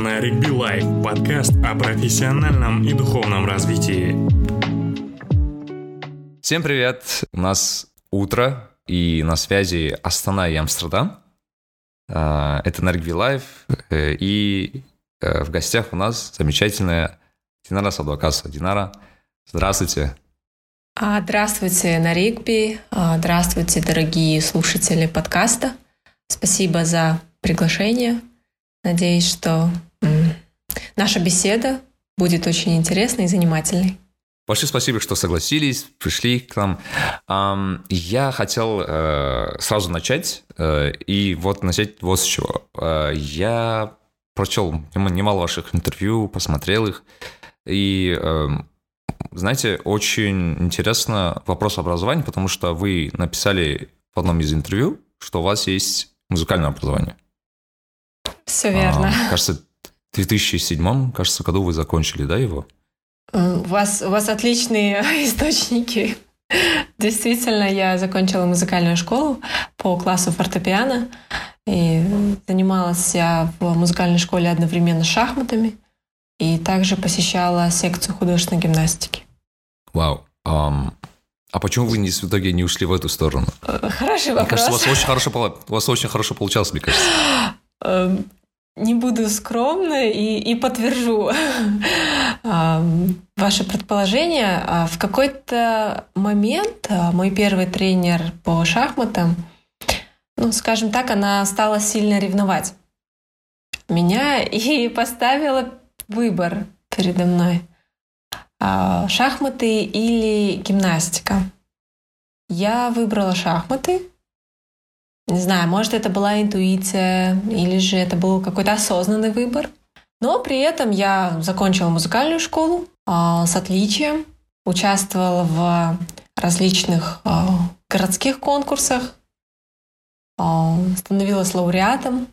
на Ригби Лайф, подкаст о профессиональном и духовном развитии. Всем привет! У нас утро, и на связи Астана и Амстердам. А, это на Ригби Лайф, э, и э, в гостях у нас замечательная Динара Садвакасова. Динара, здравствуйте! А, здравствуйте, на Ригби. А, здравствуйте, дорогие слушатели подкаста. Спасибо за приглашение. Надеюсь, что наша беседа будет очень интересной и занимательной. Большое спасибо, что согласились, пришли к нам. Я хотел э, сразу начать, э, и вот начать вот с чего. Э, я прочел немало ваших интервью, посмотрел их, и, эм, знаете, очень интересно вопрос образования, потому что вы написали в одном из интервью, что у вас есть музыкальное образование. Все верно. А, кажется, в 2007, кажется, году вы закончили, да, его? У вас, у вас отличные источники. Действительно, я закончила музыкальную школу по классу фортепиано. И занималась я в музыкальной школе одновременно шахматами. И также посещала секцию художественной гимнастики. Вау. Um, а почему вы не, в итоге не ушли в эту сторону? Э, хороший вопрос. Мне кажется, у вас очень хорошо, у вас очень хорошо получалось, мне кажется. Не буду скромна и, и подтвержу ваше предположение. А в какой-то момент а, мой первый тренер по шахматам, ну, скажем так, она стала сильно ревновать меня и поставила выбор передо мной. А, шахматы или гимнастика. Я выбрала шахматы, не знаю, может, это была интуиция, или же это был какой-то осознанный выбор. Но при этом я закончила музыкальную школу э, с отличием, участвовала в различных э, городских конкурсах, э, становилась лауреатом.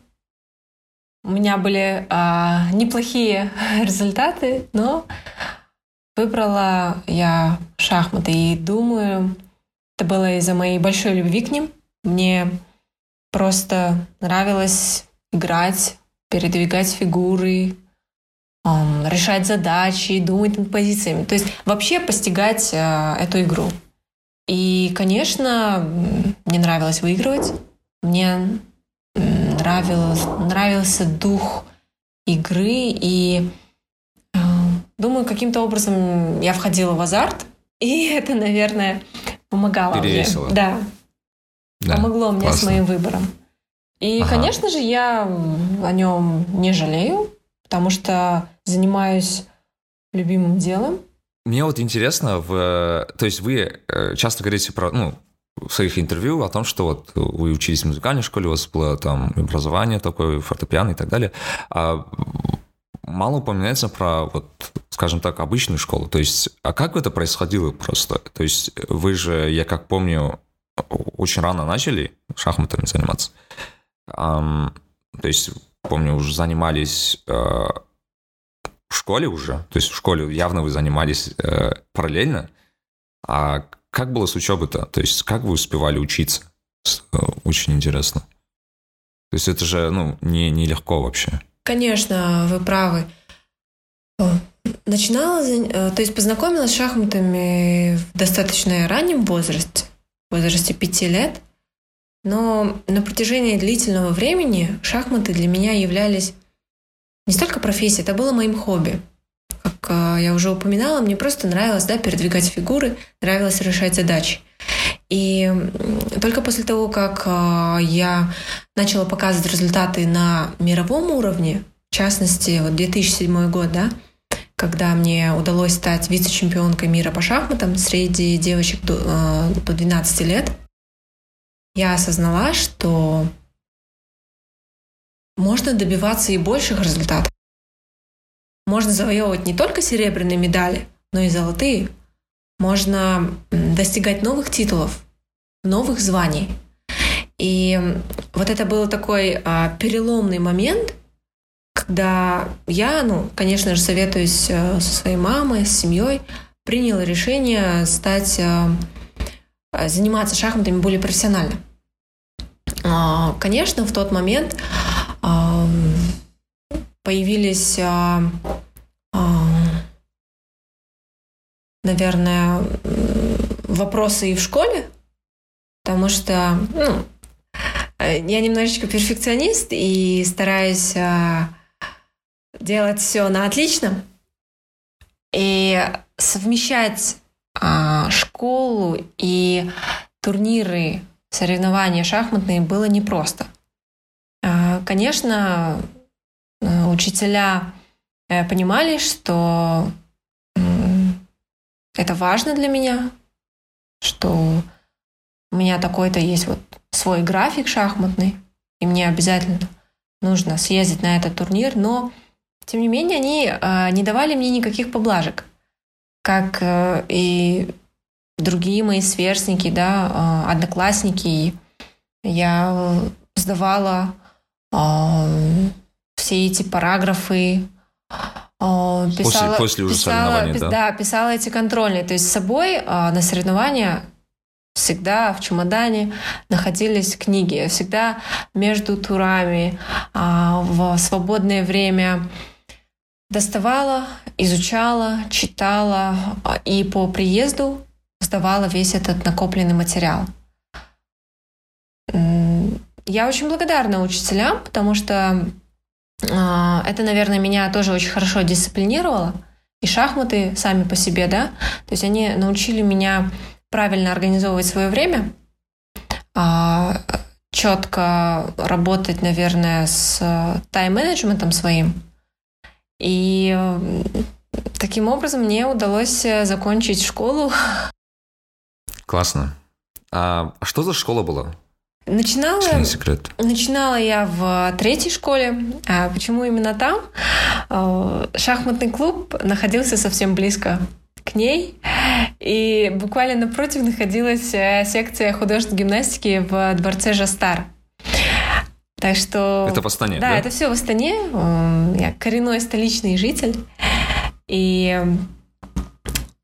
У меня были э, неплохие результаты, но выбрала я шахматы. И думаю, это было из-за моей большой любви к ним. Мне Просто нравилось играть, передвигать фигуры, решать задачи, думать над позициями. То есть вообще постигать э, эту игру. И, конечно, мне нравилось выигрывать. Мне нравилось, нравился дух игры. И э, думаю, каким-то образом я входила в азарт. И это, наверное, помогало Перевесило. мне. Да, да, помогло мне классно. с моим выбором. И, ага. конечно же, я о нем не жалею, потому что занимаюсь любимым делом. Мне вот интересно, в, то есть вы э, часто говорите про, ну, в своих интервью о том, что вот вы учились в музыкальной школе, у вас было там образование такое, фортепиано и так далее. А мало упоминается про, вот, скажем так, обычную школу. То есть, а как это происходило просто? То есть вы же, я как помню, очень рано начали шахматами заниматься. Um, то есть, помню, уже занимались uh, в школе уже, то есть в школе явно вы занимались uh, параллельно. А как было с учебой-то? То есть, как вы успевали учиться? Uh, очень интересно. То есть это же, ну, не, нелегко вообще. Конечно, вы правы. Начинала, то есть познакомилась с шахматами в достаточно раннем возрасте возрасте пяти лет. Но на протяжении длительного времени шахматы для меня являлись не столько профессией, это было моим хобби. Как э, я уже упоминала, мне просто нравилось да, передвигать фигуры, нравилось решать задачи. И только после того, как э, я начала показывать результаты на мировом уровне, в частности, вот 2007 год, да, когда мне удалось стать вице-чемпионкой мира по шахматам среди девочек до, э, до 12 лет, я осознала, что можно добиваться и больших результатов. Можно завоевывать не только серебряные медали, но и золотые. Можно достигать новых титулов, новых званий. И вот это был такой а, переломный момент, когда я, ну, конечно же, советуюсь э, со своей мамой, с семьей, приняла решение стать э, заниматься шахматами более профессионально. А, конечно, в тот момент появились, наверное, вопросы и в школе, потому что ну, я немножечко перфекционист и стараюсь делать все на отлично. И совмещать а, школу и турниры, соревнования шахматные было непросто. А, конечно, э, учителя э, понимали, что это важно для меня, что у меня такой-то есть вот свой график шахматный, и мне обязательно нужно съездить на этот турнир, но тем не менее они э, не давали мне никаких поблажек как э, и другие мои сверстники, да, э, одноклассники. Я сдавала э, все эти параграфы, писала, после, после уже писала, да? Да, писала эти контрольные. То есть с собой на соревнования всегда в чемодане находились книги. Всегда между турами, в свободное время доставала, изучала, читала а, и по приезду сдавала весь этот накопленный материал. Я очень благодарна учителям, потому что а, это, наверное, меня тоже очень хорошо дисциплинировало. И шахматы сами по себе, да, то есть они научили меня правильно организовывать свое время, а, четко работать, наверное, с тайм-менеджментом своим, и таким образом мне удалось э, закончить школу. Классно. А что за школа была? Начинала, секрет. начинала я в третьей школе. А почему именно там? Э, шахматный клуб находился совсем близко к ней. И буквально напротив находилась э, секция художественной гимнастики в дворце Жастар. Так что... Это в Астане, да? Да, это все в Астане. Я коренной столичный житель. И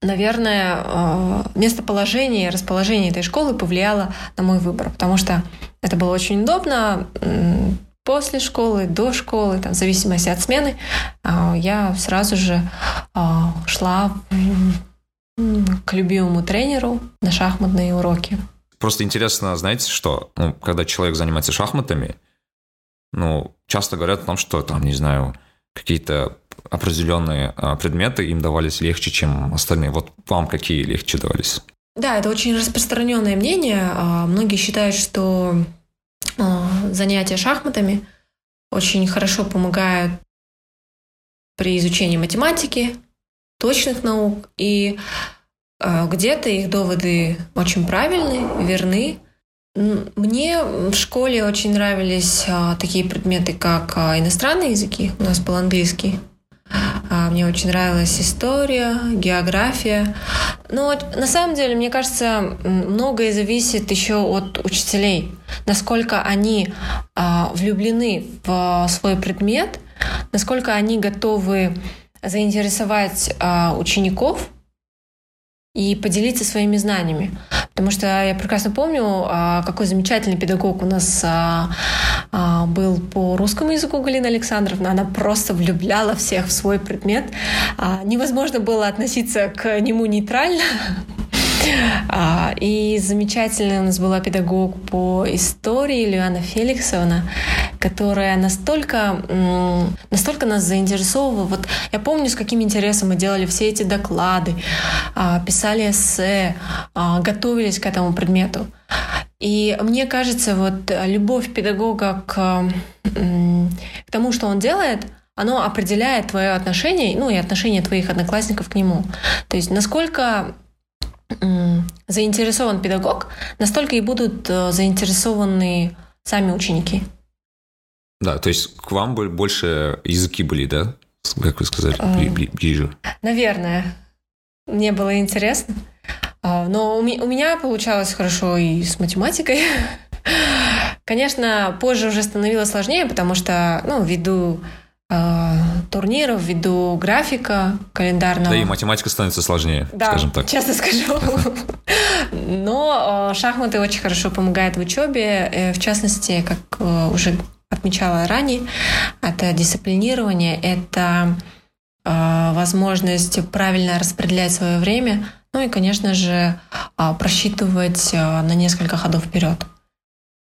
наверное, э, местоположение и расположение этой школы повлияло на мой выбор, потому что это было очень удобно. После школы, до школы, там, в зависимости от смены, э, я сразу же э, шла к любимому тренеру на шахматные уроки. Просто интересно, знаете, что ну, когда человек занимается шахматами, ну, часто говорят о том, что там, не знаю, какие-то определенные а, предметы им давались легче, чем остальные. Вот вам какие легче давались? Да, это очень распространенное мнение. А, многие считают, что а, занятия шахматами очень хорошо помогают при изучении математики, точных наук, и где-то их доводы очень правильны, верны, мне в школе очень нравились а, такие предметы, как а, иностранные языки. У нас был английский. А, мне очень нравилась история, география. Но на самом деле, мне кажется, многое зависит еще от учителей. Насколько они влюблены в свой предмет, насколько они готовы заинтересовать учеников и поделиться своими знаниями. Потому что я прекрасно помню, а, какой замечательный педагог у нас а, а, был по русскому языку Галина Александровна. Она просто влюбляла всех в свой предмет. Невозможно было относиться к нему нейтрально. И замечательная у нас была педагог по истории Лиана Феликсовна, которая настолько, настолько нас заинтересовывала. Вот я помню, с каким интересом мы делали все эти доклады, а, писали эссе, а, готовились к этому предмету. И мне кажется, вот любовь педагога к, к тому, что он делает, оно определяет твое отношение, ну и отношение твоих одноклассников к нему. То есть насколько заинтересован педагог, настолько и будут э, заинтересованы сами ученики. Да, то есть к вам больше языки были, да? Как вы сказали, ближе. Наверное. Мне было интересно. А, но у меня получалось хорошо и с математикой. Конечно, позже уже становилось сложнее, потому что, ну, ввиду э, турниров, ввиду графика календарного. Да и математика становится сложнее, да, скажем так. часто скажу. Но э, шахматы очень хорошо помогают в учебе. Э, в частности, как э, уже отмечала ранее, это дисциплинирование, это э, возможность правильно распределять свое время, ну и, конечно же, э, просчитывать э, на несколько ходов вперед.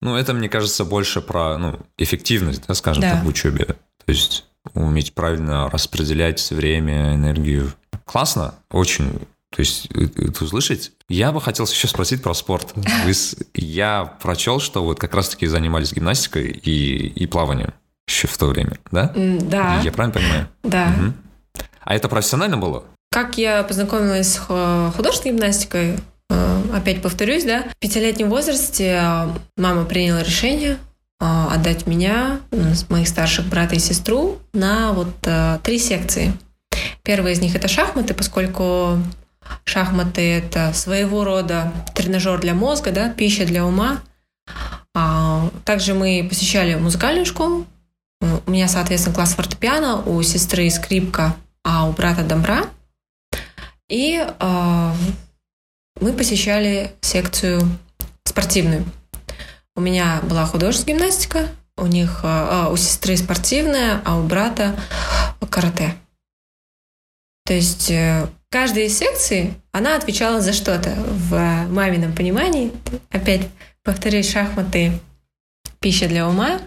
Ну, это, мне кажется, больше про ну, эффективность, да, скажем да. так, в учебе. То есть уметь правильно распределять время, энергию. Классно, очень. То есть это услышать. Я бы хотел еще спросить про спорт. Я прочел, что вот как раз-таки занимались гимнастикой и, и плаванием еще в то время, да? Да. Я правильно понимаю? Да. Угу. А это профессионально было? Как я познакомилась с художественной гимнастикой, э, опять повторюсь, да, в пятилетнем возрасте э, мама приняла решение э, отдать меня, моих старших брата и сестру на вот три секции. Первая из них это шахматы, поскольку шахматы это своего рода тренажер для мозга, да, пища для ума. А, также мы посещали музыкальную школу. У меня, соответственно, класс фортепиано, у сестры скрипка, а у брата домбра. И э, мы посещали секцию спортивную. У меня была художественная гимнастика, у них э, у сестры спортивная, а у брата карате. То есть э, каждая из секций, она отвечала за что-то в мамином понимании. Опять повторюсь, шахматы – пища для ума,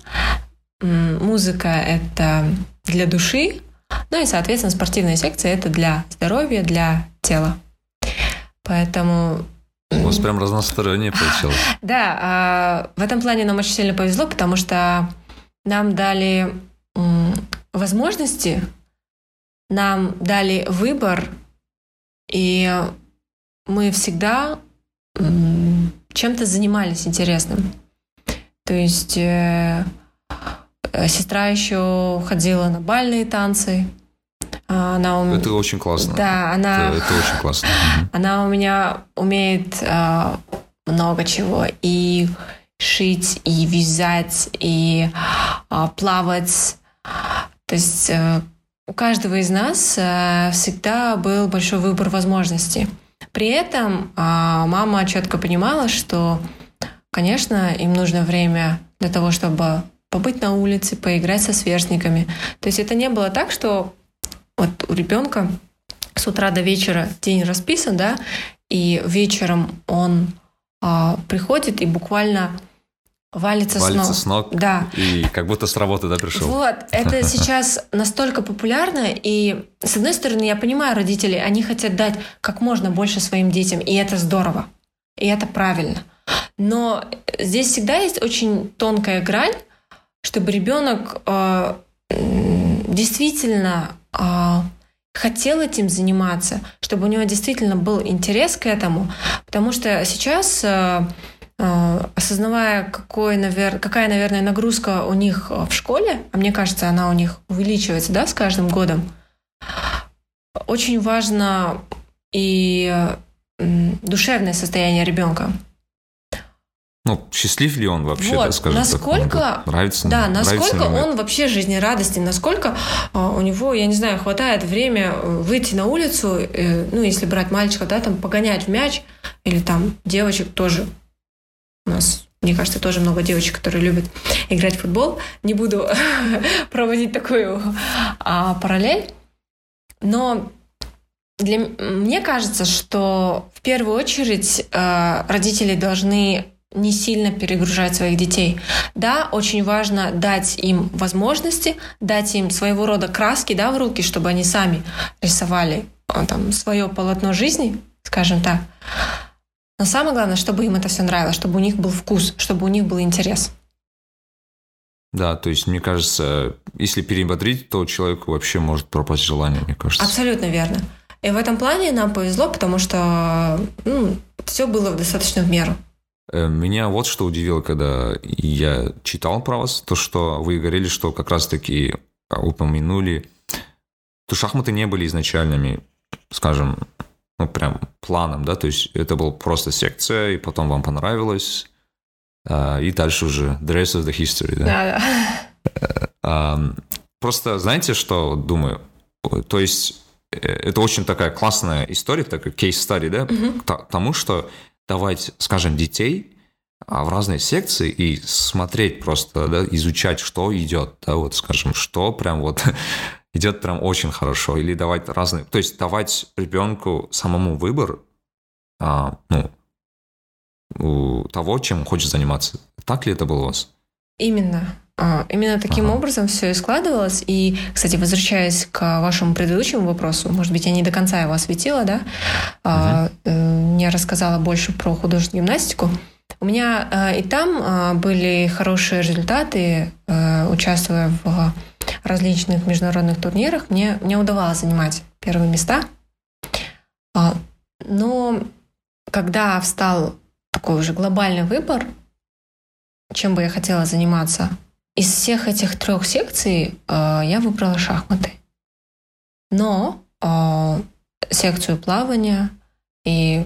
музыка – это для души, ну и, соответственно, спортивная секция – это для здоровья, для тела. Поэтому у вас прям разностороннее получилось. Да, а, в этом плане нам очень сильно повезло, потому что нам дали возможности, нам дали выбор, и мы всегда чем-то занимались интересным. То есть э, сестра еще ходила на бальные танцы, она ум... Это очень классно. Да, она... Это, это очень классно. Она у меня умеет э, много чего. И шить, и вязать, и э, плавать. То есть э, у каждого из нас э, всегда был большой выбор возможностей. При этом э, мама четко понимала, что, конечно, им нужно время для того, чтобы побыть на улице, поиграть со сверстниками. То есть это не было так, что вот у ребенка с утра до вечера день расписан, да, и вечером он а, приходит и буквально валится, валится с ног. с ног. Да. И как будто с работы, да, пришел. Вот, это сейчас настолько популярно, и с одной стороны, я понимаю родителей, они хотят дать как можно больше своим детям, и это здорово, и это правильно. Но здесь всегда есть очень тонкая грань, чтобы ребенок э, действительно а, хотел этим заниматься, чтобы у него действительно был интерес к этому, потому что сейчас а, осознавая, какой, навер... какая, наверное, нагрузка у них в школе, а мне кажется, она у них увеличивается да, с каждым годом, очень важно и душевное состояние ребенка. Ну, счастлив ли он вообще, вот, да, скажем насколько, так? Нравится, да, нравится насколько он вообще жизнерадостен, насколько э, у него, я не знаю, хватает время э, выйти на улицу, э, ну, если брать мальчика, да, там, погонять в мяч, или там девочек тоже. У нас, мне кажется, тоже много девочек, которые любят играть в футбол. Не буду проводить такую а, параллель, но для, мне кажется, что в первую очередь э, родители должны не сильно перегружать своих детей. Да, очень важно дать им возможности, дать им своего рода краски да, в руки, чтобы они сами рисовали а, там, свое полотно жизни, скажем так. Но самое главное, чтобы им это все нравилось, чтобы у них был вкус, чтобы у них был интерес. Да, то есть, мне кажется, если перебодрить, то человеку вообще может пропасть желание, мне кажется. Абсолютно верно. И в этом плане нам повезло, потому что ну, все было достаточно в меру. Э, меня вот что удивило, когда я читал про вас, то, что вы говорили, что как раз-таки упомянули, то шахматы не были изначальными, скажем, ну, прям планом, да, то есть это была просто секция, и потом вам понравилось, а, и дальше уже the rest of the history, да? Да, да. Просто знаете, что думаю? То есть э, это очень такая классная история, такая кейс-стади, да, угу. тому, что давать, скажем, детей а в разные секции и смотреть просто, да, изучать, что идет, да, вот, скажем, что прям вот идет прям очень хорошо, или давать разные, то есть давать ребенку самому выбор, а, ну, того, чем хочет заниматься. Так ли это было у вас? Именно. А, именно таким ага. образом все и складывалось. И, кстати, возвращаясь к вашему предыдущему вопросу, может быть, я не до конца его осветила, да, угу. не рассказала больше про художественную гимнастику. У меня а, и там были хорошие результаты, участвуя в различных международных турнирах. Мне, мне удавалось занимать первые места. Но когда встал такой уже глобальный выбор, чем бы я хотела заниматься, из всех этих трех секций э, я выбрала шахматы. Но э, секцию плавания и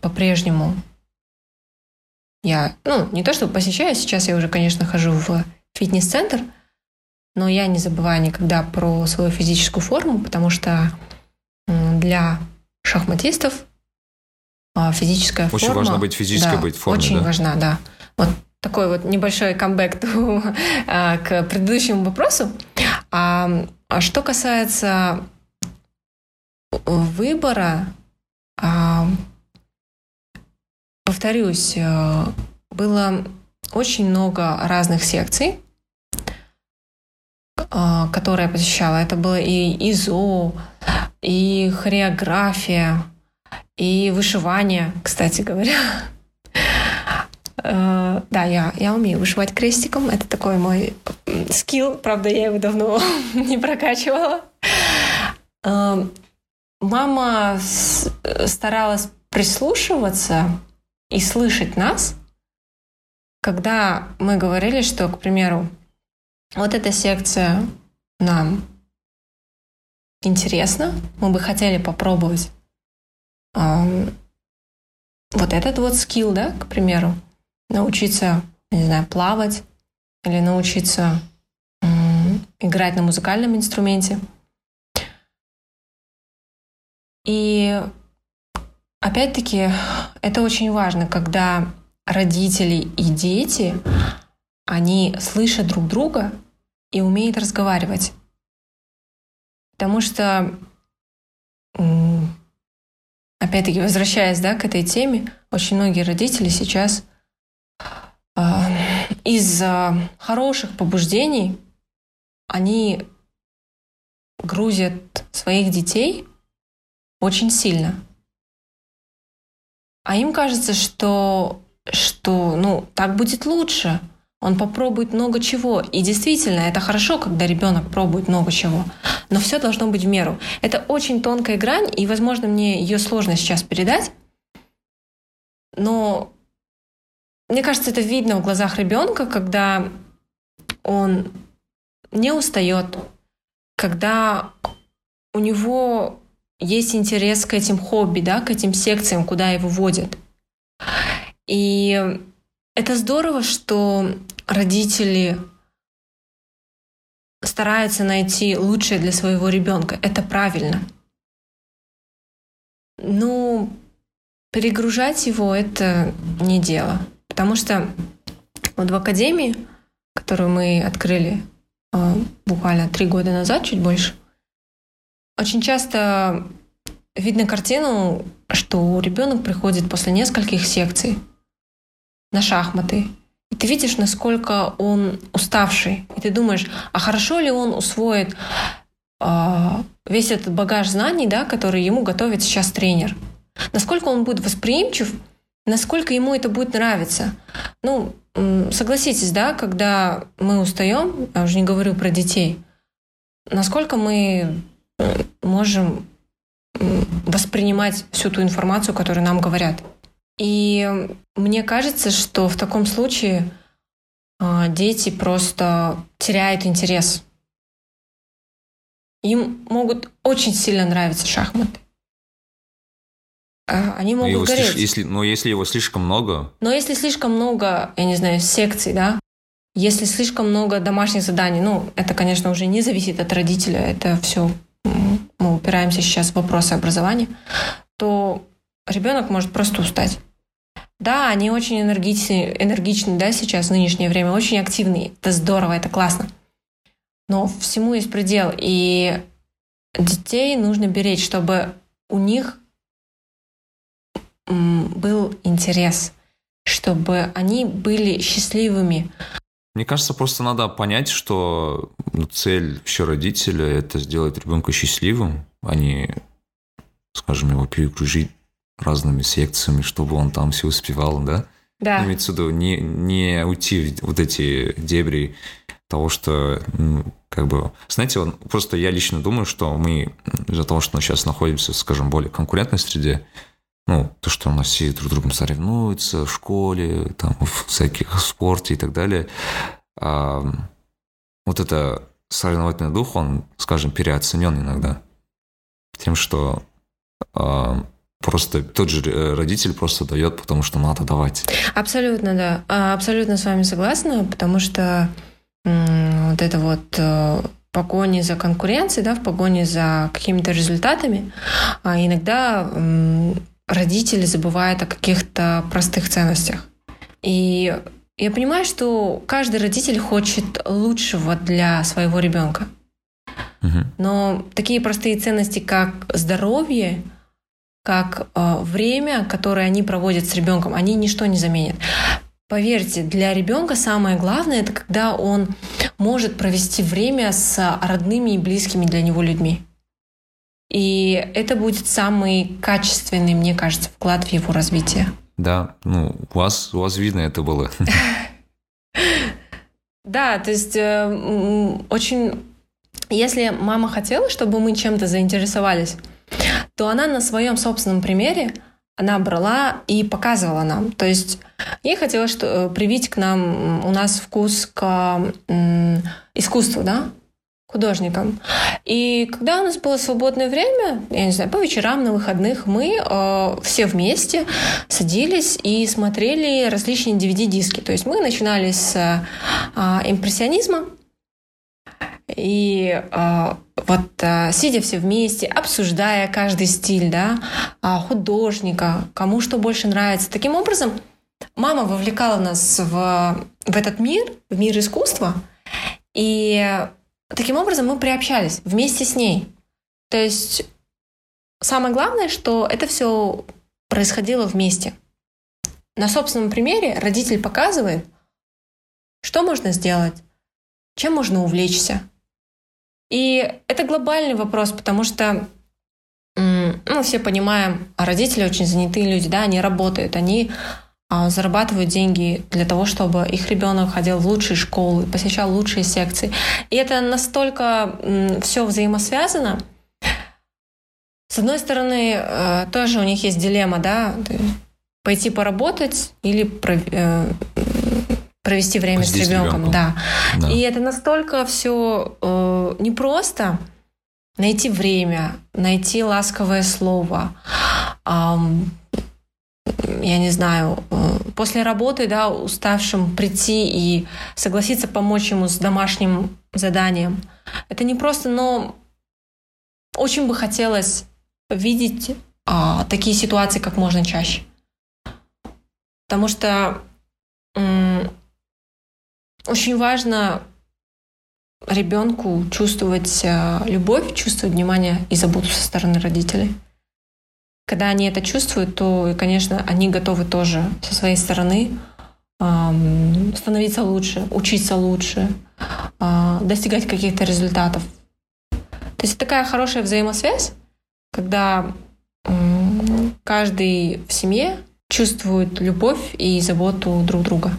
по-прежнему я, ну, не то чтобы посещаю, сейчас я уже, конечно, хожу в фитнес-центр, но я не забываю никогда про свою физическую форму, потому что для шахматистов а, физическая очень форма... Очень важно быть физической, да, быть в форме, Очень да? важна, да. Вот такой вот небольшой камбэк а, к предыдущему вопросу. А, а что касается выбора, а, повторюсь, э, было очень много разных секций, которые я посещала. Это было и ИЗО, и хореография, и вышивание, кстати говоря. Э, да, я, я умею вышивать крестиком. Это такой мой скилл. Правда, я его давно не прокачивала. Э, мама старалась прислушиваться и слышать нас, когда мы говорили, что, к примеру, вот эта секция нам интересна, мы бы хотели попробовать вот этот вот скилл, да, к примеру, научиться, не знаю, плавать или научиться играть на музыкальном инструменте. И опять-таки это очень важно, когда родители и дети, они слышат друг друга и умеют разговаривать. Потому что опять-таки, возвращаясь да, к этой теме, очень многие родители сейчас э, из-за хороших побуждений они грузят своих детей очень сильно. А им кажется, что, что ну, так будет лучше – он попробует много чего. И действительно, это хорошо, когда ребенок пробует много чего. Но все должно быть в меру. Это очень тонкая грань, и, возможно, мне ее сложно сейчас передать. Но мне кажется, это видно в глазах ребенка, когда он не устает, когда у него есть интерес к этим хобби, да, к этим секциям, куда его водят. И это здорово, что родители стараются найти лучшее для своего ребенка. Это правильно. Но перегружать его это не дело. Потому что вот в академии, которую мы открыли э, буквально три года назад, чуть больше, очень часто видно картину, что ребенок приходит после нескольких секций на шахматы, и ты видишь, насколько он уставший. И ты думаешь, а хорошо ли он усвоит э, весь этот багаж знаний, да, который ему готовит сейчас тренер. Насколько он будет восприимчив, насколько ему это будет нравиться. Ну, согласитесь, да, когда мы устаем, я уже не говорю про детей, насколько мы можем воспринимать всю ту информацию, которую нам говорят. И мне кажется, что в таком случае а, дети просто теряют интерес. Им могут очень сильно нравиться шахматы. А, они могут его гореть. Слиш... Если, но если его слишком много... Но если слишком много, я не знаю, секций, да, если слишком много домашних заданий, ну, это, конечно, уже не зависит от родителя, это все, мы упираемся сейчас в вопросы образования, то ребенок может просто устать. Да, они очень энергичны, энергичны, да, сейчас, в нынешнее время, очень активные. Это здорово, это классно. Но всему есть предел. И детей нужно беречь, чтобы у них был интерес, чтобы они были счастливыми. Мне кажется, просто надо понять, что ну, цель еще родителя – это сделать ребенка счастливым, а не, скажем, его перегрузить разными секциями, чтобы он там все успевал, да? Да. Имеется в виду не, не уйти в вот эти дебри того, что ну, как бы, знаете, он, просто я лично думаю, что мы из-за того, что мы сейчас находимся, скажем, более конкурентной среде, ну, то, что у нас все друг с другом соревнуются в школе, там, в всяких спорте и так далее, а, вот это соревновательный дух, он, скажем, переоценен иногда. Тем, что а, просто тот же э, родитель просто дает, потому что надо давать. Абсолютно, да. А, абсолютно с вами согласна, потому что вот это вот э, погони за конкуренцией, да, в погоне за какими-то результатами, а иногда родители забывают о каких-то простых ценностях. И я понимаю, что каждый родитель хочет лучшего для своего ребенка. Но такие простые ценности, как здоровье, как э, время, которое они проводят с ребенком, они ничто не заменят. Поверьте, для ребенка самое главное это когда он может провести время с родными и близкими для него людьми. И это будет самый качественный, мне кажется, вклад в его развитие. Да, ну, у вас, у вас видно это было. Да, то есть э, очень... Если мама хотела, чтобы мы чем-то заинтересовались, то она на своем собственном примере она брала и показывала нам. То есть ей хотелось что, э, привить к нам у нас вкус к м, искусству, да, художникам. И когда у нас было свободное время, я не знаю, по вечерам, на выходных, мы э, все вместе садились и смотрели различные DVD-диски. То есть мы начинали с э, импрессионизма, и э, вот э, сидя все вместе, обсуждая каждый стиль, да, э, художника, кому что больше нравится. Таким образом, мама вовлекала нас в, в этот мир, в мир искусства, и таким образом мы приобщались вместе с ней. То есть самое главное, что это все происходило вместе. На собственном примере родитель показывает, что можно сделать, чем можно увлечься, и это глобальный вопрос, потому что ну, все понимаем, а родители очень занятые люди, да, они работают, они а, зарабатывают деньги для того, чтобы их ребенок ходил в лучшие школы, посещал лучшие секции. И это настолько все взаимосвязано. С одной стороны, э, тоже у них есть дилемма, да, пойти поработать или э, провести время Здесь с ребенком, да. да. И это настолько все э, непросто найти время, найти ласковое слово. Эм, я не знаю, э, после работы, да, уставшим прийти и согласиться помочь ему с домашним заданием. Это не просто, но очень бы хотелось видеть э, такие ситуации как можно чаще. Потому что очень важно ребенку чувствовать э, любовь, чувствовать внимание и заботу со стороны родителей. Когда они это чувствуют, то, конечно, они готовы тоже со своей стороны становиться лучше, учиться лучше, а, достигать каких-то результатов. То есть такая хорошая взаимосвязь, когда каждый в семье чувствует любовь и заботу друг друга.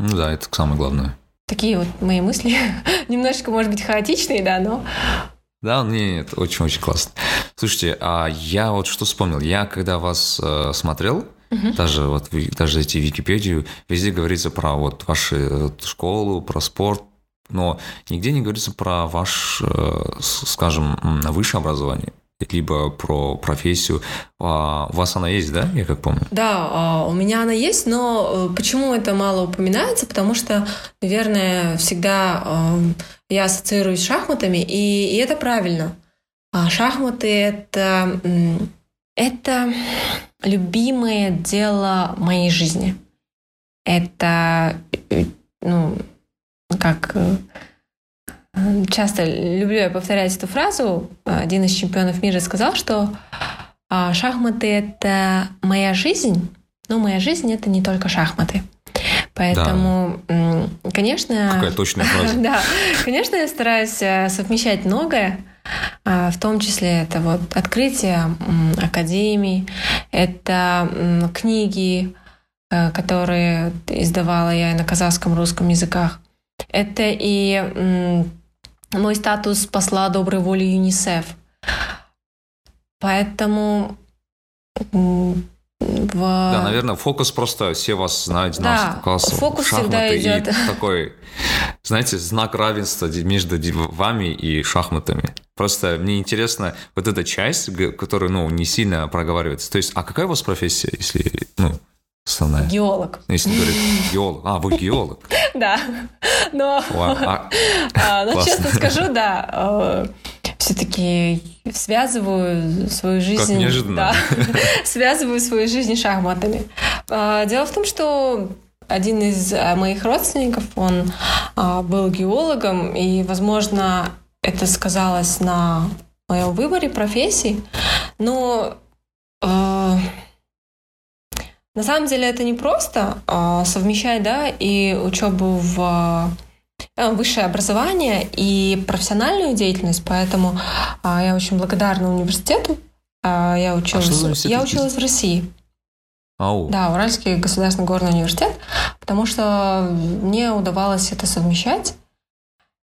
Ну да, это самое главное. Такие вот мои мысли. Немножечко, может быть, хаотичные, да, но... Да, нет, очень-очень классно. Слушайте, а я вот что вспомнил. Я, когда вас э, смотрел, угу. даже вот даже зайти в Википедию, везде говорится про вот вашу э, школу, про спорт, но нигде не говорится про ваш, э, скажем, высшее образование либо про профессию. А, у вас она есть, да, я как помню? Да, а, у меня она есть, но э, почему это мало упоминается? Потому что, наверное, всегда эм, я ассоциируюсь с шахматами, и, и это правильно. А шахматы это, это любимое дело моей жизни. Это, ну, как часто люблю я повторять эту фразу. Один из чемпионов мира сказал, что а, шахматы — это моя жизнь, но моя жизнь — это не только шахматы. Поэтому, да. конечно... Какая точная фраза. да, конечно, я стараюсь э, совмещать многое, а, в том числе это вот открытие академий, это книги, э, которые издавала я на казахском, русском языках. Это и мой статус посла доброй воли ЮНИСЕФ. Поэтому в... Да, наверное, фокус просто все вас знают, да, класс фокус всегда идет. И такой, знаете, знак равенства между вами и шахматами. Просто мне интересно вот эта часть, которая, ну, не сильно проговаривается. То есть, а какая у вас профессия, если, ну, основная? Геолог. Ну, если говорить геолог. А, вы геолог. Да. Но, а, а, ну, честно скажу, да, э, все-таки связываю свою жизнь... Как неожиданно. Да, связываю свою жизнь шахматами. А, дело в том, что один из э, моих родственников, он был геологом, и, возможно, это сказалось на моем выборе профессии, но э, на самом деле это не просто э, совмещать, да, и учебу в э, высшее образование и профессиональную деятельность, поэтому э, я очень благодарна университету. Э, я училась, а я училась в России. Ау. Да, Уральский государственный горный университет, потому что мне удавалось это совмещать.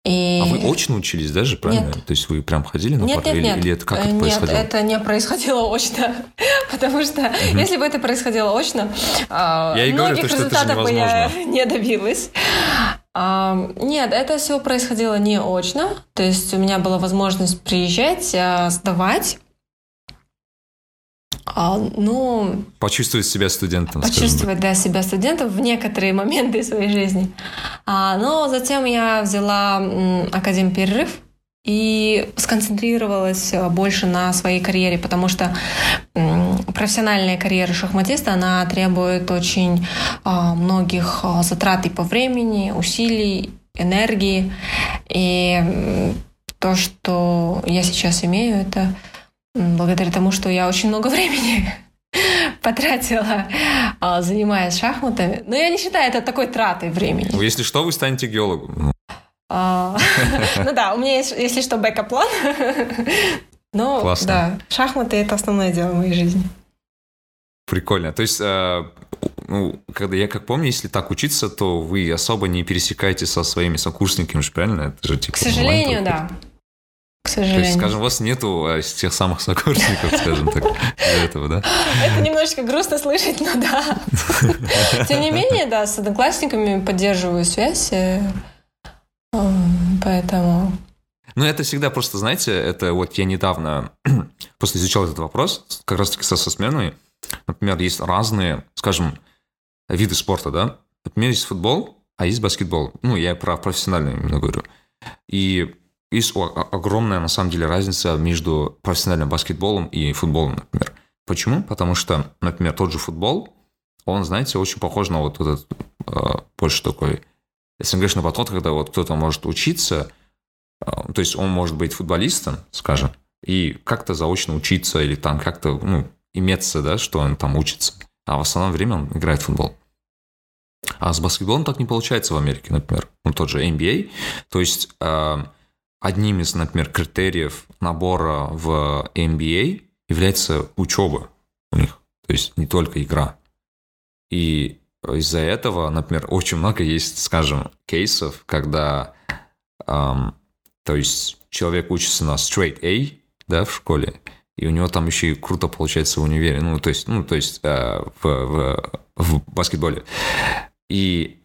И... А вы очно учились даже, правильно? Нет. То есть вы прям ходили на нет, пары? Нет, нет, или это как это происходило? Нет, это не происходило очно. Потому что угу. если бы это происходило очно, а, Я многих говорю, результатов бы я не добилась. А, нет, это все происходило не очно. То есть у меня была возможность приезжать, а, сдавать а, ну... Почувствовать себя студентом. Почувствовать, да, себя студентом в некоторые моменты своей жизни. А, но затем я взяла академ перерыв и сконцентрировалась больше на своей карьере, потому что профессиональная карьера шахматиста, она требует очень а, многих а, затрат и по времени, усилий, энергии. И то, что я сейчас имею, это благодаря тому, что я очень много времени потратила, а, занимаясь шахматами. Но я не считаю это такой тратой времени. Ну, если что, вы станете геологом. А, ну да, у меня есть, если что, backup-план. Но да, шахматы — это основное дело в моей жизни. Прикольно. То есть, э, ну, когда я как помню, если так учиться, то вы особо не пересекаете со своими сокурсниками, правильно? Это же типа К сожалению, да к сожалению. То есть, скажем, у вас нету а, тех самых сокурсников, скажем так, для этого, да? Это немножечко грустно слышать, но да. Тем не менее, да, с одноклассниками поддерживаю связь, э, поэтому... Ну, это всегда просто, знаете, это вот я недавно просто изучал этот вопрос, как раз-таки со сменами. Например, есть разные, скажем, виды спорта, да? Например, есть футбол, а есть баскетбол. Ну, я про профессиональный именно говорю. И есть огромная, на самом деле, разница между профессиональным баскетболом и футболом, например. Почему? Потому что, например, тот же футбол, он, знаете, очень похож на вот этот э, больше такой СНГшный подход, когда вот кто-то может учиться, э, то есть он может быть футболистом, скажем, и как-то заочно учиться или там как-то, ну, иметься, да, что он там учится. А в основном время он играет в футбол. А с баскетболом так не получается в Америке, например. Ну, тот же NBA. То есть э, одним из, например, критериев набора в MBA является учеба у них, то есть не только игра. И из-за этого, например, очень много есть, скажем, кейсов, когда, эм, то есть человек учится на straight A, да, в школе, и у него там еще и круто получается в универе, ну, то есть, ну, то есть э, в, в, в баскетболе. И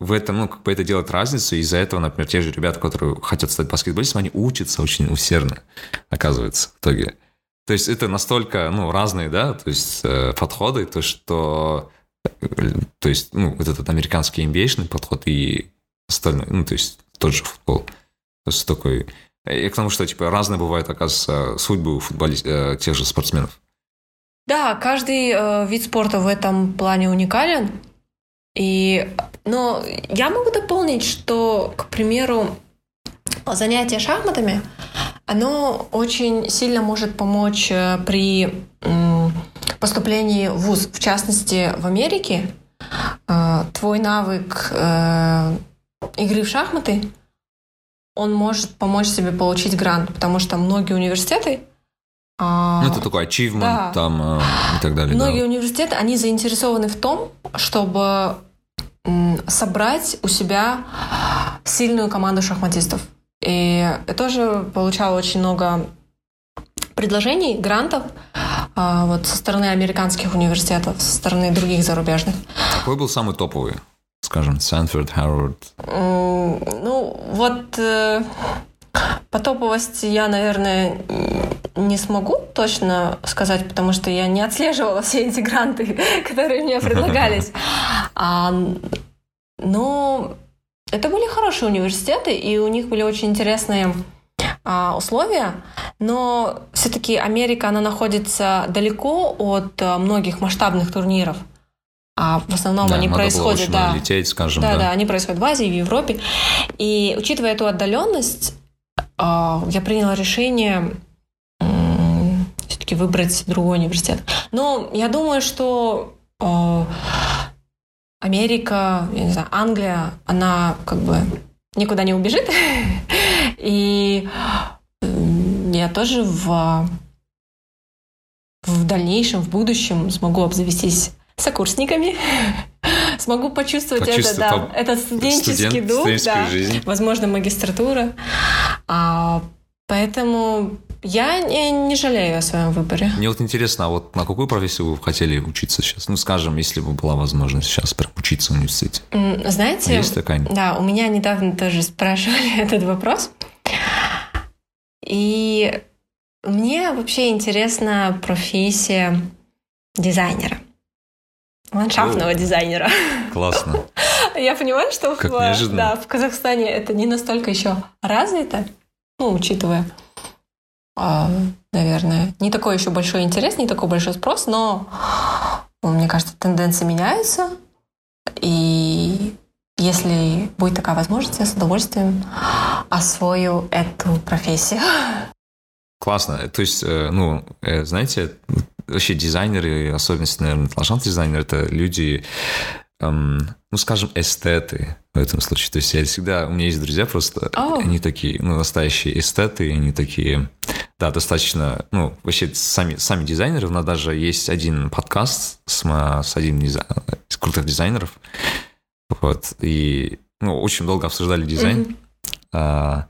в этом, ну, как бы это делает разницу, и из-за этого, например, те же ребята, которые хотят стать баскетболистом, они учатся очень усердно, оказывается, в итоге. То есть это настолько, ну, разные, да, то есть э, подходы, то что, э, то есть, ну, вот этот американский NBA подход и остальной, ну, то есть тот же футбол. То есть такой... И к тому, что, типа, разные бывают, оказывается, судьбы у футболистов, э, тех же спортсменов. Да, каждый э, вид спорта в этом плане уникален. И, но я могу дополнить, что, к примеру, занятие шахматами, оно очень сильно может помочь э, при поступлении в ВУЗ, в частности, в Америке. Э, твой навык э, игры в шахматы, он может помочь тебе получить грант, потому что многие университеты ну, это такой achievement да. там и так далее. Многие да. университеты, они заинтересованы в том, чтобы собрать у себя сильную команду шахматистов. И я тоже получала очень много предложений, грантов а, вот со стороны американских университетов, со стороны других зарубежных. Какой был самый топовый? Скажем, Сэнфорд, Харвард? Ну, вот э, по топовости я, наверное, не смогу точно сказать, потому что я не отслеживала все эти гранты, которые мне предлагались. А, но это были хорошие университеты, и у них были очень интересные а, условия, но все-таки Америка, она находится далеко от а, многих масштабных турниров. А в основном да, они происходят, да, лететь, скажем, да, да, да, они происходят в Азии, в Европе. И учитывая эту отдаленность, я приняла решение все-таки выбрать другой университет. Но я думаю, что а, Америка, я не знаю, Англия, она как бы никуда не убежит. И я тоже в, в дальнейшем, в будущем смогу обзавестись сокурсниками, смогу почувствовать это, да, этот студенческий студент, дух, да, жизнь. возможно, магистратура. А, поэтому я не, не жалею о своем выборе. Мне вот интересно, а вот на какую профессию вы хотели учиться сейчас? Ну, скажем, если бы была возможность сейчас прям учиться в университете. Знаете, Есть такая? Да, у меня недавно тоже спрашивали этот вопрос. И мне вообще интересна профессия дизайнера. Ландшафтного О, дизайнера. Классно. Я понимаю, что как в, да, в Казахстане это не настолько еще развито, ну, учитывая а, наверное. Не такой еще большой интерес, не такой большой спрос, но мне кажется, тенденции меняются. И если будет такая возможность, я с удовольствием освою эту профессию. Классно. То есть, э, ну, э, знаете, вообще дизайнеры, особенности, наверное, ландшафт-дизайнеры, это люди, эм, ну, скажем, эстеты в этом случае. То есть я всегда, у меня есть друзья просто, oh. они такие, ну, настоящие эстеты, они такие, да, достаточно, ну, вообще сами, сами дизайнеры, у нас даже есть один подкаст с, с одним из, из крутых дизайнеров, вот, и, ну, очень долго обсуждали дизайн, mm-hmm. а,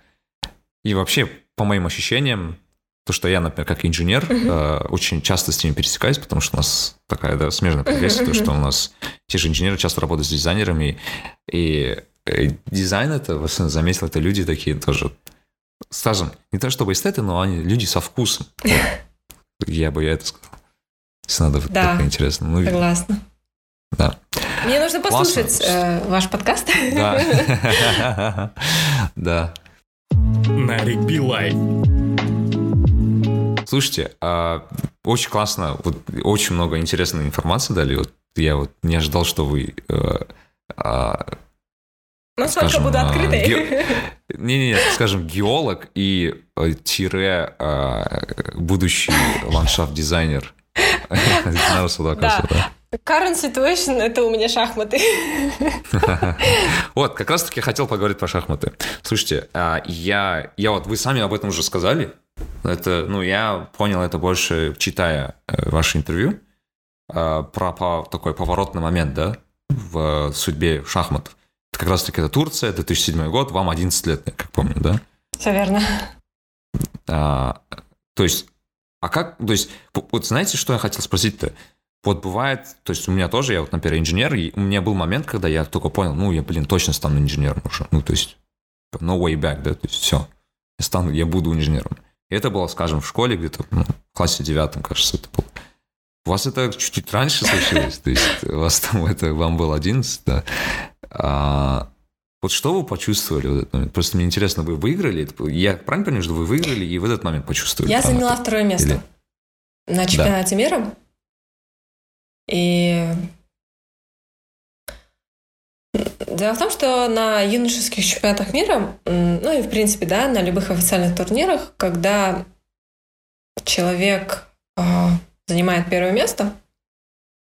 и вообще, по моим ощущениям, то, что я, например, как инженер, uh-huh. э, очень часто с ними пересекаюсь, потому что у нас такая да, смежная профессия, uh-huh. то, что у нас те же инженеры часто работают с дизайнерами, и, и дизайн это, в основном, заметил, это люди такие тоже, скажем, не то чтобы эстеты, но они люди со вкусом. Я бы я это сказал. Если надо, да, так интересно. Ну, согласна. Да. Мне нужно послушать э, ваш подкаст. Да. Да. На Билай. Слушайте, а, очень классно, вот очень много интересной информации дали. Вот я вот не ожидал, что вы э, а, Насколько скажем, буду а, открытой? Ге... Не-не-не, скажем, геолог и э, тире будущий ландшафт-дизайнер. Да. Current situation — это у меня шахматы. Вот, как раз-таки хотел поговорить про шахматы. Слушайте, я, я вот, вы сами об этом уже сказали, это, ну, я понял это больше, читая э, ваше интервью, э, про такой поворотный момент, да, в судьбе шахматов. Это как раз-таки это Турция, 2007 год, вам 11 лет, как помню, да? Все верно. А, то есть, а как, то есть, вот знаете, что я хотел спросить-то? Вот бывает, то есть у меня тоже, я вот, например, инженер, и у меня был момент, когда я только понял, ну, я, блин, точно стану инженером уже. Ну, то есть, no way back, да, то есть все. Я стану, я буду инженером. Это было, скажем, в школе где-то, ну, в классе девятом, кажется, это было. У вас это чуть-чуть раньше случилось, то есть у вас там это, вам было 11, да. А, вот что вы почувствовали в этот момент? Просто мне интересно, вы выиграли? Я правильно понимаю, что вы выиграли и в этот момент почувствовали? Я заняла второе место. Или... На чемпионате да. мира. И Дело в том, что на юношеских чемпионатах мира, ну и в принципе, да, на любых официальных турнирах, когда человек э, занимает первое место,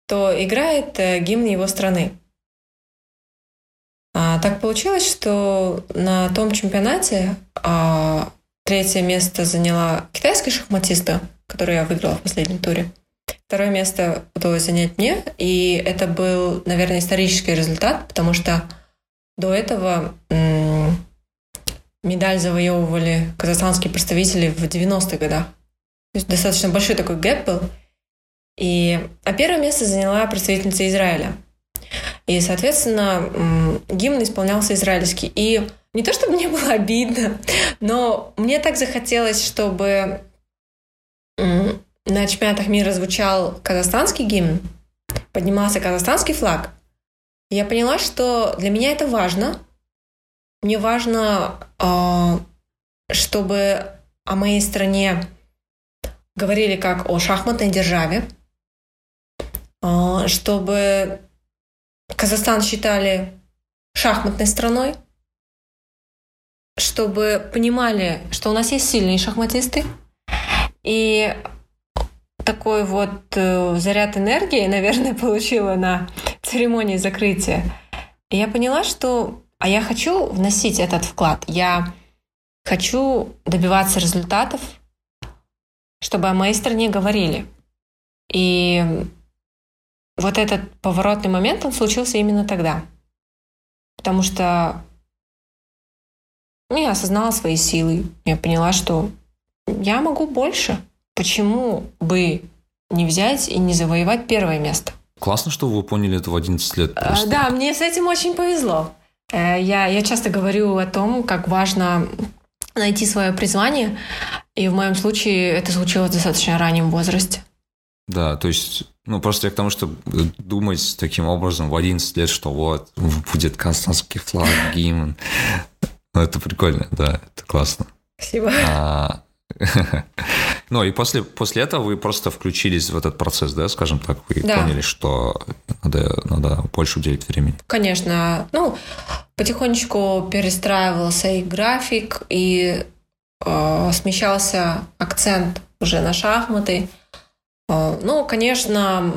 то играет э, гимн его страны. А, так получилось, что на том чемпионате э, третье место заняла китайская шахматистка, которую я выиграла в последнем туре. Второе место удалось занять мне, и это был, наверное, исторический результат, потому что до этого медаль завоевывали казахстанские представители в 90-х годах. То есть достаточно большой такой гэп был. И, а первое место заняла представительница Израиля. И, соответственно, гимн исполнялся израильский. И не то, чтобы мне было обидно, но мне так захотелось, чтобы на чемпионатах мира звучал казахстанский гимн, поднимался казахстанский флаг, я поняла, что для меня это важно. Мне важно, а, чтобы о моей стране говорили как о шахматной державе, а, чтобы Казахстан считали шахматной страной, чтобы понимали, что у нас есть сильные шахматисты, и такой вот э, заряд энергии, наверное, получила на церемонии закрытия. И я поняла, что а я хочу вносить этот вклад. Я хочу добиваться результатов, чтобы о моей стране говорили. И вот этот поворотный момент, он случился именно тогда. Потому что я осознала свои силы. Я поняла, что я могу больше. Почему бы не взять и не завоевать первое место? Классно, что вы поняли это в 11 лет. А, просто. Да, мне с этим очень повезло. Э, я, я часто говорю о том, как важно найти свое призвание, и в моем случае это случилось в достаточно раннем возрасте. Да, то есть, ну, просто я к тому, что думать таким образом в 11 лет, что вот, будет казахстанский флаг, гимн. Ну, это прикольно, да, это классно. Спасибо. А, ну и после, после этого вы просто включились в этот процесс, да, скажем так, вы да. поняли, что надо, надо больше уделить времени. Конечно. Ну, потихонечку перестраивался и график, и э, смещался акцент уже на шахматы. Э, ну, конечно,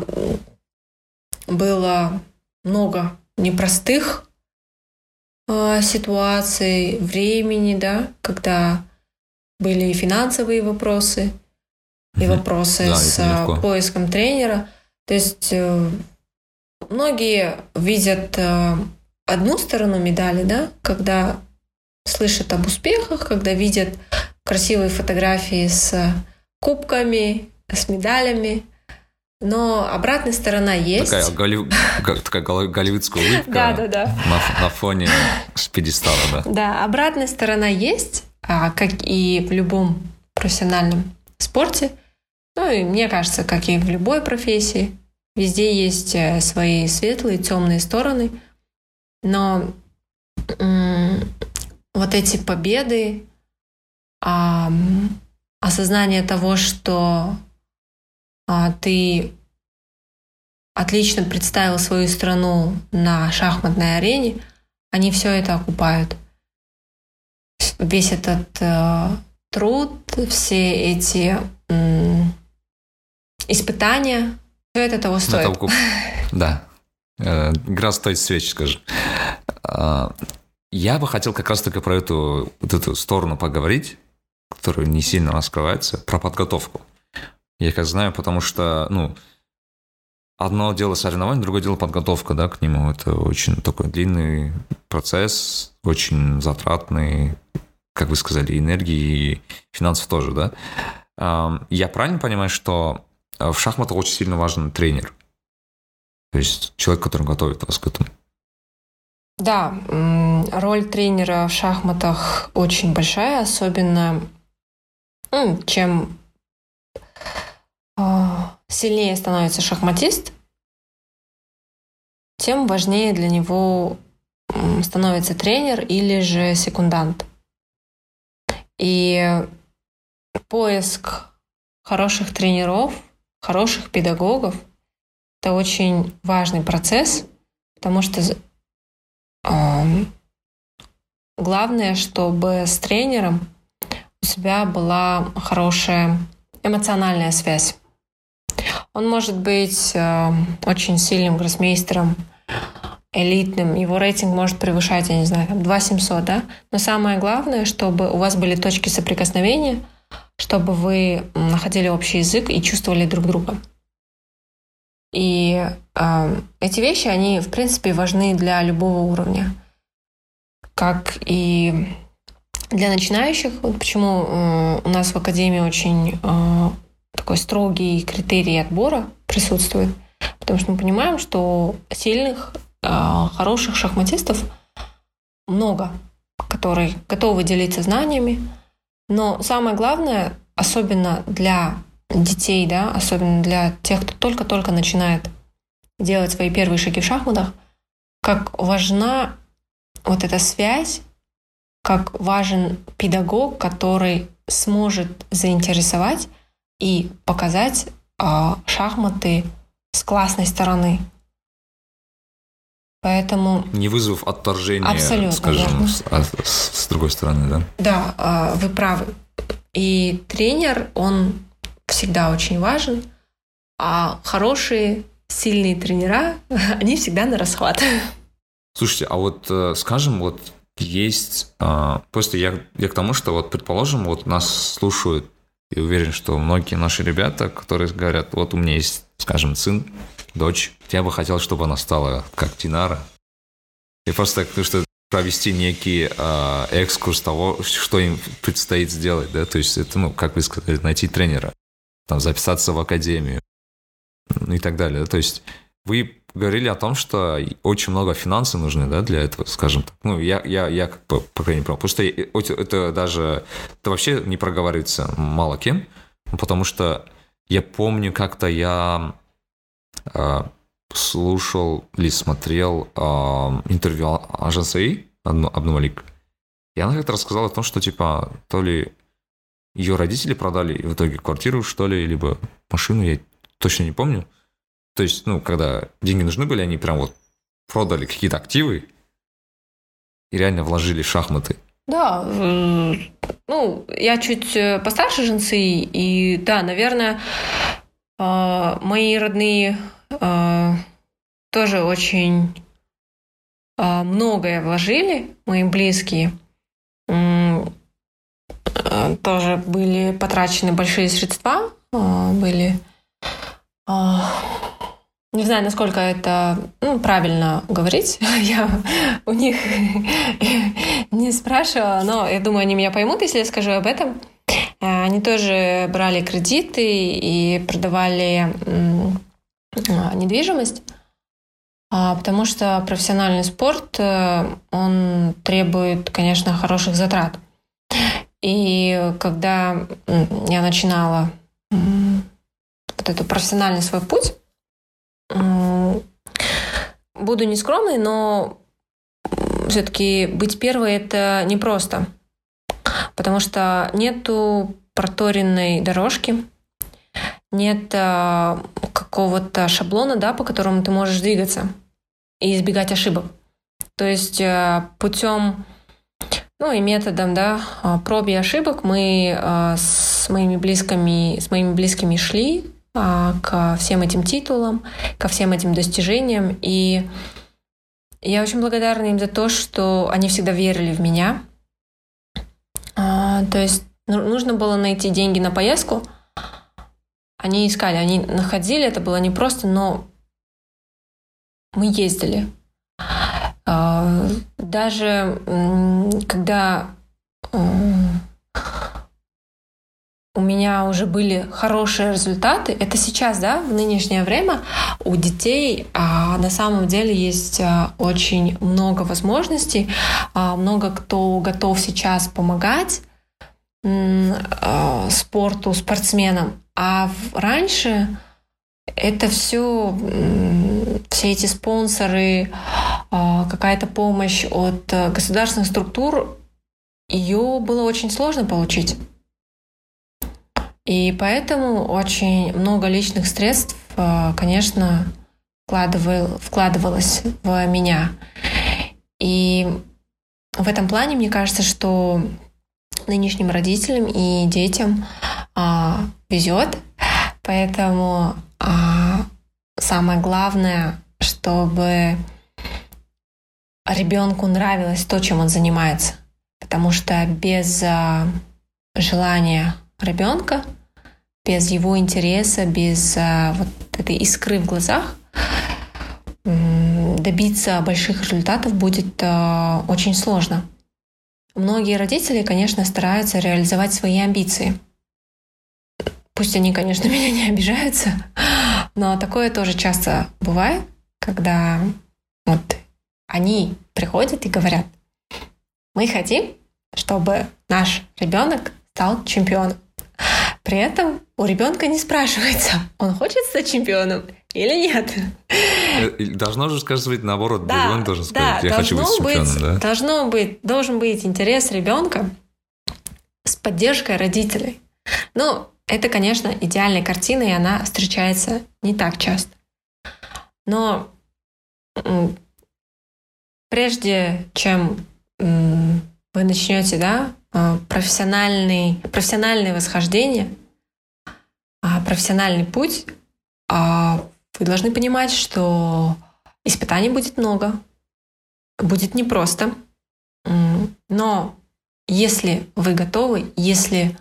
было много непростых э, ситуаций, времени, да, когда были и финансовые вопросы, и вопросы да, с э, поиском тренера. То есть э, многие видят э, одну сторону медали, да, когда слышат об успехах, когда видят красивые фотографии с кубками, с медалями. Но обратная сторона есть. Такая, голли... такая голливудская улыбка да, да, да. На, на фоне с пьедестала, да. Да, обратная сторона есть, как и в любом профессиональном спорте. Ну и мне кажется, как и в любой профессии, везде есть э, свои светлые, темные стороны. Но вот эти победы, а, осознание того, что а, ты отлично представил свою страну на шахматной арене, они все это окупают весь этот э, труд, все эти э, испытания, все это того стоит. Это да. Э, игра стоит свеч, скажем. А, я бы хотел как раз таки про эту, вот эту сторону поговорить, которая не сильно раскрывается, про подготовку. Я как знаю, потому что, ну, одно дело соревнование, другое дело подготовка, да, к нему. Это очень такой длинный процесс, очень затратный, как вы сказали, энергии и финансов тоже, да? Я правильно понимаю, что э, в шахматах очень сильно важен тренер? То есть человек, который готовит вас к этому? Да, роль тренера в шахматах очень большая, особенно чем а, сильнее становится шахматист, тем важнее для него становится тренер или же секундант. И поиск хороших тренеров, хороших педагогов – это очень важный процесс, потому что главное, чтобы с тренером у себя была хорошая эмоциональная связь. Он может быть э, очень сильным гроссмейстером, элитным, его рейтинг может превышать, я не знаю, там 2700, да? Но самое главное, чтобы у вас были точки соприкосновения, чтобы вы находили общий язык и чувствовали друг друга. И э, эти вещи, они, в принципе, важны для любого уровня. Как и для начинающих, вот почему э, у нас в Академии очень э, такой строгий критерий отбора присутствует, потому что мы понимаем, что сильных, э, хороших шахматистов много, которые готовы делиться знаниями, но самое главное, особенно для детей, да, особенно для тех, кто только-только начинает делать свои первые шаги в шахматах, как важна вот эта связь, как важен педагог, который сможет заинтересовать и показать э, шахматы с классной стороны. Поэтому... Не вызвав отторжения, Абсолютно, скажем, с, а, с, с другой стороны, да? Да, э, вы правы. И тренер, он всегда очень важен, а хорошие, сильные тренера, они всегда на расхват. Слушайте, а вот, э, скажем, вот есть... Просто я, я к тому, что вот, предположим, вот нас слушают, и уверен, что многие наши ребята, которые говорят, вот у меня есть, скажем, сын, дочь, я бы хотел, чтобы она стала как Тинара. И просто так, что провести некий э, экскурс того, что им предстоит сделать, да, то есть это, ну, как вы сказали, найти тренера там, записаться в академию ну и так далее. То есть вы говорили о том, что очень много финансов нужны, да, для этого, скажем так. Ну, я, я, я как бы, по крайней мере, потому что это даже, это вообще не проговаривается мало кем, потому что я помню, как-то я э, слушал или смотрел э, интервью Ажансаи Абнумалик, и она как-то рассказала о том, что, типа, то ли ее родители продали в итоге квартиру, что ли, либо машину, я точно не помню. То есть, ну, когда деньги нужны были, они прям вот продали какие-то активы и реально вложили шахматы. Да, ну, я чуть э, постарше женцы, и да, наверное, э, мои родные э, тоже очень многое вложили, мои близкие. Тоже были потрачены большие средства, были не знаю, насколько это ну, правильно говорить. Я у них не спрашивала, но я думаю, они меня поймут, если я скажу об этом. Они тоже брали кредиты и продавали недвижимость, а, потому что профессиональный спорт, он требует, конечно, хороших затрат. И когда я начинала вот эту профессиональный свой путь, буду нескромной, но все-таки быть первой это непросто, потому что нету проторенной дорожки, нет а, какого-то шаблона, да, по которому ты можешь двигаться и избегать ошибок. То есть а, путем ну и методом да, а, проб и ошибок мы с моими близкими, с моими близкими шли к всем этим титулам, ко всем этим достижениям. И я очень благодарна им за то, что они всегда верили в меня. То есть ну, нужно было найти деньги на поездку. Они искали, они находили, это было непросто, но мы ездили. А, даже когда у меня уже были хорошие результаты. Это сейчас, да, в нынешнее время у детей а, на самом деле есть а, очень много возможностей, а, много кто готов сейчас помогать а, спорту, спортсменам. А в, раньше это все, все эти спонсоры, а, какая-то помощь от э, государственных структур, ее было очень сложно получить. И поэтому очень много личных средств, э, конечно, вкладывал, вкладывалось в меня. И в этом плане мне кажется, что нынешним родителям и детям а, везет, поэтому а, самое главное, чтобы ребенку нравилось то, чем он занимается, потому что без а, желания ребенка, без его интереса, без а, вот этой искры в глазах добиться больших результатов будет а, очень сложно. Многие родители, конечно, стараются реализовать свои амбиции. Пусть они, конечно, меня не обижаются, но такое тоже часто бывает, когда вот они приходят и говорят, мы хотим, чтобы наш ребенок стал чемпионом. При этом у ребенка не спрашивается, он хочет стать чемпионом или нет. Э, должно же сказать наоборот, да, ребенок должен сказать, да, я хочу быть чемпионом, быть, да? Должно быть, должен быть интерес ребенка с поддержкой родителей. Ну, это, конечно, идеальная картина, и она встречается не так часто. Но прежде чем вы начнете, да, а, профессиональный, профессиональное восхождение, а, профессиональный путь, а, вы должны понимать, что испытаний будет много, будет непросто, но если вы готовы, если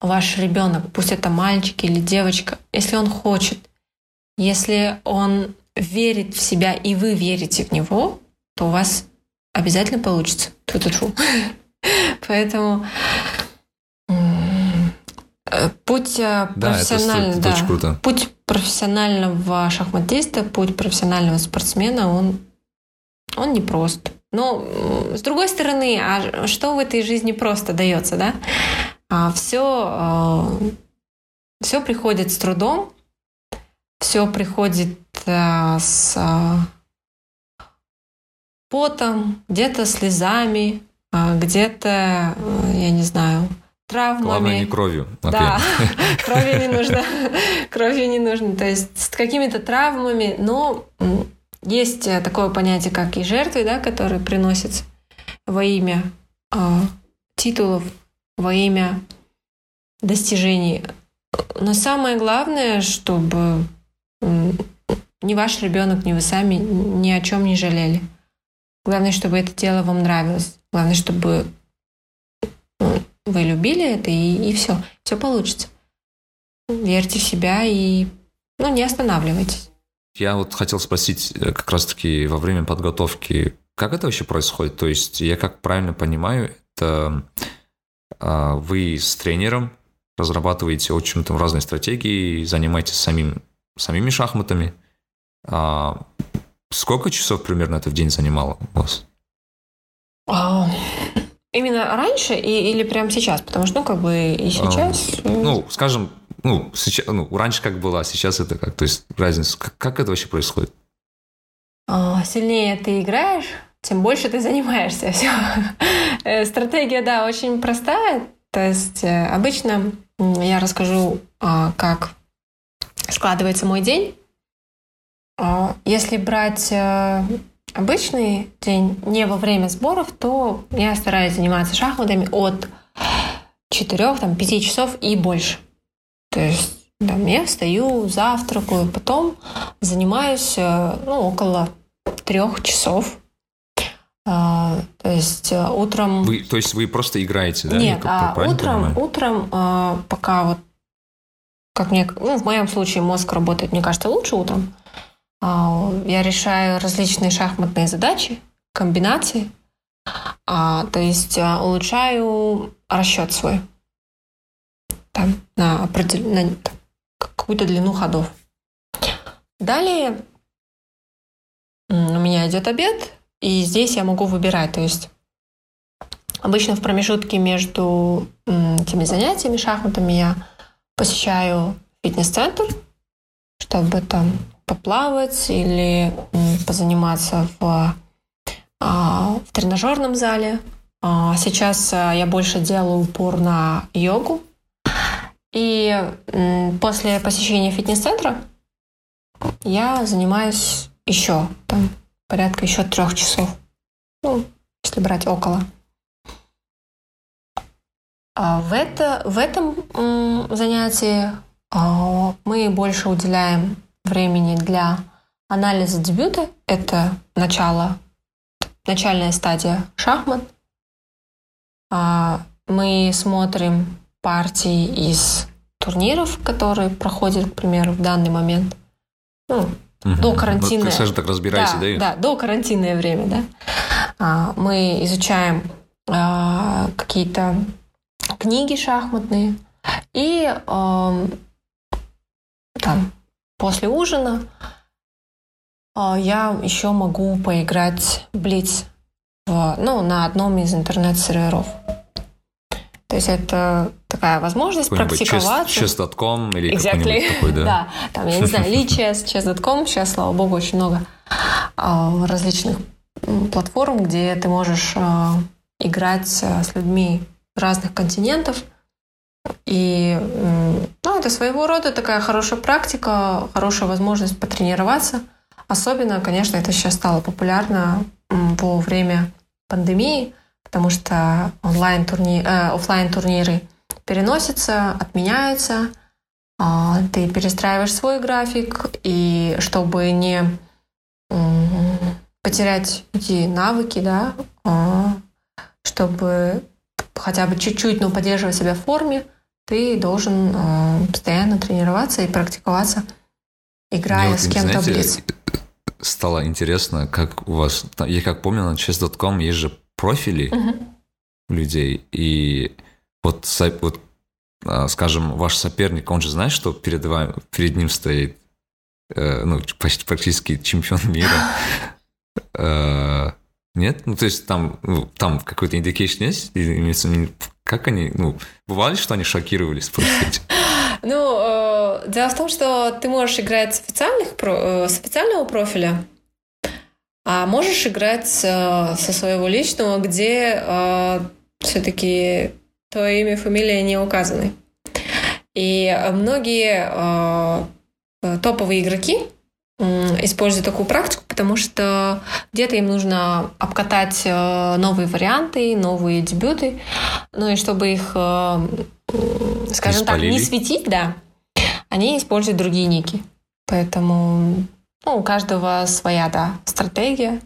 ваш ребенок, пусть это мальчик или девочка, если он хочет, если он верит в себя и вы верите в него, то у вас обязательно получится. Ту-ту-ту. Поэтому э, путь э, профессионального, да, это да, путь профессионального шахматиста, путь профессионального спортсмена, он, он непрост. Но с другой стороны, а что в этой жизни просто дается, да? А все, э, все приходит с трудом, все приходит с потом, где-то слезами, а, где-то, э, я не знаю, травмами. Главное, не кровью. Да, крови не нужно. Крови не нужно. То есть с какими-то травмами, но есть э, такое понятие, как и жертвы, да, которые приносятся во имя э, титулов, во имя достижений. Но самое главное, чтобы ни ваш ребенок, ни вы сами ни о чем не жалели. Главное, чтобы это дело вам нравилось. Главное, чтобы ну, вы любили это, и, и все. Все получится. Верьте в себя и ну, не останавливайтесь. Я вот хотел спросить э, как раз-таки во время подготовки, как это вообще происходит? То есть я как правильно понимаю, это а, вы с тренером разрабатываете очень там разные стратегии, занимаетесь самим, самими шахматами. А, Сколько часов примерно это в день занимало у вас? А, именно раньше и, или прямо сейчас? Потому что, ну, как бы и сейчас... А, ну, скажем, ну, сейчас, ну, раньше как было, а сейчас это как? То есть разница, как, как это вообще происходит? А, сильнее ты играешь, тем больше ты занимаешься. Все. Э, стратегия, да, очень простая. То есть э, обычно я расскажу, а, как складывается мой день. А если брать э, обычный день, не во время сборов, то я стараюсь заниматься шахматами от 4-5 часов и больше. То есть там, я встаю, завтракаю, потом занимаюсь э, ну, около трех часов. А, то есть э, утром... Вы, то есть вы просто играете, да? Нет, а утром, утром а, пока вот, как мне, ну, в моем случае мозг работает, мне кажется, лучше утром. А, я решаю различные шахматные задачи, комбинации, а, то есть а, улучшаю расчет свой там, на, определ... на какую-то длину ходов. Далее у меня идет обед, и здесь я могу выбирать. То есть обычно в промежутке между этими занятиями шахматами я посещаю фитнес-центр, чтобы там поплавать или позаниматься в, а, в тренажерном зале. А, сейчас а, я больше делаю упор на йогу. И после посещения фитнес-центра я занимаюсь еще там порядка еще трех часов. Ну, если брать около. А в, это, в этом занятии а, мы больше уделяем времени для анализа дебюта. Это начало, начальная стадия шахмат. А, мы смотрим партии из турниров, которые проходят, к примеру, в данный момент. Ну, угу. до карантина. Ну, скажем так, разбирайся, да? Да, до карантинное время, да. Мы изучаем какие-то книги шахматные. И э, там после ужина э, я еще могу поиграть в Блиц в, ну, на одном из интернет-серверов. То есть это такая возможность практиковаться. Chess.com или exactly. такой, да? да, там, я не знаю, Lichess, Chess.com, сейчас, слава богу, очень много э, различных платформ, где ты можешь э, играть с людьми разных континентов. И ну, это своего рода такая хорошая практика, хорошая возможность потренироваться. Особенно, конечно, это сейчас стало популярно во время пандемии, потому что онлайн-турни... э, офлайн-турниры переносятся, отменяются, э, ты перестраиваешь свой график, и чтобы не э, потерять эти навыки, да, э, чтобы хотя бы чуть-чуть, но поддерживать себя в форме, ты должен э, постоянно тренироваться и практиковаться, играя Мне с кем-то в близ. Стало интересно, как у вас... Я как помню, на chess.com есть же профили угу. людей, и вот, вот, а, скажем, ваш соперник, он же знает, что перед, вами, перед ним стоит э, ну, почти практически чемпион мира. Э, нет? Ну, то есть там, ну, там какой-то indication есть? Как они, ну, бывали, что они шокировались просто? Ну, э, дело в том, что ты можешь играть с, официальных, э, с официального профиля, а можешь играть э, со своего личного, где э, все-таки твое имя и фамилия не указаны. И многие э, топовые игроки, используют такую практику, потому что где-то им нужно обкатать э, новые варианты, новые дебюты, ну и чтобы их, э, скажем так, не светить, да, они используют другие ники. Поэтому ну, у каждого своя, да, стратегия.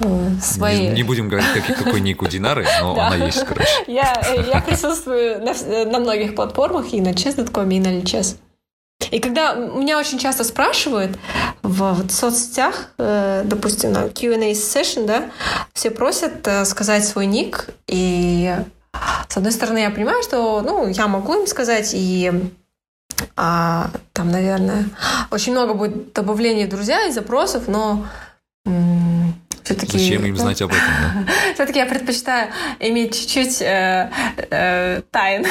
Э, свои... Не, не будем говорить, какой, какой ник у Динары, но она есть, короче. Я, я присутствую на, на многих платформах, и на chess.com, и на Lichess. И когда меня очень часто спрашивают в, в соцсетях, э, допустим, на Q&A session, да, все просят э, сказать свой ник, и с одной стороны я понимаю, что, ну, я могу им сказать, и а, там, наверное, очень много будет добавлений друзья и запросов, но все-таки... Зачем им знать об этом? Да? Все-таки я предпочитаю иметь чуть-чуть э, э, тайн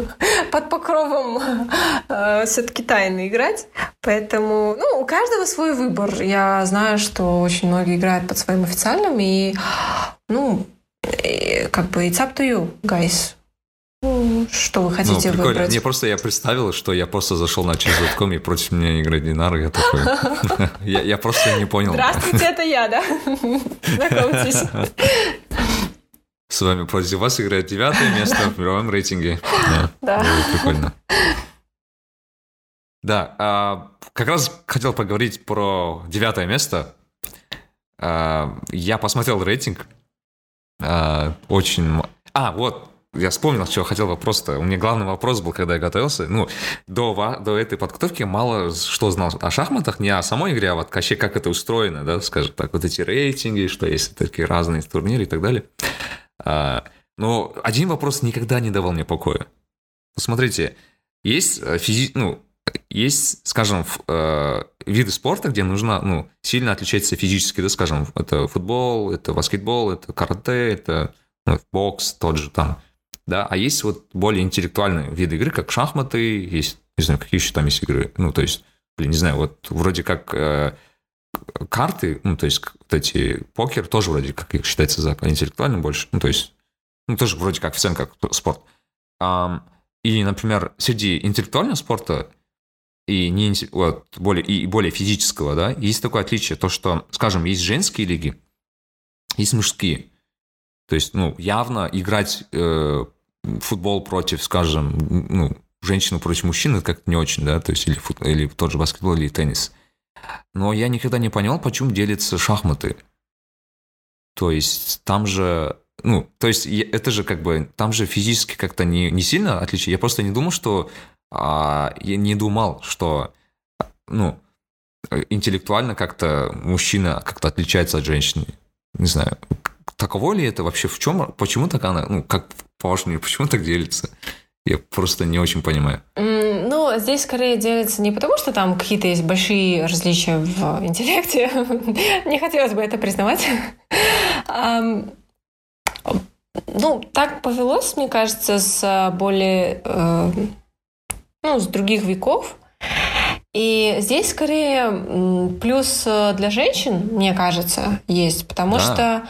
под покровом э, все-таки тайны играть. Поэтому, ну, у каждого свой выбор. Я знаю, что очень многие играют под своим официальным, и, ну, и, как бы it's up to you, guys. Что вы хотите ну, выбрать? Мне просто я представил, что я просто зашел на chess.com и против меня играет Динар, я такой... я, я просто не понял. Здравствуйте, это я, да? Знакомьтесь. С вами против вас играет девятое место в мировом рейтинге. Да. да. Прикольно. Да, а, как раз хотел поговорить про девятое место. А, я посмотрел рейтинг. А, очень... А, вот, я вспомнил, что хотел вопрос-то. У меня главный вопрос был, когда я готовился. Ну, до, до этой подготовки мало что знал о шахматах, не о самой игре, а вот вообще как это устроено, да, скажем так, вот эти рейтинги, что есть такие разные турниры и так далее. А, но один вопрос никогда не давал мне покоя. Смотрите, есть э, физи... ну, есть, скажем, э, виды спорта, где нужно ну, сильно отличаться физически, да, скажем, это футбол, это баскетбол, это карате, это ну, бокс тот же там да, а есть вот более интеллектуальные виды игры, как шахматы, есть, не знаю, какие еще там есть игры, ну, то есть, блин, не знаю, вот вроде как э, карты, ну, то есть, вот эти покер тоже вроде как их считается за интеллектуальным больше, ну, то есть, ну, тоже вроде как официально как спорт. А, и, например, среди интеллектуального спорта и, не, вот, более, и более физического, да, есть такое отличие, то, что, скажем, есть женские лиги, есть мужские. То есть, ну, явно играть э, футбол против, скажем, ну, женщину против мужчины, это как-то не очень, да, то есть, или, фут, или тот же баскетбол, или теннис. Но я никогда не понял, почему делятся шахматы. То есть, там же ну, то есть это же как бы, там же физически как-то не, не сильно отличие. Я просто не думал, что, а, я не думал, что, ну, интеллектуально как-то мужчина как-то отличается от женщины. Не знаю, таково ли это вообще? В чем, почему так она, ну, как, по-вашему, почему так делится? Я просто не очень понимаю. Ну, здесь скорее делится не потому, что там какие-то есть большие различия в интеллекте. не хотелось бы это признавать. Ну, так повелось, мне кажется, с более, э, ну, с других веков. И здесь скорее плюс э, для женщин, мне кажется, есть, потому да. что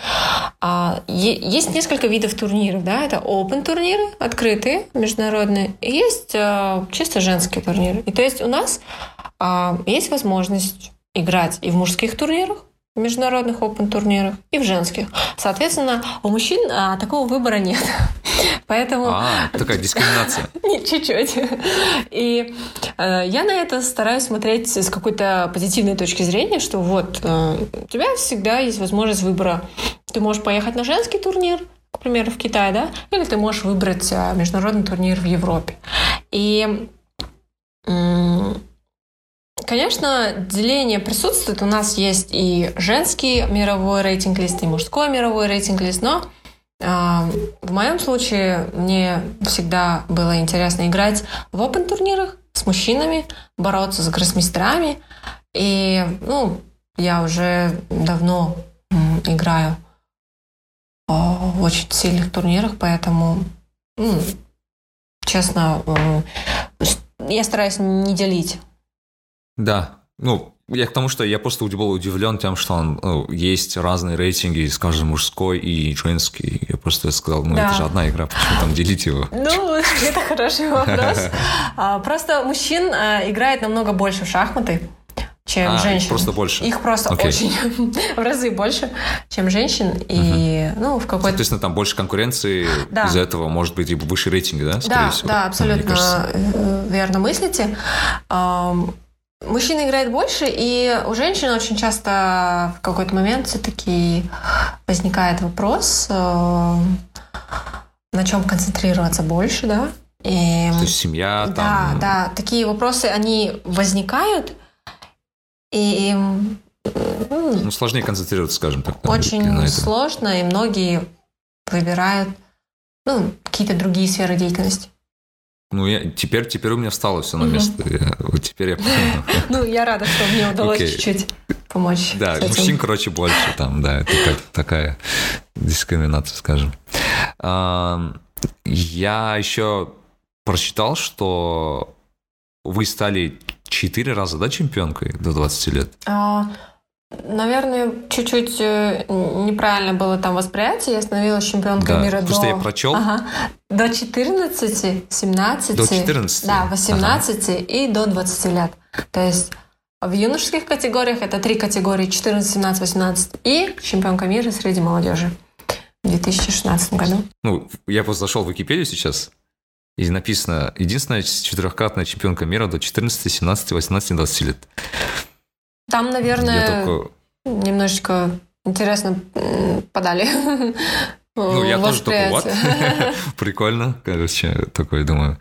а, есть несколько видов турниров, да, это open турниры, открытые, международные, и есть а, чисто женские турниры. И то есть у нас а, есть возможность играть и в мужских турнирах, в международных open турнирах и в женских. Соответственно, у мужчин а, такого выбора нет. Поэтому... А, такая дискриминация. Чуть-чуть. И э, я на это стараюсь смотреть с какой-то позитивной точки зрения, что вот э, у тебя всегда есть возможность выбора. Ты можешь поехать на женский турнир, к примеру, в Китай, да, или ты можешь выбрать э, международный турнир в Европе. И Конечно, деление присутствует. У нас есть и женский мировой рейтинг-лист, и мужской мировой рейтинг-лист, но э, в моем случае мне всегда было интересно играть в open турнирах с мужчинами, бороться с гроссмейстерами. И, ну, я уже давно играю в очень сильных турнирах, поэтому, честно, я стараюсь не делить да, ну, я к тому, что я просто был удивлен тем, что он, ну, есть разные рейтинги, скажем, мужской и женский. Я просто сказал, ну, да. это же одна игра, почему там делить его? Ну, это хороший вопрос. А, просто мужчин а, играет намного больше в шахматы чем а, женщин. Их просто больше. Их просто okay. очень в разы больше, чем женщин. И, uh-huh. ну, в какой-то... Соответственно, там больше конкуренции, да. из-за этого может быть и выше рейтинг, да, да, всего? Да, абсолютно э, верно мыслите. Мужчина играет больше, и у женщин очень часто в какой-то момент все-таки возникает вопрос, э, на чем концентрироваться больше, да? И, То есть семья, да, там... Да, такие вопросы, они возникают, и... Ну, сложнее концентрироваться, скажем так. Очень на сложно, и многие выбирают ну, какие-то другие сферы деятельности. Ну, я, теперь, теперь у меня встало все на место. Я, вот теперь я. Ну, я рада, что мне удалось okay. чуть-чуть помочь. Да, мужчин, короче, больше там, да, это как такая дискриминация, скажем. Я еще прочитал, что вы стали четыре раза, да, чемпионкой до 20 лет? А, Наверное, чуть-чуть э, неправильно было там восприятие. Я становилась чемпионкой да, мира до... что я прочел. Ага, до 14, 17. До 14? Да, 18 ага. и до 20 лет. То есть в юношеских категориях это три категории 14, 17, 18 и чемпионка мира среди молодежи в 2016 году. Ну, я просто зашел в Википедию сейчас, и написано «Единственная четырехкратная чемпионка мира до 14, 17, 18, 20 лет». Там, наверное, только... немножечко интересно подали. Ну, я тоже такой, вот. Прикольно, короче, такой, думаю,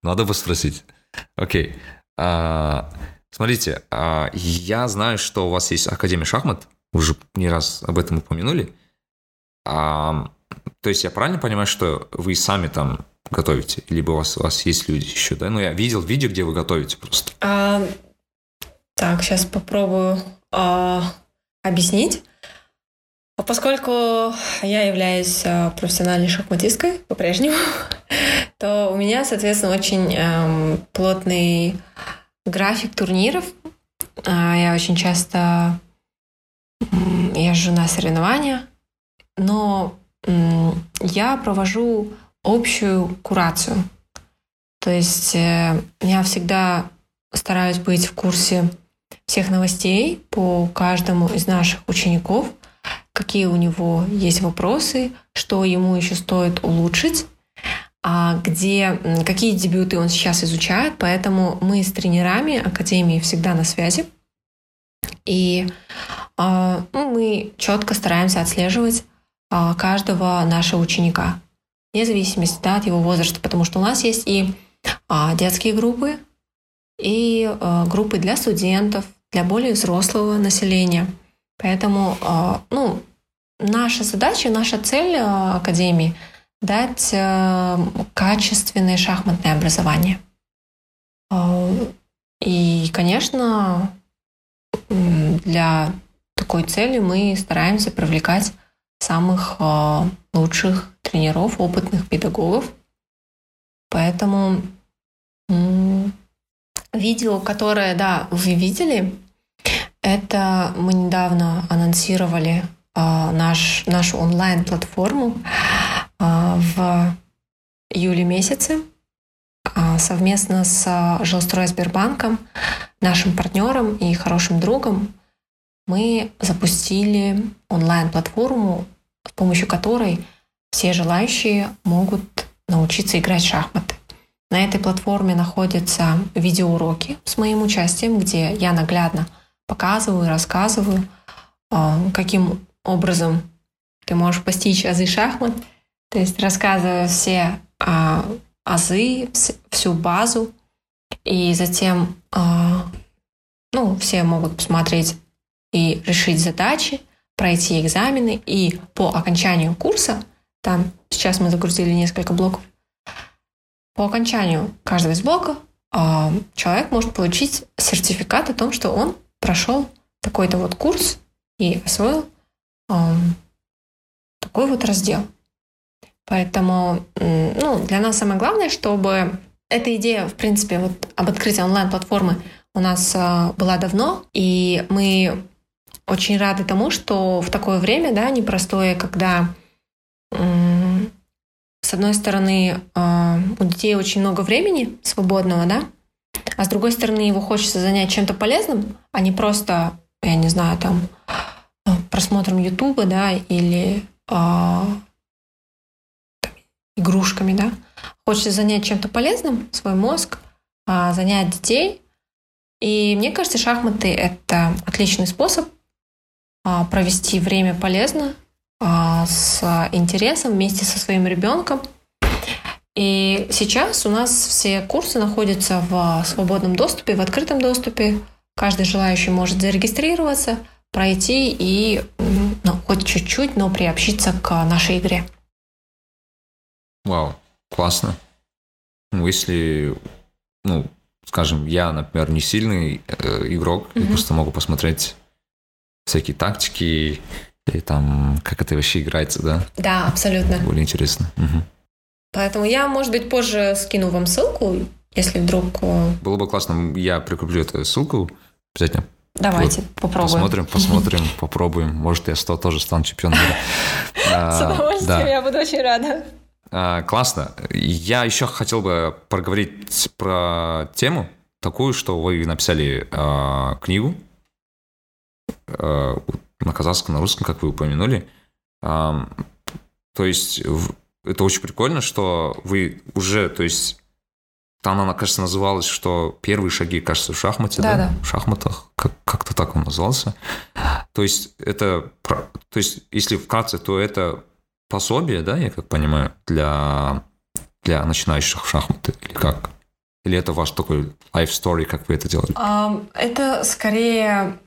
надо бы спросить. Окей. А, смотрите, а, я знаю, что у вас есть Академия шахмат, уже не раз об этом упомянули. А, то есть я правильно понимаю, что вы сами там готовите? Либо у вас, у вас есть люди еще, да? Ну, я видел видео, где вы готовите просто. А, так, сейчас попробую э, объяснить. Поскольку я являюсь э, профессиональной шахматисткой по-прежнему, то у меня, соответственно, очень э, плотный график турниров. Я очень часто езжу на соревнования, но я провожу общую курацию. То есть э, я всегда стараюсь быть в курсе всех новостей по каждому из наших учеников, какие у него есть вопросы, что ему еще стоит улучшить, а где, какие дебюты он сейчас изучает. Поэтому мы с тренерами Академии всегда на связи. И э, мы четко стараемся отслеживать э, каждого нашего ученика, вне зависимости да, от его возраста, потому что у нас есть и детские группы, и э, группы для студентов, для более взрослого населения. Поэтому, э, ну, наша задача, наша цель э, Академии — дать э, качественное шахматное образование. Э, и, конечно, для такой цели мы стараемся привлекать самых э, лучших тренеров, опытных педагогов. Поэтому видео, которое, да, вы видели, это мы недавно анонсировали наш, нашу онлайн-платформу а, в июле месяце а, совместно с Жилстрой Сбербанком, нашим партнером и хорошим другом, мы запустили онлайн-платформу, с помощью которой все желающие могут научиться играть в шахматы. На этой платформе находятся видеоуроки с моим участием, где я наглядно показываю, рассказываю, а, каким образом ты можешь постичь азы шахмат – то есть рассказываю все а, азы, всю базу, и затем а, ну, все могут посмотреть и решить задачи, пройти экзамены, и по окончанию курса, там сейчас мы загрузили несколько блоков, по окончанию каждого из блоков а, человек может получить сертификат о том, что он прошел такой-то вот курс и освоил а, такой вот раздел. Поэтому ну, для нас самое главное, чтобы эта идея, в принципе, вот об открытии онлайн-платформы у нас а, была давно, и мы очень рады тому, что в такое время, да, непростое, когда с одной стороны а, у детей очень много времени свободного, да, а с другой стороны его хочется занять чем-то полезным, а не просто, я не знаю, там просмотром Ютуба, да, или игрушками, да. Хочется занять чем-то полезным свой мозг, а, занять детей. И мне кажется, шахматы — это отличный способ а, провести время полезно, с интересом вместе со своим ребенком. И сейчас у нас все курсы находятся в свободном доступе, в открытом доступе. Каждый желающий может зарегистрироваться, пройти и ну, хоть чуть-чуть, но приобщиться к нашей игре. Вау, классно. Ну, если, ну, скажем, я, например, не сильный э, игрок, mm-hmm. я просто могу посмотреть всякие тактики и там, как это вообще играется, да? Да, абсолютно. Более интересно. Угу. Поэтому я, может быть, позже скину вам ссылку, если вдруг... Э, Было бы классно, я прикреплю эту ссылку обязательно. Давайте, вот, попробуем. Посмотрим, посмотрим, попробуем. Может, я тоже стану чемпионом. С удовольствием, я буду очень рада. А, классно. Я еще хотел бы проговорить про тему такую, что вы написали э, книгу на казахском, на русском, как вы упомянули. То есть это очень прикольно, что вы уже, то есть там она, кажется, называлась, что первые шаги, кажется, в шахмате, да, да? в шахматах, как- как-то так он назывался. То есть это, то есть если вкратце, то это пособие, да, я как понимаю, для, для начинающих в шахматы или как? Или это ваш такой life story, как вы это делали? Это скорее,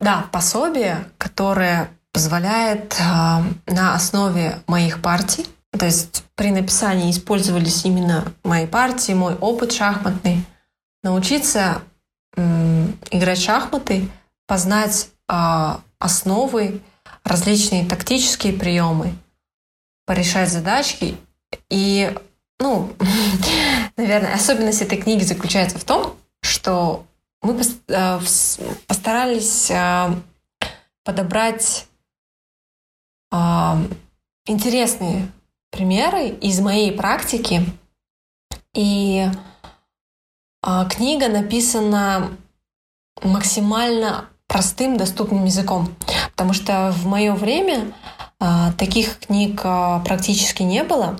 да, пособие, которое позволяет на основе моих партий, то есть при написании использовались именно мои партии, мой опыт шахматный, научиться играть в шахматы, познать а, основы различные тактические приемы, порешать задачки. И, ну, наверное, особенность этой книги заключается в том, что мы э, постарались э, подобрать э, интересные примеры из моей практики и книга написана максимально простым, доступным языком. Потому что в мое время таких книг практически не было.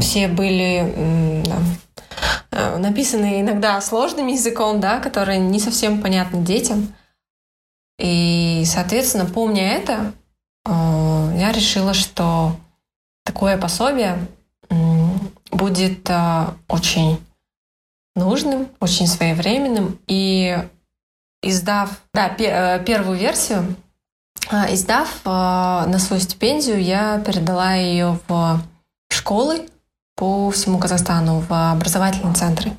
Все были написаны иногда сложным языком, да, который не совсем понятны детям. И, соответственно, помня это, я решила, что такое пособие будет очень нужным, очень своевременным. И издав да, э, первую версию, а, издав э, на свою стипендию, я передала ее в школы по всему Казахстану, в образовательные центры.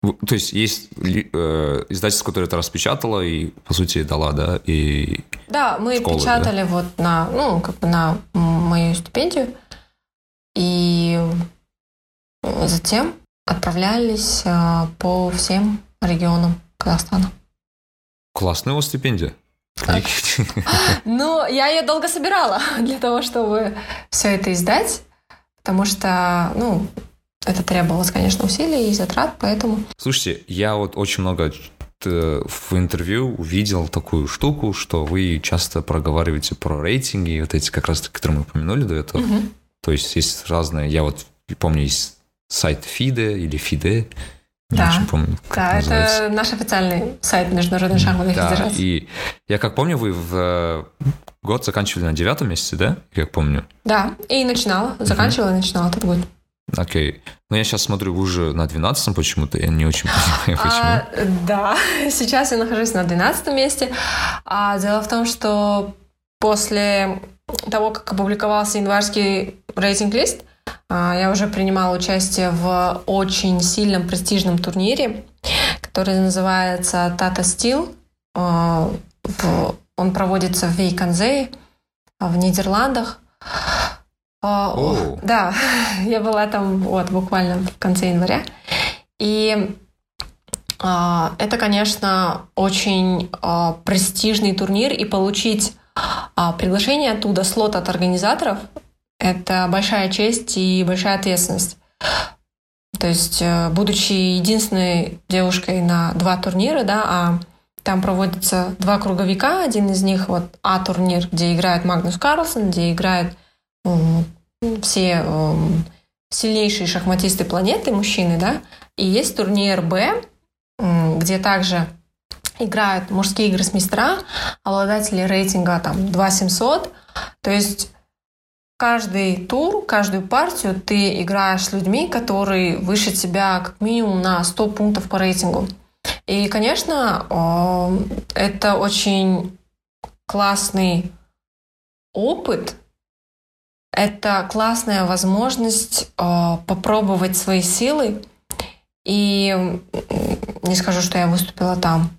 То есть есть э, издательство, которое это распечатало и, по сути, дала, да? И да, мы школы, печатали да? вот на, ну, как бы на мою стипендию. И затем отправлялись э, по всем регионам Казахстана. Классная у вас стипендия. Ну, я ее долго собирала для того, чтобы все это издать, потому что, ну, это требовалось, конечно, усилий и затрат, поэтому... Слушайте, я вот очень много в интервью увидел такую штуку, что вы часто проговариваете про рейтинги, вот эти как раз, которые мы упомянули до этого. Угу. То есть есть разные, я вот помню, есть сайт ФИДЕ или ФИДЕ, да. Не очень помню, да, это, это наш официальный сайт Международной шахматной да, федерации. И я как помню, вы в э, год заканчивали на девятом месяце, да? Как помню. Да, и начинала, заканчивала и начинала этот год. Окей. Но я сейчас смотрю, вы уже на 12 почему-то, я не очень понимаю, почему. А, да, сейчас я нахожусь на 12 месте. А дело в том, что после того, как опубликовался январский рейтинг-лист, а, я уже принимала участие в очень сильном престижном турнире, который называется Tata Steel. А, он проводится в Вейконзее, в Нидерландах. Oh. Да, я была там вот буквально в конце января. И это, конечно, очень престижный турнир, и получить приглашение оттуда, слот от организаторов, это большая честь и большая ответственность. То есть, э, будучи единственной девушкой на два турнира, да, а там проводятся два круговика, один из них вот А-турнир, где играет Магнус Карлсон, где играют все сильнейшие шахматисты планеты, мужчины, да, и есть турнир Б, где также играют мужские игры с мистера, обладатели рейтинга там 2700, то есть каждый тур, каждую партию ты играешь с людьми, которые выше тебя как минимум на 100 пунктов по рейтингу. И, конечно, это очень классный опыт, это классная возможность попробовать свои силы. И не скажу, что я выступила там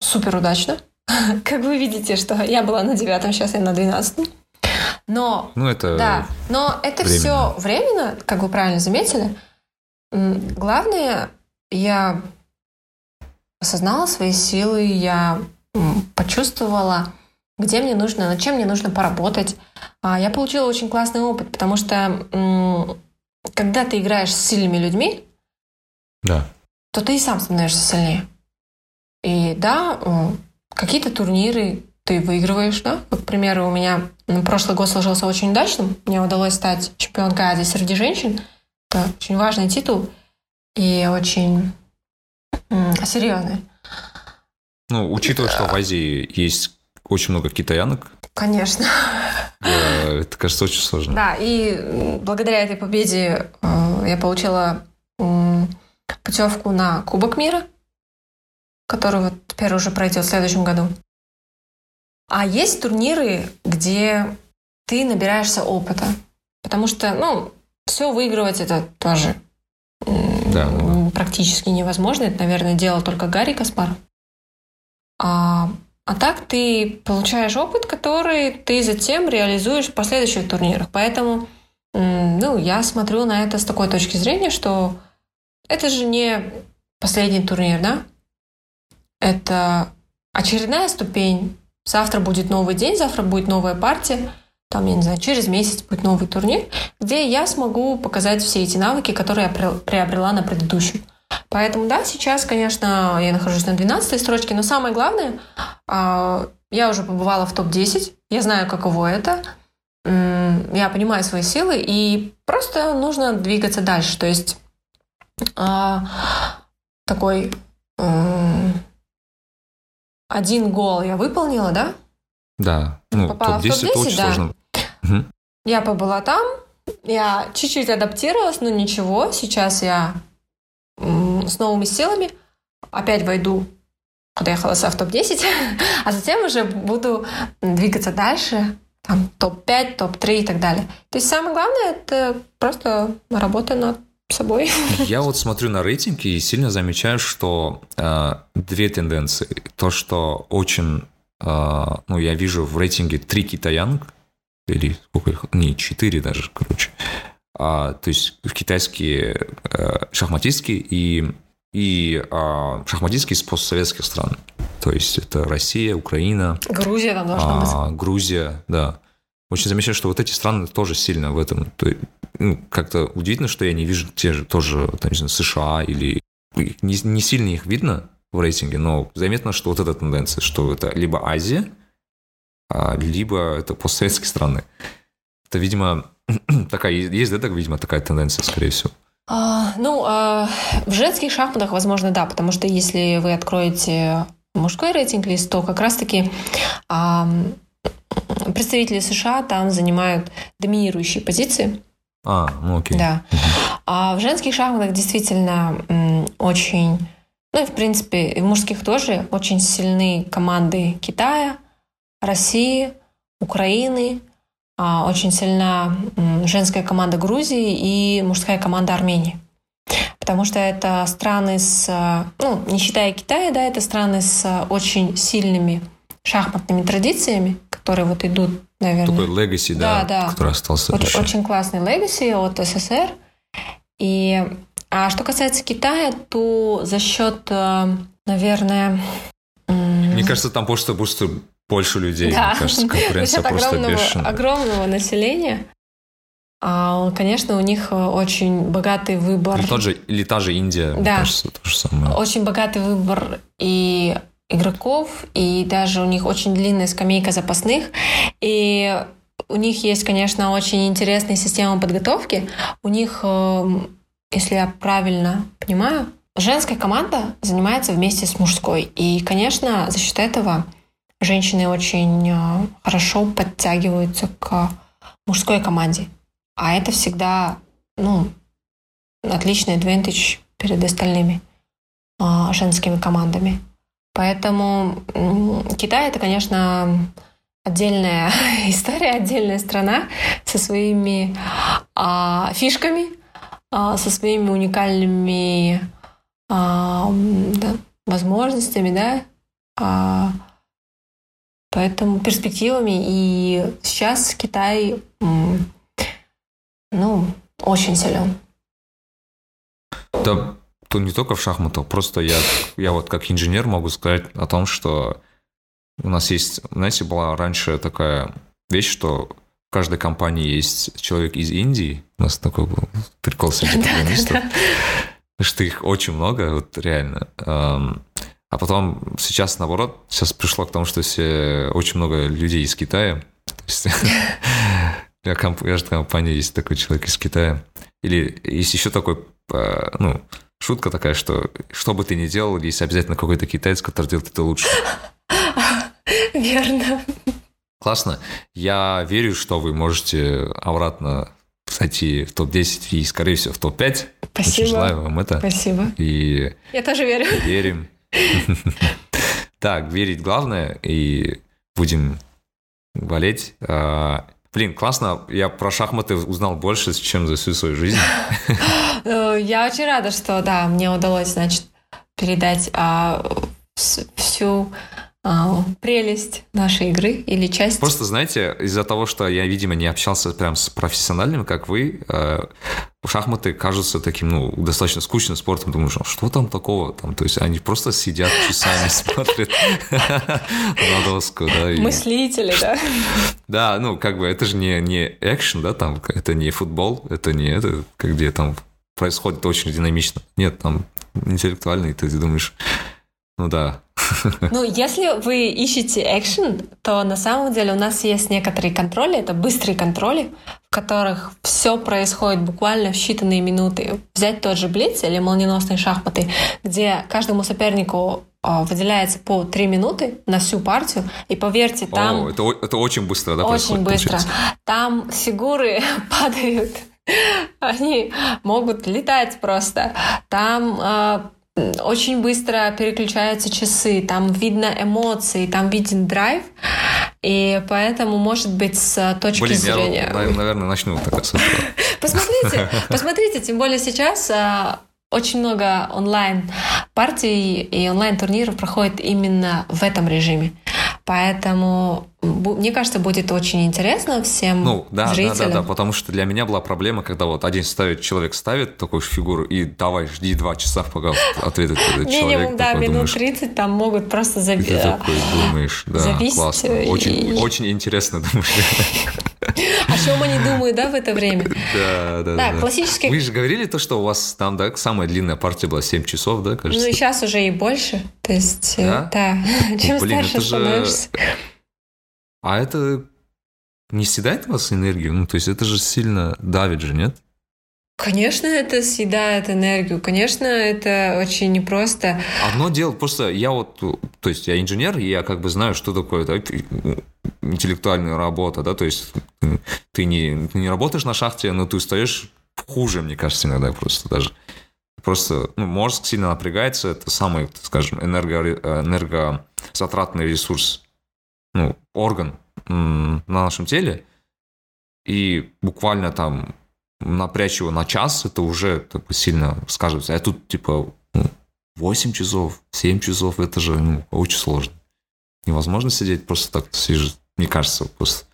супер удачно. Как вы видите, что я была на девятом, сейчас я на двенадцатом. Но, ну, это да, но это временно. все временно, как вы правильно заметили. Главное, я осознала свои силы, я почувствовала, где мне нужно, над чем мне нужно поработать. А, я получила очень классный опыт, потому что когда ты играешь с сильными людьми, да. то ты и сам становишься сильнее. И да, какие-то турниры ты выигрываешь, да? Вот, к примеру, у меня прошлый год сложился очень удачным. Мне удалось стать чемпионкой Азии среди женщин. Это очень важный титул и очень серьезный. Ну, учитывая, что в Азии есть очень много китаянок. Конечно. Это, кажется, очень сложно. Да, и благодаря этой победе э, я получила путевку на Кубок мира, который вот теперь уже пройдет в следующем году. А есть турниры, где ты набираешься опыта. Потому что, ну, все выигрывать это тоже да, да. практически невозможно. Это, наверное, делал только Гарри Каспаров. А, а так ты получаешь опыт, который ты затем реализуешь в последующих турнирах. Поэтому, ну, я смотрю на это с такой точки зрения, что это же не последний турнир, да? Это очередная ступень Завтра будет новый день, завтра будет новая партия, там, я не знаю, через месяц будет новый турнир, где я смогу показать все эти навыки, которые я приобрела на предыдущем. Поэтому, да, сейчас, конечно, я нахожусь на 12 строчке, но самое главное, а, я уже побывала в топ-10, я знаю, каково это, я понимаю свои силы, и просто нужно двигаться дальше. То есть а, такой один гол я выполнила, да? Да, ну, Попала топ-10 в это очень да. сложно. Я побыла там, я чуть-чуть адаптировалась, но ничего, сейчас я с новыми силами опять войду куда я ходила в топ-10, а затем уже буду двигаться дальше, там топ-5, топ-3 и так далее. То есть самое главное это просто работа над собой. Я вот смотрю на рейтинги и сильно замечаю, что э, две тенденции. То, что очень, э, ну, я вижу в рейтинге три китаянок, или сколько их, не, четыре даже, короче. А, то есть китайские э, шахматистки и, и э, шахматистки из постсоветских стран. То есть это Россия, Украина, Грузия там должна быть. а, Грузия, да. Очень замечаю, что вот эти страны тоже сильно в этом. То ну, как-то удивительно, что я не вижу те же тоже, там, не знаю, США или... Не, не сильно их видно в рейтинге, но заметно, что вот эта тенденция, что это либо Азия, а, либо это постсоветские страны. Это, видимо, такая, есть, да, так, видимо, такая тенденция, скорее всего. А, ну, а, в женских шахматах, возможно, да, потому что если вы откроете мужской рейтинг-лист, то как раз-таки а, представители США там занимают доминирующие позиции. А, ну окей. Да. А в женских шахматах действительно очень, ну и в принципе и в мужских тоже очень сильны команды Китая, России, Украины, а, очень сильна женская команда Грузии и мужская команда Армении. Потому что это страны с, ну, не считая Китая, да, это страны с очень сильными шахматными традициями, которые вот идут, наверное, Такой легаси, да, Да, да. который остался. еще. очень классный легаси от СССР. И а что касается Китая, то за счет, э, наверное, Мне кажется, там просто, просто больше людей. да, Мне кажется, за конкуренция счет просто огромного, бешеная. огромного населения, а, конечно, у них очень богатый выбор. Или, тот же, или та же Индия, мне Да. кажется, то же самое. Очень богатый выбор и игроков, и даже у них очень длинная скамейка запасных. И у них есть, конечно, очень интересная система подготовки. У них, эм, если я правильно понимаю, женская команда занимается вместе с мужской. И, конечно, за счет этого женщины очень э, хорошо подтягиваются к мужской команде. А это всегда, ну, отличный advantage перед остальными а, женскими командами. Поэтому Китай это, конечно, отдельная история, отдельная страна со своими а, фишками, а, со своими уникальными а, да, возможностями, да, а, поэтому перспективами. И сейчас Китай, ну, очень силен. Да, то не только в шахматах, просто я, я вот как инженер могу сказать о том, что у нас есть, знаете, была раньше такая вещь, что в каждой компании есть человек из Индии. У нас такой был прикол среди программистов. Что их очень много, вот реально. Эм, А потом сейчас, наоборот, сейчас пришло к тому, что все, очень много людей из Китая. Я каждой компании есть такой человек из Китая. Или есть еще такой, э, ну, шутка такая, что что бы ты ни делал, есть обязательно какой-то китаец, который делает это лучше. Верно. Классно. Я верю, что вы можете обратно зайти в топ-10 и, скорее всего, в топ-5. Очень Спасибо. желаю вам это. Спасибо. И Я тоже верю. верим. Так, верить главное, и будем болеть. А, Блин, классно. Я про шахматы узнал больше, чем за всю свою жизнь. Э, Я очень рада, что, да, мне удалось, значит, передать а, всю прелесть нашей игры или часть. Просто, знаете, из-за того, что я, видимо, не общался прям с профессиональными, как вы, э, шахматы кажутся таким, ну, достаточно скучным спортом. Думаешь, а что там такого? Там, то есть они просто сидят часами, смотрят на доску, да. и- Мыслители, да? Да, ну, как бы это же не, не экшен, да, там, это не футбол, это не это, как где там происходит очень динамично. Нет, там интеллектуальный, ты думаешь, ну да. Ну, если вы ищете экшен, то на самом деле у нас есть некоторые контроли, это быстрые контроли, в которых все происходит буквально в считанные минуты. Взять тот же блиц или молниеносные шахматы, где каждому сопернику а, выделяется по 3 минуты на всю партию, и поверьте, там... О, это, это очень быстро, да, Очень быстро. Получается? Там фигуры падают, они могут летать просто. Там а, очень быстро переключаются часы, там видно эмоции, там виден драйв, и поэтому, может быть, с точки Блин, зрения... Я, наверное, начну так с этого. Посмотрите, посмотрите, тем более сейчас а, очень много онлайн партий и онлайн турниров проходит именно в этом режиме. Поэтому, мне кажется, будет очень интересно всем ну, да, зрителям. Да, да, да, потому что для меня была проблема, когда вот один ставит, человек ставит такую фигуру, и давай, жди два часа, пока ответит этот человек. Минимум, да, минут 30 там могут просто забить. Ты такой думаешь, да, классно. Очень, очень интересно думаешь. О чем они думают, да, в это время? Да, да, да. классический... Вы же говорили то, что у вас там, да, самая длинная партия была 7 часов, да, кажется? Ну, и сейчас уже и больше. То есть, э, да, да. чем Блин, старше становишься. Же... А это не съедает у вас энергию? Ну, то есть это же сильно давит же, нет? Конечно, это съедает энергию. Конечно, это очень непросто. Одно дело, просто я вот, то есть я инженер, и я как бы знаю, что такое да, интеллектуальная работа, да, то есть ты не, ты не работаешь на шахте, но ты устаешь хуже, мне кажется, иногда просто даже. Просто ну, мозг сильно напрягается, это самый, скажем, энерго, энергозатратный ресурс, ну, орган на нашем теле, и буквально там напрячь его на час, это уже так, сильно сказывается. А тут, типа, 8 ну, часов, 7 часов, это же ну, очень сложно. Невозможно сидеть просто так сижу, мне кажется, просто.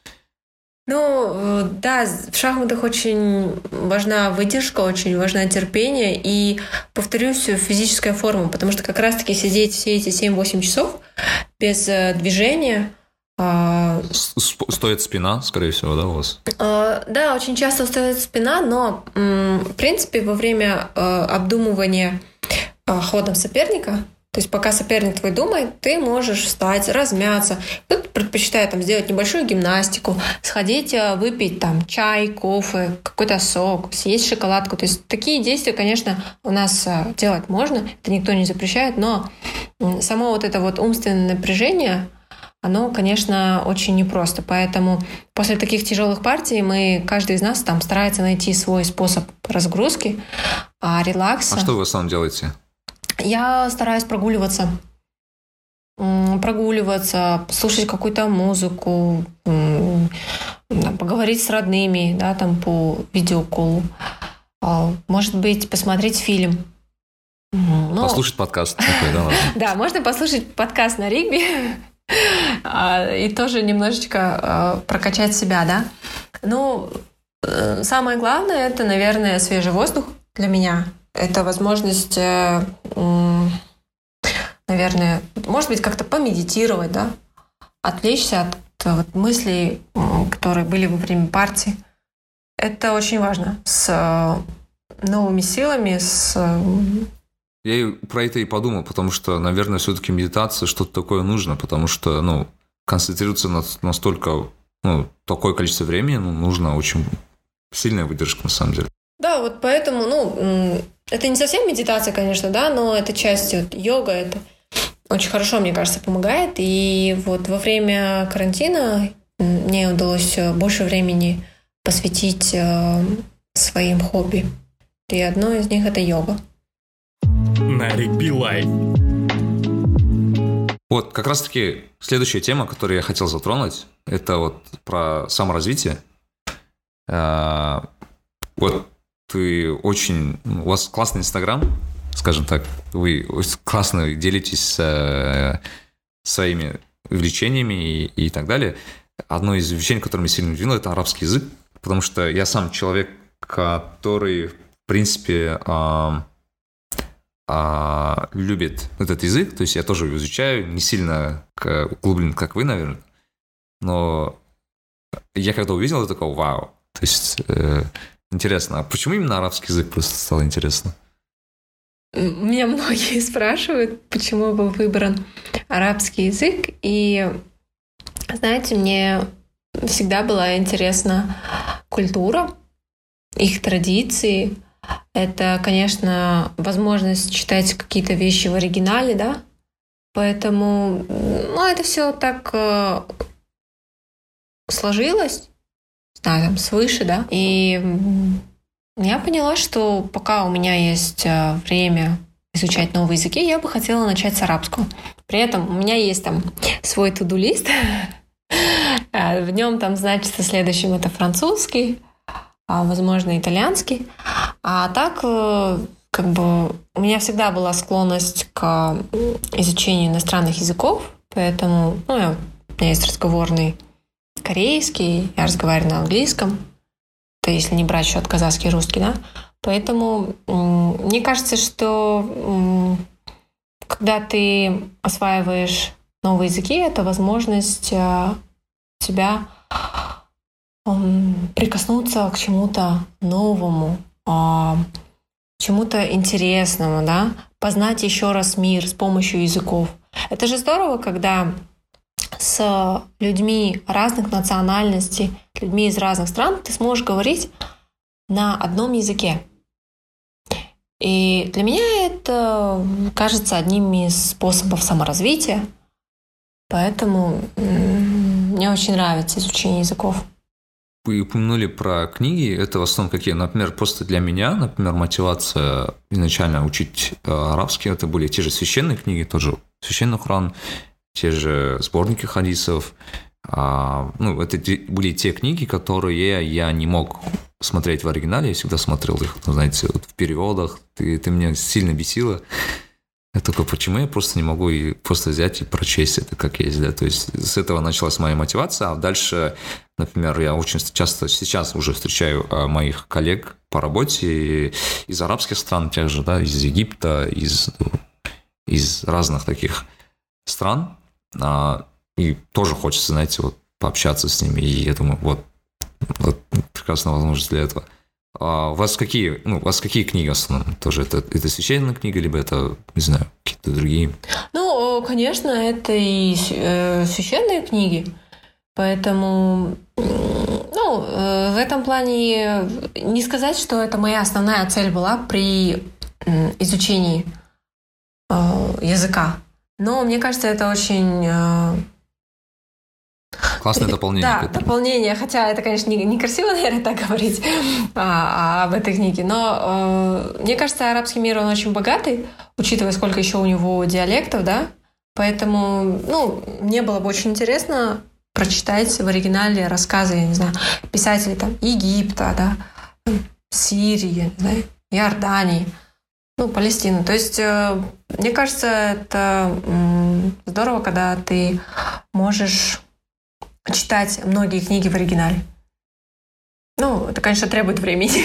Ну, да, в шахматах очень важна выдержка, очень важна терпение и, повторюсь, физическая форма, потому что как раз-таки сидеть все эти 7-8 часов без э, движения, а, стоит спина, скорее всего, да, у вас? А, да, очень часто стоит спина, но, в принципе, во время э, обдумывания ходом соперника, то есть пока соперник твой думает, ты можешь встать, размяться. Кто-то предпочитает там, сделать небольшую гимнастику, сходить э, выпить там чай, кофе, какой-то сок, съесть шоколадку. То есть такие действия, конечно, у нас э, делать можно, это никто не запрещает, но само вот это вот умственное напряжение, оно, конечно, очень непросто. Поэтому после таких тяжелых партий мы, каждый из нас там старается найти свой способ разгрузки, а релакса. А что вы сам делаете? Я стараюсь прогуливаться. Прогуливаться, слушать какую-то музыку, поговорить с родными, да, там по видеоколу. А, может быть, посмотреть фильм. Но... Послушать подкаст. Такой, да, да, можно послушать подкаст на ригби и тоже немножечко а, прокачать себя, да. Ну, э, самое главное это, наверное, свежий воздух для меня это возможность, э, наверное, может быть, как-то помедитировать, да, отвлечься от вот, мыслей, которые были во время партии. Это очень важно. С э, новыми силами, с э, я и про это и подумал, потому что, наверное, все-таки медитация что-то такое нужно, потому что, ну, концентрироваться на настолько, ну, такое количество времени, ну, нужно очень сильная выдержка, на самом деле. Да, вот поэтому, ну, это не совсем медитация, конечно, да, но это часть вот, йога, это очень хорошо, мне кажется, помогает. И вот во время карантина мне удалось больше времени посвятить э, своим хобби. И одно из них это йога. На Rigby Life. Вот, как раз-таки следующая тема, которую я хотел затронуть, это вот про саморазвитие. Э, вот вы очень... У вас классный Инстаграм, скажем так. Вы классно делитесь э, своими увлечениями и, и так далее. Одно из увлечений, которое меня сильно удивило, это арабский язык, потому что я сам человек, который, в принципе, э, э, любит этот язык, то есть я тоже его изучаю, не сильно углублен, как вы, наверное, но я когда увидел, я такой, вау, то есть э, Интересно, а почему именно арабский язык просто стало интересно? меня многие спрашивают, почему был выбран арабский язык. И, знаете, мне всегда была интересна культура, их традиции. Это, конечно, возможность читать какие-то вещи в оригинале, да. Поэтому, ну, это все так э, сложилось, знаю, там, свыше, да. И я поняла, что пока у меня есть э, время изучать новые языки, я бы хотела начать с арабского. При этом у меня есть там свой туду-лист. Э, в нем там значится следующим это французский, возможно, итальянский. А так, э, как бы, у меня всегда была склонность к изучению иностранных языков, поэтому ну, я, у меня есть разговорный корейский, я разговариваю на английском, то если не брать счет казахский и русский, да. Поэтому мне кажется, что когда ты осваиваешь новые языки, это возможность э, тебя прикоснуться к чему-то новому, а, чему-то интересному, да, познать еще раз мир с помощью языков. Это же здорово, когда с людьми разных национальностей, людьми из разных стран, ты сможешь говорить на одном языке. И для меня это кажется одним из способов саморазвития. Поэтому мне очень нравится изучение языков. Вы упомянули про книги. Это в основном какие? Например, просто для меня, например, мотивация изначально учить э, арабский, это были те же священные книги, тоже священный Хран, те же сборники хадисов. А, ну, это были те книги, которые я не мог смотреть в оригинале, я всегда смотрел их, ну, знаете, вот в переводах, ты, ты меня сильно бесило. Я только почему я просто не могу и просто взять и прочесть это как есть, да, то есть с этого началась моя мотивация, а дальше, например, я очень часто сейчас уже встречаю а, моих коллег по работе из арабских стран, тех же, да, из Египта, из, ну, из разных таких стран, а, и тоже хочется, знаете, вот пообщаться с ними. И я думаю, вот, вот прекрасная возможность для этого. А у вас какие, ну, у вас какие книги в основном? Тоже это, это священная книга, либо это, не знаю, какие-то другие? Ну, конечно, это и э, священные книги. Поэтому, ну, э, в этом плане не сказать, что это моя основная цель была при изучении э, языка. Но мне кажется, это очень... Классное дополнение. Да, дополнение. Хотя это, конечно, не, некрасиво, наверное, так говорить а, а, об этой книге. Но э, мне кажется, арабский мир, он очень богатый, учитывая, сколько еще у него диалектов, да. Поэтому, ну, мне было бы очень интересно прочитать в оригинале рассказы, я не знаю, писателей там Египта, да, Сирии, да, Иордании ну, Палестину. То есть, э, мне кажется, это здорово, когда ты можешь читать многие книги в оригинале. Ну, это, конечно, требует времени.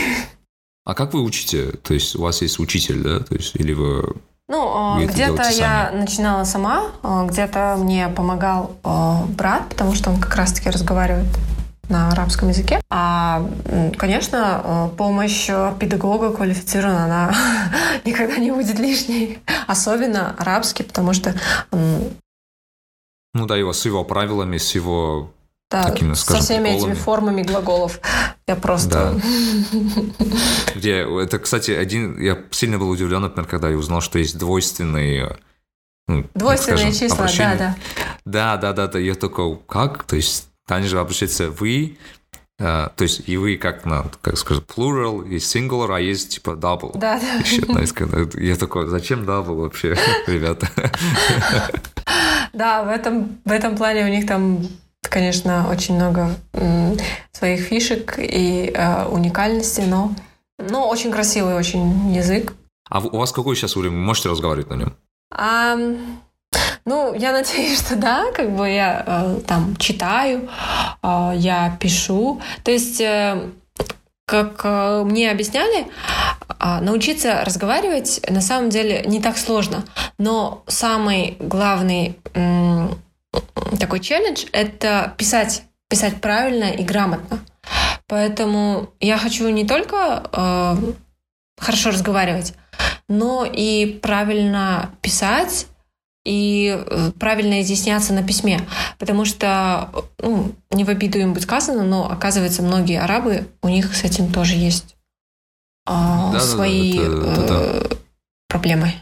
А как вы учите? То есть у вас есть учитель, да? То есть или вы ну, э, где-то я начинала сама, э, где-то мне помогал брат, потому что он как раз-таки разговаривает на арабском языке. А, конечно, помощь педагога квалифицированная, она никогда не будет лишней. Особенно арабский, потому что... Ну да, его с его правилами, с его да, такими, скажем, со всеми приколами. этими формами глаголов. Я просто... Да. Где, это, кстати, один... Я сильно был удивлен, например, когда я узнал, что есть двойственные ну, Двойственные скажем, числа, обращения. да, да. Да, да, да, да. Я такой, как? То есть они же обращаются вы, Uh, то есть и вы как на, как скажем, plural, есть singular, а есть типа double. Да, да. Еще, знаете, я такой, зачем double вообще, ребята? Да, в этом, в этом плане у них там, конечно, очень много своих фишек и э, уникальности, но, но очень красивый очень язык. А у вас какой сейчас уровень? Вы можете разговаривать на нем? А, ну, я надеюсь, что да, как бы я э, там читаю, э, я пишу. То есть, э, как э, мне объясняли, э, научиться разговаривать на самом деле не так сложно. Но самый главный э, такой челлендж — это писать, писать правильно и грамотно. Поэтому я хочу не только э, хорошо разговаривать, но и правильно писать и э, правильно изъясняться на письме. Потому что, ну, не в обиду им быть сказано, но оказывается, многие арабы, у них с этим тоже есть а, да, свои да, да, это, это, э, проблемы.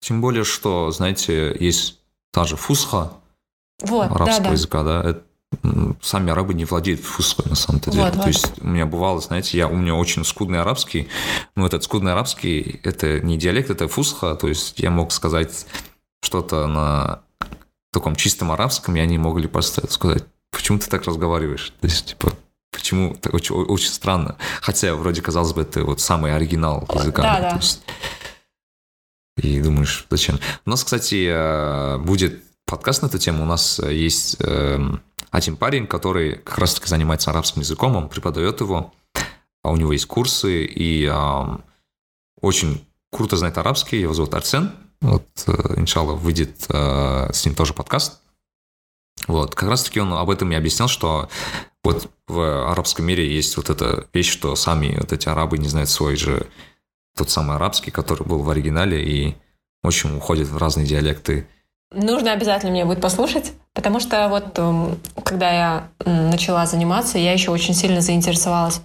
Тем более, что, знаете, есть та же фусха вот, арабского да, да. языка, да, это, сами арабы не владеют фусхой на самом-то деле. Вот, То вот. есть у меня бывало, знаете, я, у меня очень скудный арабский, но этот скудный арабский, это не диалект, это фусха, то есть я мог сказать что-то на таком чистом арабском, и они могли просто сказать, почему ты так разговариваешь? То есть, типа, почему? Это очень, очень странно. Хотя, вроде, казалось бы, это вот самый оригинал языка. Да, да. есть, и думаешь, зачем? У нас, кстати, э, будет подкаст на эту тему. У нас есть эм, один парень, который как раз-таки занимается арабским языком, он преподает его, а у него есть курсы, и очень круто знает арабский, его зовут Арсен, вот, э, иншаллах, выйдет э, с ним тоже подкаст. Вот, как раз-таки он об этом и объяснял, что вот в арабском мире есть вот эта вещь, что сами вот эти арабы не знают свой же тот самый арабский, который был в оригинале, и очень уходит в разные диалекты. Нужно обязательно мне будет послушать, потому что вот эм, когда я начала заниматься, я еще очень сильно заинтересовалась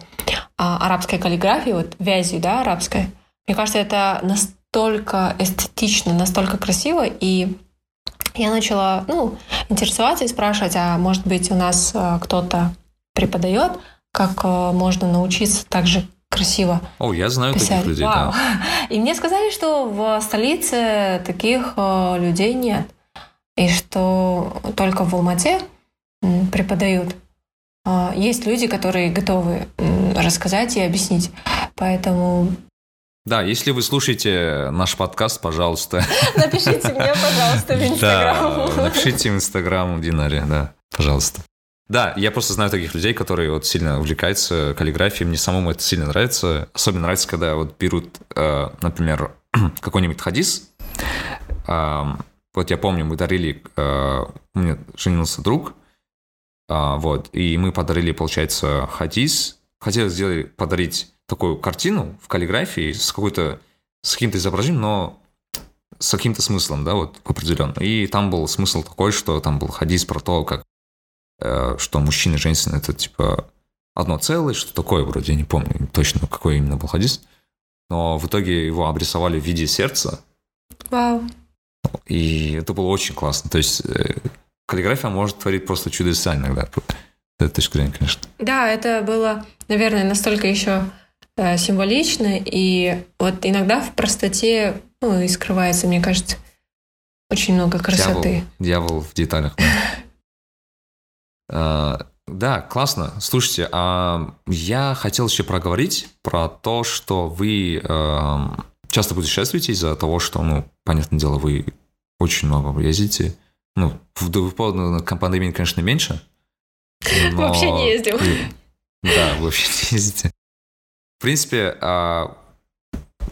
а, арабской каллиграфией, вот вязью, да, арабской. Мне кажется, это настолько эстетично, настолько красиво, и я начала, ну, интересоваться и спрашивать, а может быть у нас э, кто-то преподает, как э, можно научиться так же красиво О, я знаю писать. таких людей, Вау. да. И мне сказали, что в столице таких э, людей нет, и что только в Алмате преподают. Есть люди, которые готовы рассказать и объяснить. Поэтому да, если вы слушаете наш подкаст, пожалуйста. Напишите мне, пожалуйста, в Инстаграм. Да, напишите в Инстаграм Динаре, да, пожалуйста. Да, я просто знаю таких людей, которые вот сильно увлекаются каллиграфией. Мне самому это сильно нравится. Особенно нравится, когда вот берут, э, например, какой-нибудь хадис. Э, вот я помню, мы дарили, э, у меня женился друг, вот, и мы подарили, получается, хадис. Хотели сделать, подарить такую картину в каллиграфии с какой-то с каким-то изображением, но с каким-то смыслом, да, вот определенно. И там был смысл такой, что там был хадис про то, как э, что мужчина и женщина это типа одно целое, что такое вроде, я не помню точно, какой именно был хадис. Но в итоге его обрисовали в виде сердца. Вау. И это было очень классно. То есть э, каллиграфия может творить просто чудеса иногда. С этой точки зрения, конечно. Да, это было, наверное, настолько еще Э, символично, и вот иногда в простоте ну, и скрывается, мне кажется, очень много красоты. Дьявол, дьявол в деталях. А, да, классно. Слушайте, а я хотел еще проговорить про то, что вы эм, часто путешествуете из-за того, что, ну, понятное дело, вы очень много ездите. Ну, в поводу пандемии, конечно, меньше. Но... Вообще не ездим. Да, вообще не ездите. В принципе, а,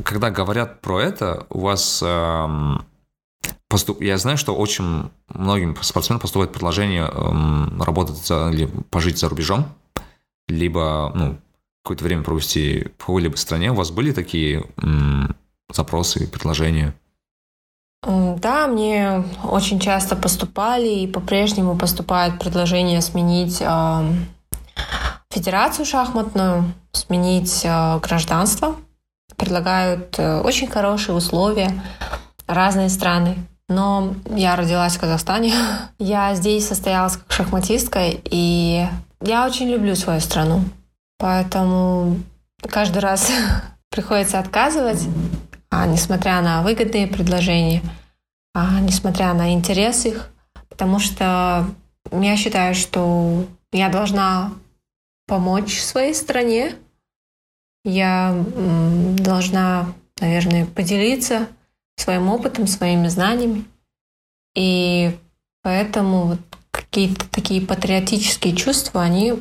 когда говорят про это, у вас эм, поступ... я знаю, что очень многим спортсменам поступает предложение эм, работать за... или пожить за рубежом, либо ну, какое-то время провести в какой-либо стране. У вас были такие запросы, предложения? Да, мне очень часто поступали и по-прежнему поступают предложения сменить э, федерацию шахматную, сменить э, гражданство. Предлагают э, очень хорошие условия, разные страны. Но я родилась в Казахстане. Я здесь состоялась как шахматистка, и я очень люблю свою страну. Поэтому каждый раз приходится отказывать, несмотря на выгодные предложения, а несмотря на интерес их, потому что я считаю, что я должна помочь своей стране. Я должна, наверное, поделиться своим опытом, своими знаниями. И поэтому какие-то такие патриотические чувства, они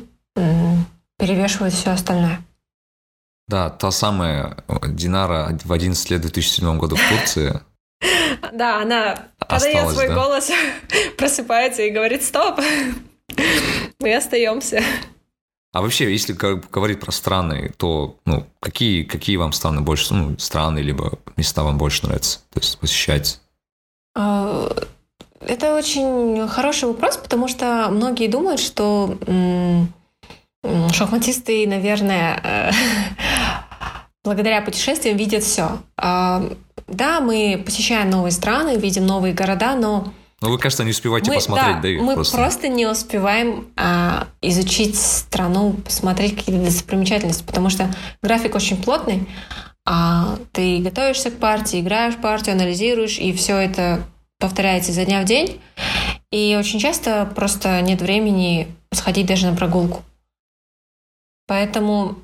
перевешивают все остальное. Да, та самая Динара в 11 лет в 2007 году в Турции. Да, она подает свой голос, просыпается и говорит «Стоп!» Мы остаемся. А вообще, если говорить про страны, то ну, какие, какие вам страны больше, ну, страны, либо места вам больше нравятся, то есть посещать? А, это очень хороший вопрос, потому что многие думают, что шахматисты, наверное, э, благодаря путешествиям видят все. А, да, мы посещаем новые страны, видим новые города, но ну, вы, кажется, не успеваете мы, посмотреть, да, да мы просто. просто не успеваем а, изучить страну, посмотреть какие-то достопримечательности, потому что график очень плотный, а ты готовишься к партии, играешь партию, анализируешь, и все это повторяется изо дня в день. И очень часто просто нет времени сходить даже на прогулку. Поэтому,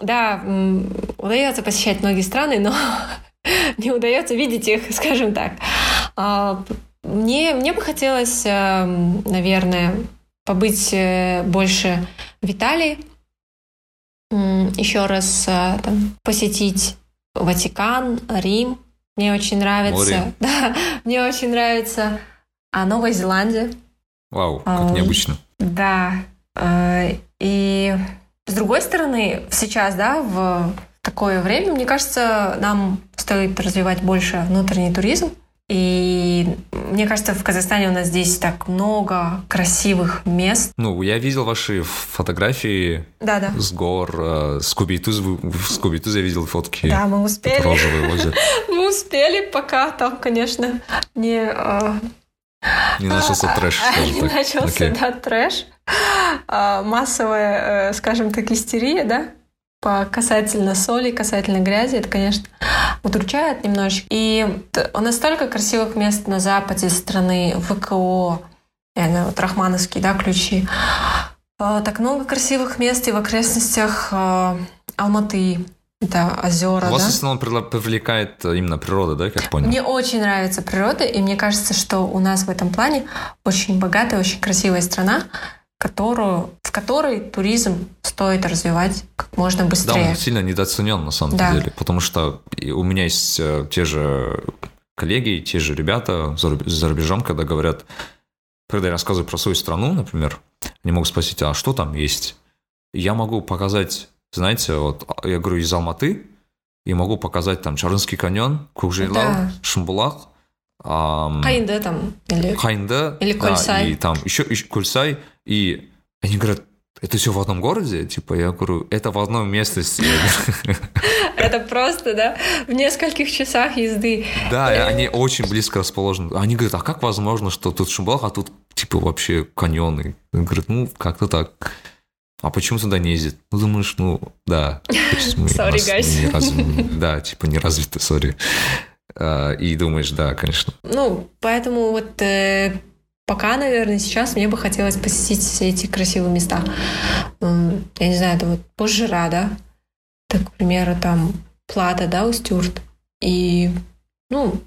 да, удается посещать многие страны, но не удается видеть их, скажем так. А, мне, мне бы хотелось, эм, наверное, побыть э, больше в Италии, еще раз э, там, посетить Ватикан, Рим. Мне очень нравится. Море. Да, мне очень нравится а Новая Зеландия. Вау, как а, необычно. Да. Э, и с другой стороны, сейчас, да, в такое время, мне кажется, нам стоит развивать больше внутренний туризм. И мне кажется, в Казахстане у нас здесь так много красивых мест. Ну, я видел ваши фотографии да, да. с гор, э, с Кубитуз, с Кубитуз я видел фотки. Да, мы успели. Розовые озеро. Мы успели, пока там, конечно, не... Э, не начался трэш, Не начался, да, трэш. А, массовая, э, скажем так, истерия, да? по касательно соли, касательно грязи, это, конечно, удручает немножечко. И у нас столько красивых мест на западе страны, ВКО, вот Рахмановские, да, ключи. А, так много красивых мест и в окрестностях а, Алматы, это озера. Вас да? в основном привлекает именно природа, да, как понял? Мне очень нравится природа, и мне кажется, что у нас в этом плане очень богатая, очень красивая страна которую, в которой туризм стоит развивать как можно быстрее. Да, он сильно недооценен на самом да. деле, потому что у меня есть э, те же коллеги, те же ребята за рубежом, когда говорят, когда я рассказываю про свою страну, например, они могут спросить, а что там есть? Я могу показать, знаете, вот я говорю из Алматы, и могу показать там Чарынский каньон, Кок-Жайляу, да. Шымбулак, эм, Каинды там или Каинды или Кольсай да, и там еще, еще Кольсай и они говорят это все в одном городе типа я говорю это в одном местности это просто да в нескольких часах езды да они очень близко расположены они говорят а как возможно что тут Шумбах а тут типа вообще каньоны говорят ну как-то так а почему туда не ездит? Ну, думаешь, ну, да. Сори, guys. Да, типа не развиты, сори. А, и думаешь, да, конечно. Ну, поэтому вот э, пока, наверное, сейчас мне бы хотелось посетить все эти красивые места. Я не знаю, это вот Пожира, да? Так, к примеру, там Плата, да, Устюрт. И, ну,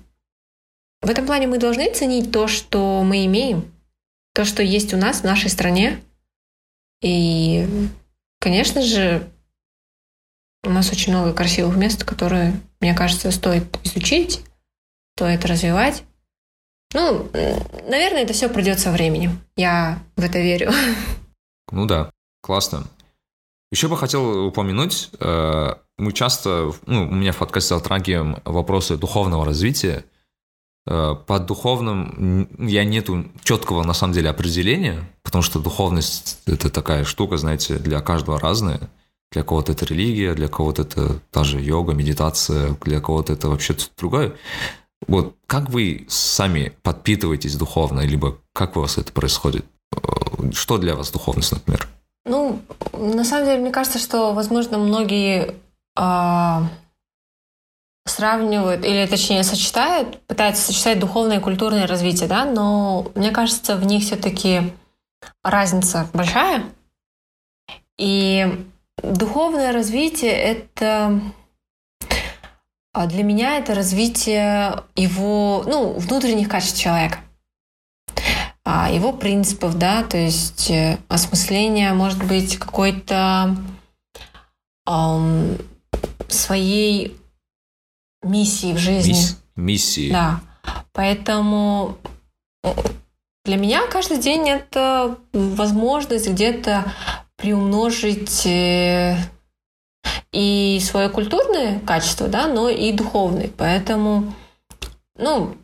в этом плане мы должны ценить то, что мы имеем, то, что есть у нас в нашей стране. И, конечно же, у нас очень много красивых мест, которые, мне кажется, стоит изучить, стоит развивать. Ну, наверное, это все придет со временем. Я в это верю. Ну да, классно. Еще бы хотел упомянуть, э, мы часто, ну, у меня в подкасте затрагиваем вопросы духовного развития. Э, под духовным я нету четкого, на самом деле, определения, потому что духовность – это такая штука, знаете, для каждого разная. Для кого-то это религия, для кого-то это даже йога, медитация, для кого-то это вообще другое. Вот как вы сами подпитываетесь духовно, либо как у вас это происходит? Э, что для вас духовность, например? Ну, на самом деле, мне кажется, что, возможно, многие а, сравнивают, или точнее сочетают, пытаются сочетать духовное и культурное развитие, да, но мне кажется, в них все-таки разница большая. И Духовное развитие — это а для меня это развитие его, ну, внутренних качеств человека, а, его принципов, да, то есть э, осмысление, может быть, какой-то эм, своей миссии в жизни. Мисс, миссии. Да. Поэтому для меня каждый день это возможность где-то приумножить э, и свое культурное качество, да, но и духовное. Поэтому, ну,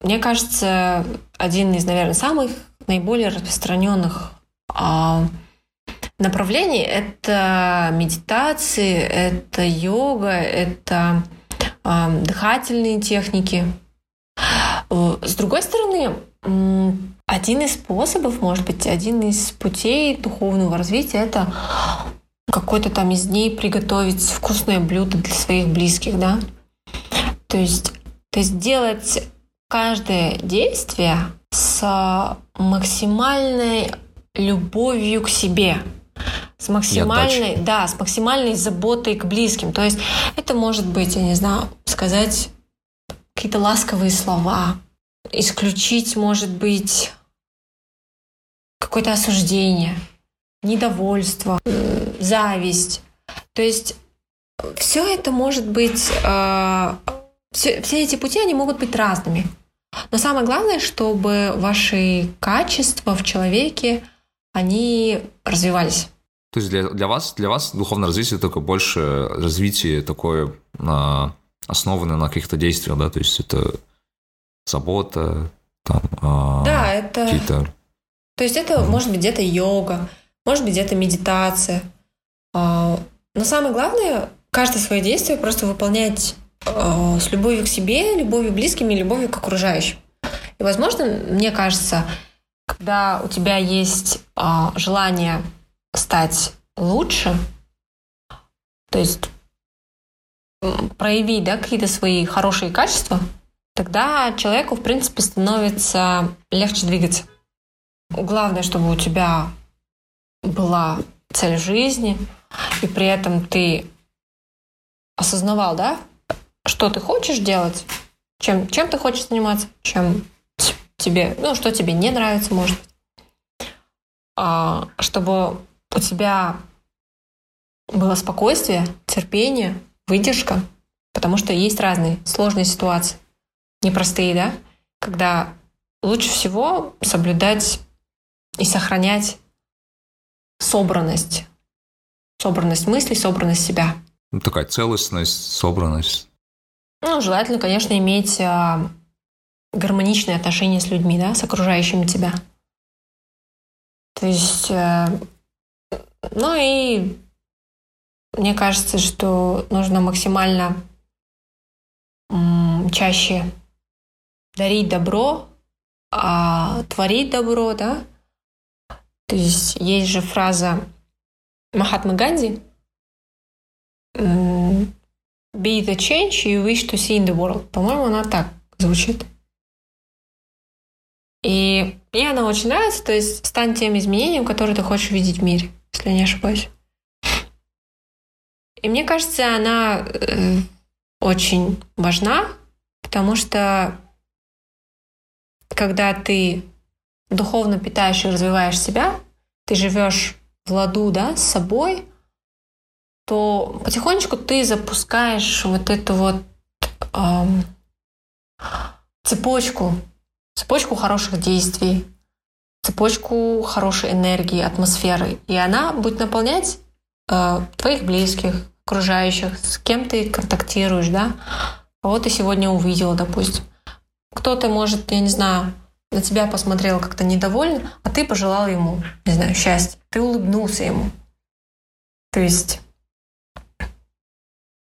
мне кажется, один из, наверное, самых наиболее распространенных а, направлений это медитации, это йога, это а, дыхательные техники. С другой стороны, один из способов, может быть, один из путей духовного развития это какой-то там из дней приготовить вкусное блюдо для своих близких, да. То есть, то есть делать каждое действие с максимальной любовью к себе, с максимальной, да, с максимальной заботой к близким. То есть это может быть, я не знаю, сказать какие-то ласковые слова, исключить, может быть, какое-то осуждение, недовольство, зависть. То есть все это может быть, э, все, все эти пути, они могут быть разными. Но самое главное, чтобы ваши качества в человеке, они развивались. То есть для, для вас, для вас духовное развитие только больше развитие такое на, основанное на каких-то действиях, да, то есть это забота, там, а, да, это... какие-то... То есть это mm. может быть где-то йога, может быть где-то медитация. А, но самое главное, каждое свое действие просто выполнять а, с любовью к себе, любовью к близким и любовью к окружающим. И, возможно, мне кажется, когда у тебя есть а, желание стать лучше, то есть проявить да, какие-то свои хорошие качества, тогда человеку, в принципе, становится легче двигаться. Главное, чтобы у тебя была цель жизни, и при этом ты осознавал, да, что ты хочешь делать, чем, чем ты хочешь заниматься, чем тебе, ну, что тебе не нравится, может быть. А, чтобы у тебя было спокойствие, терпение, выдержка, потому что есть разные сложные ситуации непростые, да, когда лучше всего соблюдать и сохранять собранность. Собранность мыслей, собранность себя. Ну, такая целостность, собранность. Ну, желательно, конечно, иметь а, гармоничные отношения с людьми, да, с окружающими тебя. То есть, а, ну и мне кажется, что нужно максимально м, чаще дарить добро, а творить добро, да. То есть есть же фраза Махатмы Ганди «Be the change you wish to see in the world». По-моему, она так звучит. И мне она очень нравится, то есть стань тем изменением, которое ты хочешь видеть в мире, если я не ошибаюсь. И мне кажется, она э, очень важна, потому что когда ты духовно питаешь и развиваешь себя, ты живешь в ладу да, с собой, то потихонечку ты запускаешь вот эту вот эм, цепочку, цепочку хороших действий, цепочку хорошей энергии, атмосферы. И она будет наполнять э, твоих близких, окружающих, с кем ты контактируешь, да, кого ты сегодня увидела, допустим. Кто-то может, я не знаю, на тебя посмотрел как-то недовольно, а ты пожелал ему, не знаю, счастья. Ты улыбнулся ему. То есть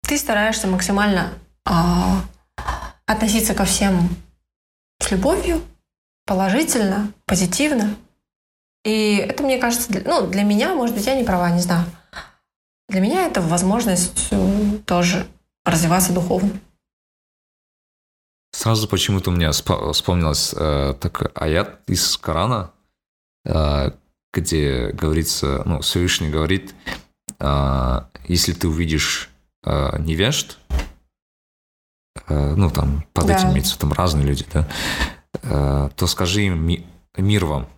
ты стараешься максимально а, относиться ко всем с любовью, положительно, позитивно. И это, мне кажется, для, ну, для меня, может быть, я не права, не знаю. Для меня это возможность э, тоже развиваться духовно. Сразу почему-то у меня вспомнилось э, такой аят из Корана, э, где говорится, ну, Всевышний говорит, э, если ты увидишь э, невежд, э, ну, там, под да. этим имеется там разные люди, да, э, то скажи им ми, мир вам,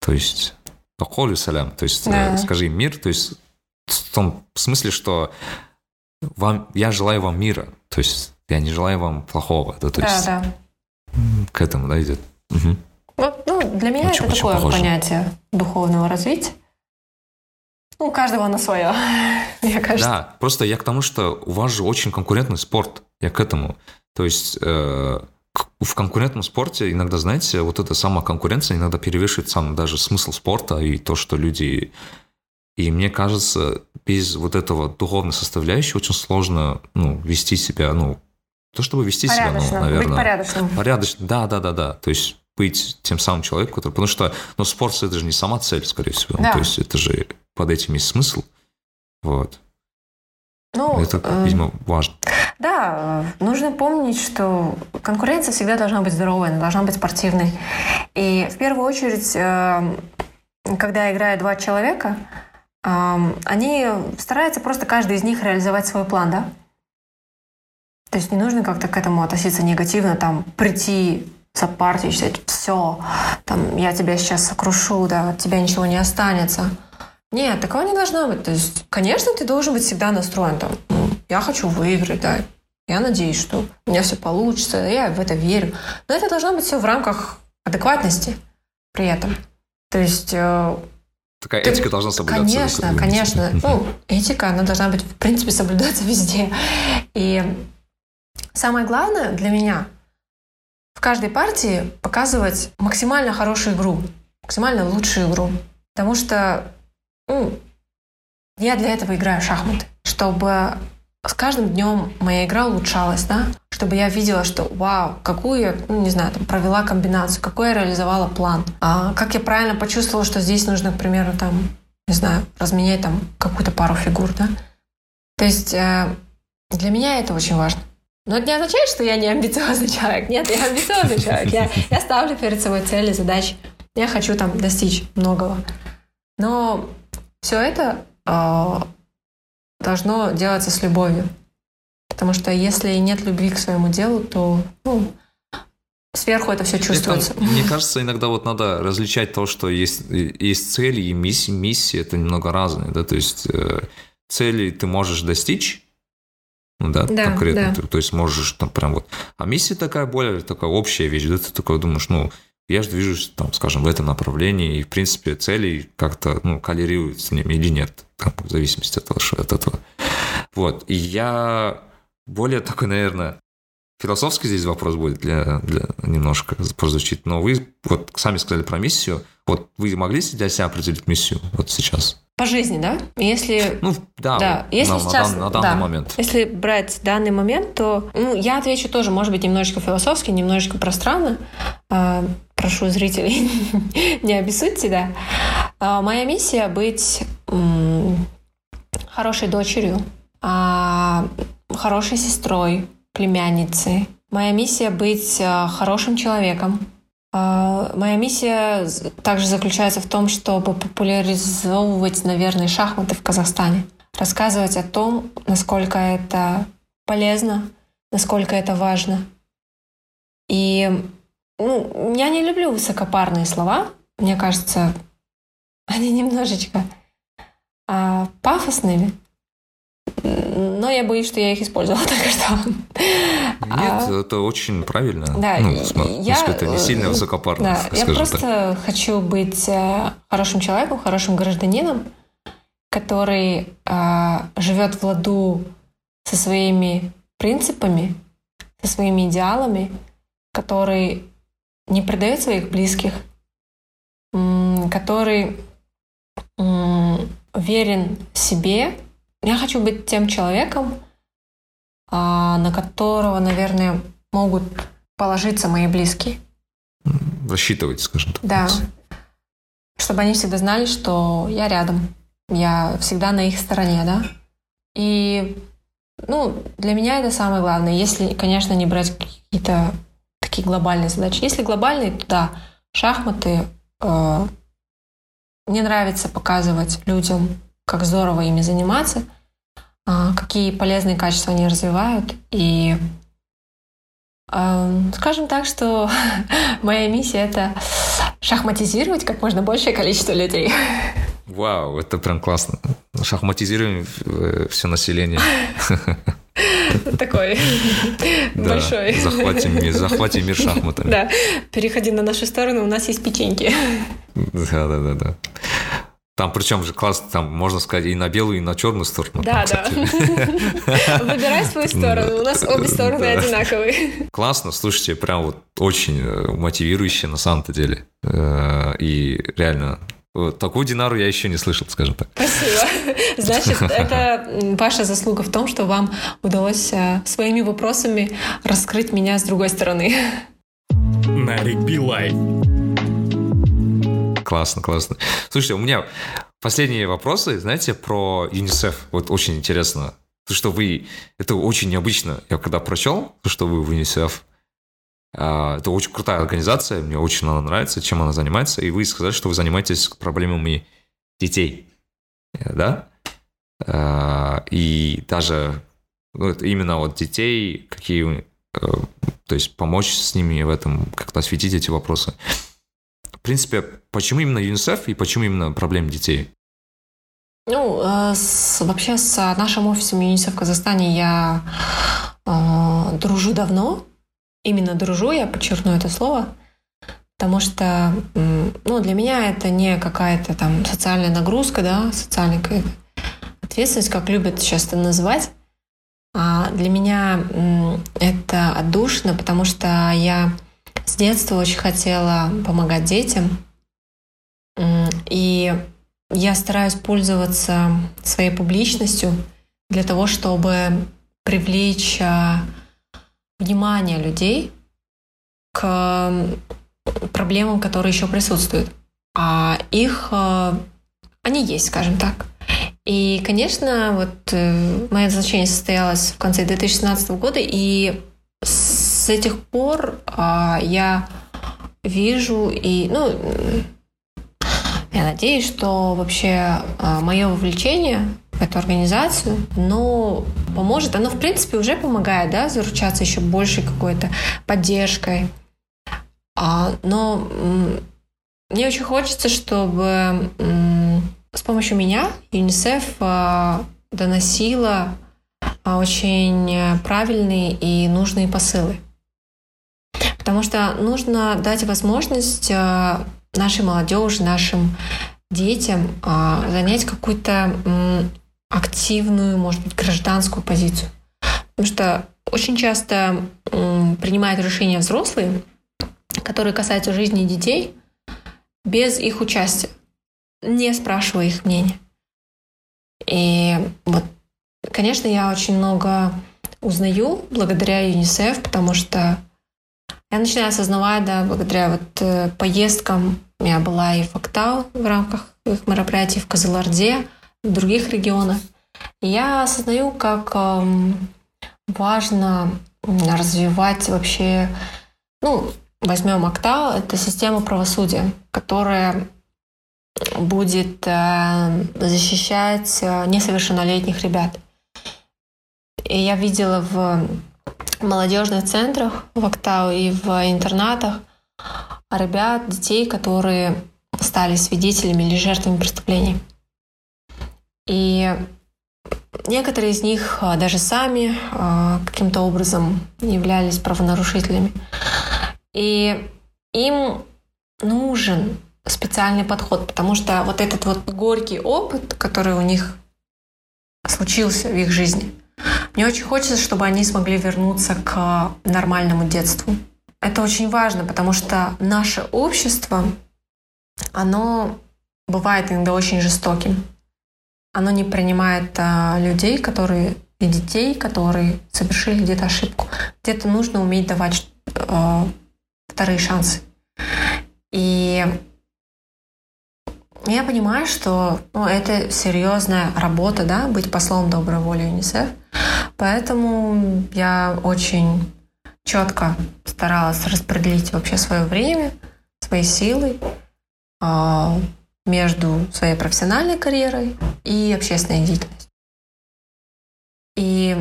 то есть, поколю салям, то есть, да. э, скажи им мир, то есть, в том смысле, что вам, я желаю вам мира, то есть я не желаю вам плохого. Да, то да, есть да. К этому, да, идет. Угу. Вот, ну, для меня очень, это очень такое похоже. понятие духовного развития. у каждого на свое, мне кажется. Да, просто я к тому, что у вас же очень конкурентный спорт. Я к этому. То есть э, в конкурентном спорте иногда, знаете, вот эта сама конкуренция иногда перевешивает сам даже смысл спорта и то, что люди... И мне кажется, без вот этого духовной составляющей очень сложно ну, вести себя, ну, то, чтобы вести себя, ну, наверное... Быть порядочным. Порядочным, да, да, да, да. То есть быть тем самым человеком, который... Потому что, ну, спорт – это же не сама цель, скорее всего. Да. То есть это же под этим есть смысл. Вот. Ну, это, э, видимо, важно. Да, нужно помнить, что конкуренция всегда должна быть здоровой, она должна быть спортивной. И в первую очередь, э, когда играют два человека, э, они стараются просто каждый из них реализовать свой план, да? То есть не нужно как-то к этому относиться негативно, там, прийти сопартичать, все, там, я тебя сейчас сокрушу, да, от тебя ничего не останется. Нет, такого не должно быть. То есть, конечно, ты должен быть всегда настроен там, «Ну, я хочу выиграть, да, я надеюсь, что у меня все получится, я в это верю. Но это должно быть все в рамках адекватности при этом. То есть... э, Такая ты- этика должна соблюдаться. Конечно, конечно. Ну, этика, она должна быть, в принципе, соблюдаться везде. И самое главное для меня в каждой партии показывать максимально хорошую игру, максимально лучшую игру. Потому что ну, я для этого играю в шахматы, чтобы с каждым днем моя игра улучшалась, да, чтобы я видела, что вау, какую я, ну, не знаю, там, провела комбинацию, какой я реализовала план, а, как я правильно почувствовала, что здесь нужно, к примеру, там, не знаю, разменять там какую-то пару фигур, да. То есть э, для меня это очень важно. Но это не означает, что я не амбициозный человек. Нет, я амбициозный человек. Я, я ставлю перед собой цели, задачи. Я хочу там достичь многого. Но все это э, должно делаться с любовью. Потому что если нет любви к своему делу, то ну, сверху это все Мне чувствуется. кам- Мне кажется, иногда вот надо различать то, что есть, есть цели и миссии. Миссии это немного разные, да, то есть э, цели ты можешь достичь, да, Да, конкретно, да. Ты, то есть можешь там прям вот. А миссия такая более такая общая вещь, да, ты такой думаешь, ну, я же движусь, там, скажем, в этом направлении, и, в принципе, цели как-то, ну, коллерируют с ними или нет, там, в зависимости от, того, что- от этого. Вот, и я более такой, наверное, философский здесь вопрос будет для, для немножко прозвучит, но вы вот сами сказали про миссию, вот вы могли для себя определить миссию вот сейчас? По жизни, да? Если Ну, да, Да, если на, сейчас, на дан- на данный да. момент. Если брать данный момент, то ну, я отвечу тоже, может быть, немножечко философски, немножечко пространно. А, прошу зрителей, не обессудьте, да. А, моя миссия быть м, хорошей дочерью, а, хорошей сестрой, племянницей. Моя миссия быть а, хорошим человеком. А, Моя миссия также заключается в том, чтобы популяризовывать, наверное, шахматы в Казахстане. Рассказывать о том, насколько это полезно, насколько это важно. И ну, я не люблю высокопарные слова. Мне кажется, они немножечко а, пафосными. Но я боюсь, что я их использовала только что. Нет, А, это очень правильно. Да, ну, в смысле, я, это не сильно э, высокопарно, Да, я просто так. хочу быть э, хорошим человеком, хорошим гражданином, который э, живет в ладу со своими принципами, со своими идеалами, который не предает своих близких, который верен себе. Я хочу быть тем человеком, а, на которого, наверное, могут положиться мои близкие. Рассчитывать, скажем так. Да. Чтобы они всегда знали, что я рядом. Я всегда на их стороне, да. И, ну, для меня это самое главное. Если, конечно, не брать какие-то такие глобальные задачи. Если глобальные, то да, шахматы. э, мне нравится показывать людям, как здорово ими заниматься, а, какие полезные качества они развивают. И эм, скажем так, что моя миссия это шахматизировать как можно большее количество людей. Вау, это прям классно. Шахматизируем все население. Такой большой. Захватим, мир- захватим мир шахматами. Да, переходи на нашу сторону, у нас есть печеньки. Да, да, да, да. Там причем же классно, там можно сказать и на белую, и на черную сторону. Да, да. Выбирай свою сторону. У нас обе стороны одинаковые. Классно, слушайте, прям вот очень э, мотивирующе на самом-то деле. Э, и реально вот такую Динару я еще не слышал, скажем так. Спасибо. Значит, это ваша заслуга в том, что вам удалось э, своими вопросами раскрыть меня с другой стороны. Нарик Билай. Классно, классно. Слушайте, у меня последние вопросы, знаете, про ЮНИСЕФ. Вот очень интересно. То, что вы... Это очень необычно. Я когда прочел, то, что вы в ЮНИСЕФ, а, это очень крутая организация, мне очень она нравится, чем она занимается. И вы сказали, что вы занимаетесь проблемами детей, да? А, и даже ну, именно вот детей, какие, э, то есть помочь с ними в этом, как-то осветить эти вопросы. Принципе, почему именно ЮНИСЕФ и почему именно проблемы детей? Ну, э, с, вообще с нашим офисом ЮНИСЕФ в Казахстане я э, дружу давно, именно дружу, я подчеркну это слово, потому что ну, для меня это не какая-то там социальная нагрузка, да, социальная ответственность, как любят сейчас это называть. А для меня это отдушно, потому что я с детства очень хотела помогать детям. И я стараюсь пользоваться своей публичностью для того, чтобы привлечь а, внимание людей к проблемам, которые еще присутствуют. А их, э, они есть, скажем так. И, конечно, вот э, мое назначение состоялось в конце 2017 года, и с этих пор а, я вижу и, ну, я надеюсь, что вообще а, мое вовлечение в эту организацию, но поможет. Оно, в принципе, уже помогает, да, заручаться еще большей какой-то поддержкой. А, но мне очень хочется, чтобы с помощью меня ЮНИСЕФ а, доносила а, очень правильные и нужные посылы. Потому что нужно дать возможность а, нашей молодежи, нашим детям занять какую-то активную, может быть, гражданскую позицию. Потому что очень часто принимают решения взрослые, которые касаются жизни детей, без их участия, не спрашивая их мнения. И вот, конечно, я очень много узнаю благодаря ЮНИСЕФ, потому что я начинаю осознавать, да, благодаря вот э, поездкам, я была и в в рамках их мероприятий в Казаларде, в других регионах. Я осознаю, как эм, важно развивать вообще, ну, возьмем Актау, это система правосудия, которая будет э, защищать э, несовершеннолетних ребят. И я видела в молодежных центрах в Актау и в интернатах ребят, детей, которые стали свидетелями или жертвами преступлений. И некоторые из них а, даже сами а, каким-то образом являлись правонарушителями. И им нужен специальный подход, потому что вот этот вот горький опыт, который у них случился в их жизни, мне очень хочется, чтобы они смогли вернуться к нормальному детству. Это очень важно, потому что наше общество, оно бывает иногда очень жестоким оно не принимает а, людей, которые и детей, которые совершили где-то ошибку. Где-то нужно уметь давать а, вторые шансы. И я понимаю, что ну, это серьезная работа, да, быть послом доброй воли ЮНИСЕФ. Поэтому я очень четко старалась распределить вообще свое время, свои силы, а, между своей профессиональной карьерой и общественной деятельностью. И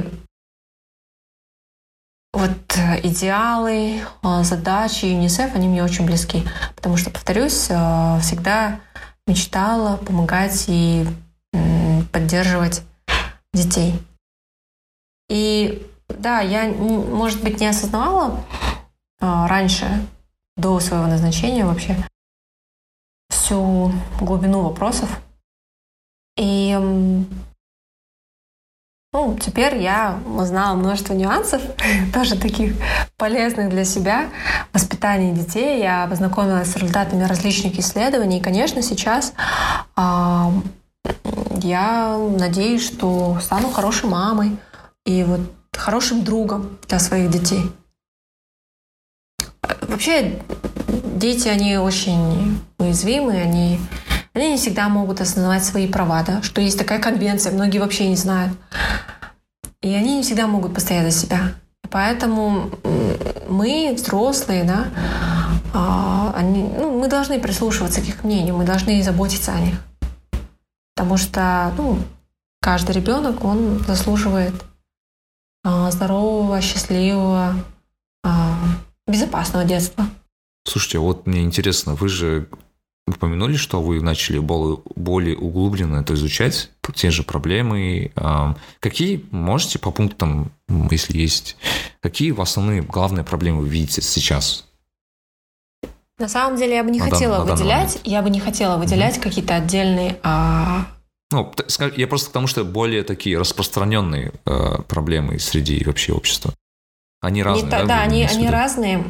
вот идеалы, а, задачи ЮНИСЕФ, они мне очень близки, потому что, повторюсь, а, всегда мечтала помогать и поддерживать детей. И да, я, может быть, не осознавала а, раньше, до своего назначения вообще, всю глубину вопросов, И ну, теперь я узнала множество нюансов, тоже таких полезных для себя, воспитания детей. Я познакомилась с результатами различных исследований. И, конечно, сейчас э, я надеюсь, что стану хорошей мамой и вот хорошим другом для своих детей. Вообще, дети, они очень уязвимы, они, они не всегда могут осознавать свои права, да, что есть такая конвенция, многие вообще не знают. И они не всегда могут постоять за себя. Поэтому мы, взрослые, да, а, они, ну, мы должны прислушиваться к их мнению, мы должны заботиться о них. Потому что ну, каждый ребенок, он заслуживает а, здорового, счастливого, а, безопасного детства. Слушайте, вот мне интересно, вы же упомянули, что вы начали более, более углубленно это изучать, те же проблемы. Какие можете по пунктам, если есть, какие в основные главные проблемы вы видите сейчас? На самом деле я бы не на хотела дан, выделять, я бы не хотела выделять угу. какие-то отдельные. А... Ну, я просто к тому, что более такие распространенные э, проблемы среди вообще общества. Они разные. Не, да, да они, они разные,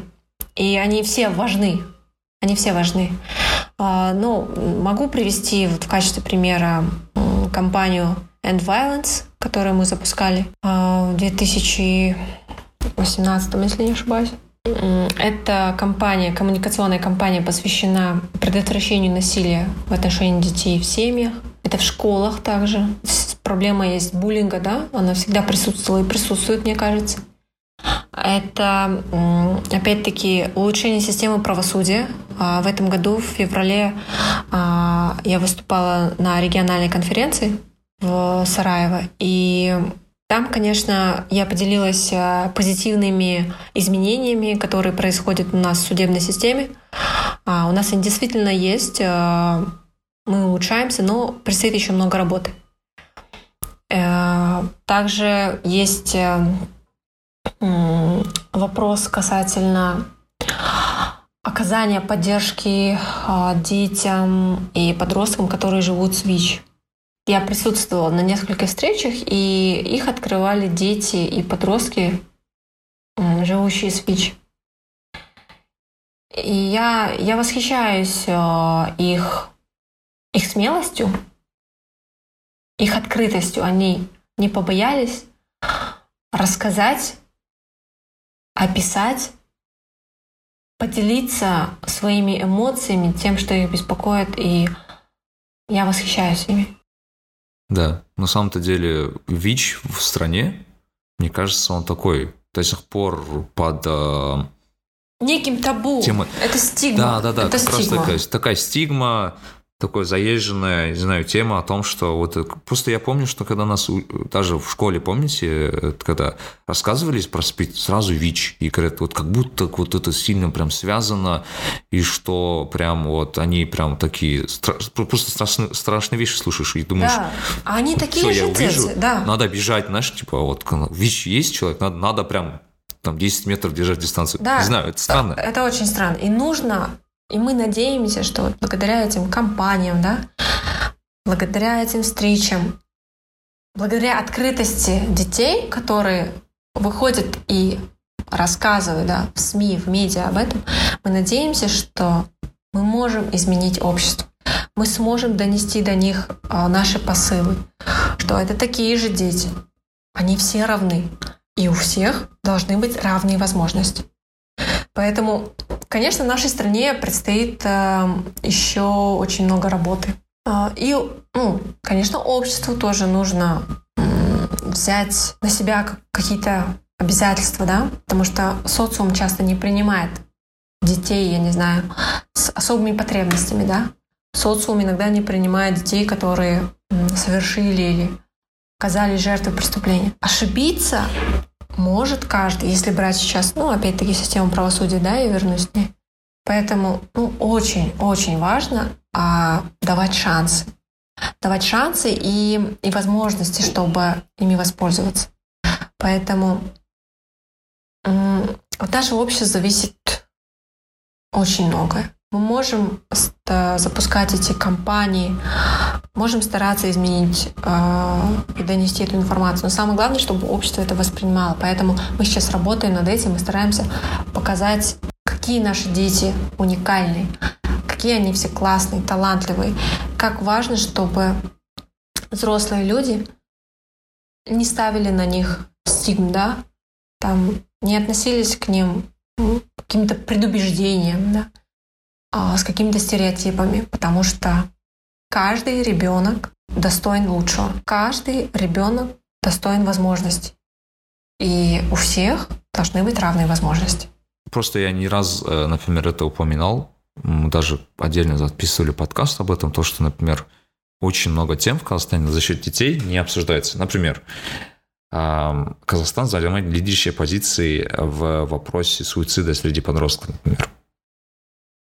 и они все важны. Они все важны. А, ну, могу привести вот в качестве примера компанию End Violence, которую мы запускали а, в 2018, если не ошибаюсь. Эта компания, коммуникационная компания посвящена предотвращению насилия в отношении детей в семьях. Это в школах также. Проблема есть буллинга, да, она всегда присутствовала и присутствует, мне кажется. Это, опять-таки, улучшение системы правосудия. А, в этом году, в феврале, а, я выступала на региональной конференции в Сараево. И там, конечно, я поделилась а, позитивными изменениями, которые происходят у нас в судебной системе. У нас они действительно есть. Мы улучшаемся, но предстоит еще много работы. Э, также есть э, вопрос касательно оказания поддержки а, детям и подросткам, которые живут с ВИЧ. Я присутствовала на нескольких встречах, и их открывали дети и подростки, живущие с ВИЧ. И я, я восхищаюсь а, их, их смелостью, их открытостью. Они не побоялись рассказать описать, поделиться своими эмоциями, тем, что их беспокоит, и я восхищаюсь ими. Да, на самом-то деле ВИЧ в стране, мне кажется, он такой до сих пор под э, неким табу. Тема... Это стигма. Да, да, да. Это как стигма. раз такая, такая стигма такой заезженная, не знаю, тема о том, что вот просто я помню, что когда нас даже в школе, помните, когда рассказывались про СПИД, сразу ВИЧ, и говорят, вот как будто вот это сильно прям связано, и что прям вот они прям такие, просто страшные, страшные вещи слушаешь, и думаешь, да. А они такие же я увижу, да. надо бежать, знаешь, типа вот ВИЧ есть человек, надо, надо прям там 10 метров держать дистанцию. Да, не знаю, это странно. Это очень странно. И нужно и мы надеемся, что вот благодаря этим компаниям, да, благодаря этим встречам, благодаря открытости детей, которые выходят и рассказывают да, в СМИ, в медиа об этом, мы надеемся, что мы можем изменить общество. Мы сможем донести до них а, наши посылы, что это такие же дети. Они все равны. И у всех должны быть равные возможности. Поэтому, конечно, нашей стране предстоит э, еще очень много работы. Э, и, ну, конечно, обществу тоже нужно взять на себя какие-то обязательства, да, потому что социум часто не принимает детей, я не знаю, с особыми потребностями, да. Социум иногда не принимает детей, которые совершили или оказались жертвой преступления. Ошибиться может каждый, если брать сейчас, ну, опять-таки, систему правосудия, да, я вернусь к ней. Поэтому, ну, очень-очень важно а, давать шансы. Давать шансы и, и возможности, чтобы ими воспользоваться. Поэтому от нашего общества зависит очень многое. Мы можем запускать эти кампании, можем стараться изменить э, и донести эту информацию. Но самое главное, чтобы общество это воспринимало. Поэтому мы сейчас работаем над этим и стараемся показать, какие наши дети уникальные, какие они все классные, талантливые. Как важно, чтобы взрослые люди не ставили на них стигм, да, там не относились к ним каким-то предубеждением, да, а, с какими-то стереотипами, потому что Каждый ребенок достоин лучшего. Каждый ребенок достоин возможностей. И у всех должны быть равные возможности. Просто я не раз, э, например, это упоминал. Мы даже отдельно записывали подкаст об этом, то, что, например, очень много тем в Казахстане за счет детей не обсуждается. Например, Казахстан занимает лидирующие позиции в вопросе суицида среди подростков, например.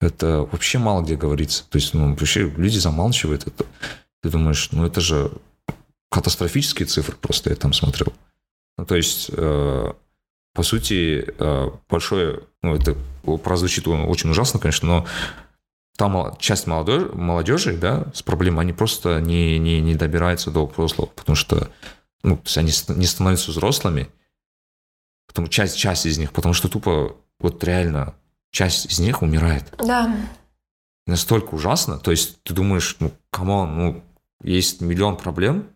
Это вообще мало где говорится. То есть, ну, вообще люди замалчивают это. Ты думаешь, ну, это же катастрофические цифры просто я там смотрел. Ну, то есть, э, по сути, э, большое, ну, это прозвучит очень ужасно, конечно, но там часть молодежи, молодежи да, с проблемой, они просто не, не, не добираются до взрослого, потому что ну, то есть они не становятся взрослыми, потому часть, часть из них, потому что тупо вот реально часть из них умирает. Да. Настолько ужасно. То есть ты думаешь, ну, come on, ну, есть миллион проблем,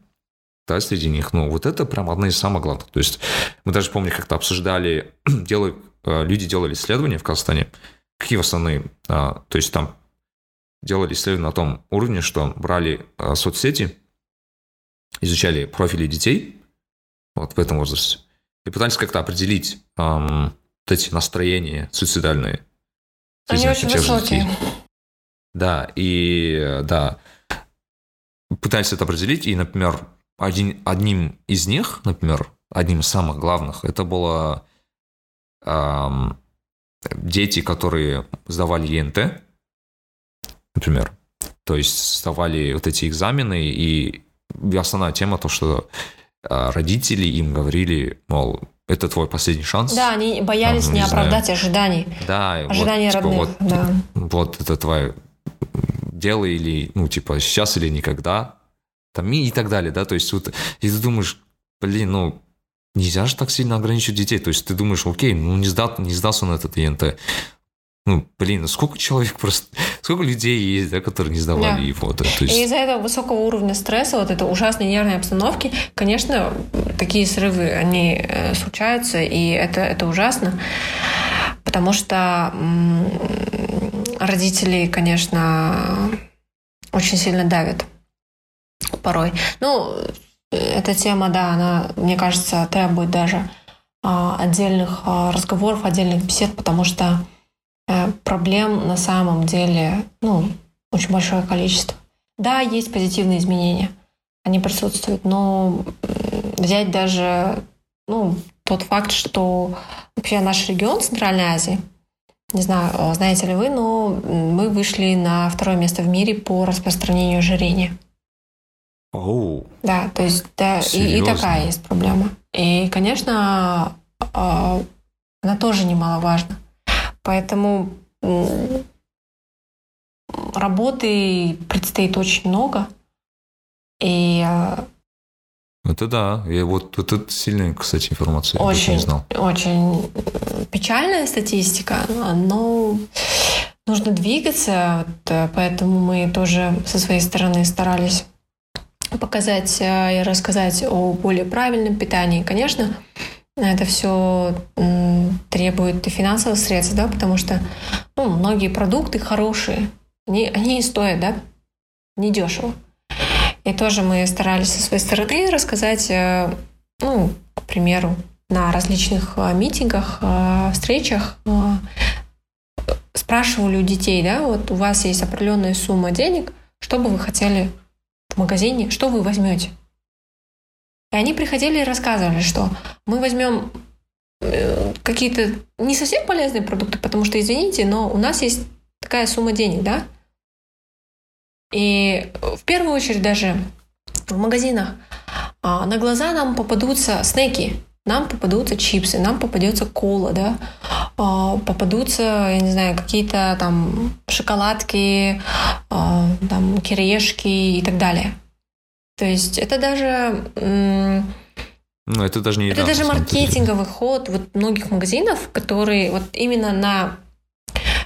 да, среди них. Ну, вот это прям одна из самых главных. То есть мы даже, помню, как-то обсуждали, делали, э, люди делали исследования в Казахстане, какие основные, а, то есть там делали исследования на том уровне, что брали а, соцсети, изучали профили детей вот в этом возрасте и пытались как-то определить эти настроения суицидальные. Они очень высокие. Да, и да, пытались это определить, и, например, один, одним из них, например, одним из самых главных, это было эм, дети, которые сдавали ЕНТ, например, то есть сдавали вот эти экзамены, и основная тема то, что э, родители им говорили, мол, это твой последний шанс. Да, они боялись не, не оправдать знаю. ожиданий. Да, ожидания вот, типа, родных. вот, да. вот это твое дело или, ну, типа, сейчас или никогда, там, и, и так далее, да, то есть вот, и ты думаешь, блин, ну, нельзя же так сильно ограничивать детей, то есть ты думаешь, окей, ну, не, сдал, не сдался он этот ИНТ, ну, блин, ну сколько человек просто, сколько людей есть, да, которые не сдавали да. его. Да, то есть... И из-за этого высокого уровня стресса, вот этой ужасной нервной обстановки, конечно, такие срывы, они э, случаются, и это, это ужасно, потому что родители, конечно, очень сильно давят порой. Ну, эта тема, да, она, мне кажется, требует даже а, отдельных а, разговоров, отдельных бесед, потому что проблем на самом деле ну, очень большое количество. Да, есть позитивные изменения, они присутствуют, но взять даже ну, тот факт, что вообще наш регион Центральной Азии, не знаю, знаете ли вы, но мы вышли на второе место в мире по распространению ожирения. Oh. Да, то есть да, и, и такая есть проблема. И, конечно, а, она тоже немаловажна. Поэтому работы предстоит очень много. И а, это да. Я вот, это сильная, кстати, информация. Очень, я не знал. очень печальная статистика, но нужно двигаться, вот, э, поэтому мы тоже со своей стороны старались показать э, и рассказать о более правильном питании. Конечно, это все требует и финансовых средств, да, потому что ну, многие продукты хорошие, они, они стоят, да, недешево. И тоже мы старались со своей стороны рассказать, э, ну, к примеру, на различных э, митингах, э, встречах, спрашивали у детей, да, вот у вас есть определенная сумма денег, что бы вы хотели в магазине, что вы возьмете? И они приходили и рассказывали, что мы возьмем э, какие-то не совсем полезные продукты, потому что, извините, но у нас есть такая сумма денег, да? И в первую очередь даже в магазинах а, на глаза нам попадутся снеки, нам попадутся чипсы, нам попадется кола, да, а, попадутся, я не знаю, какие-то там шоколадки, а, там кириешки и так далее. То есть это даже... Ну, это даже не Это еда, даже на самом маркетинговый ход вот многих магазинов, которые вот именно на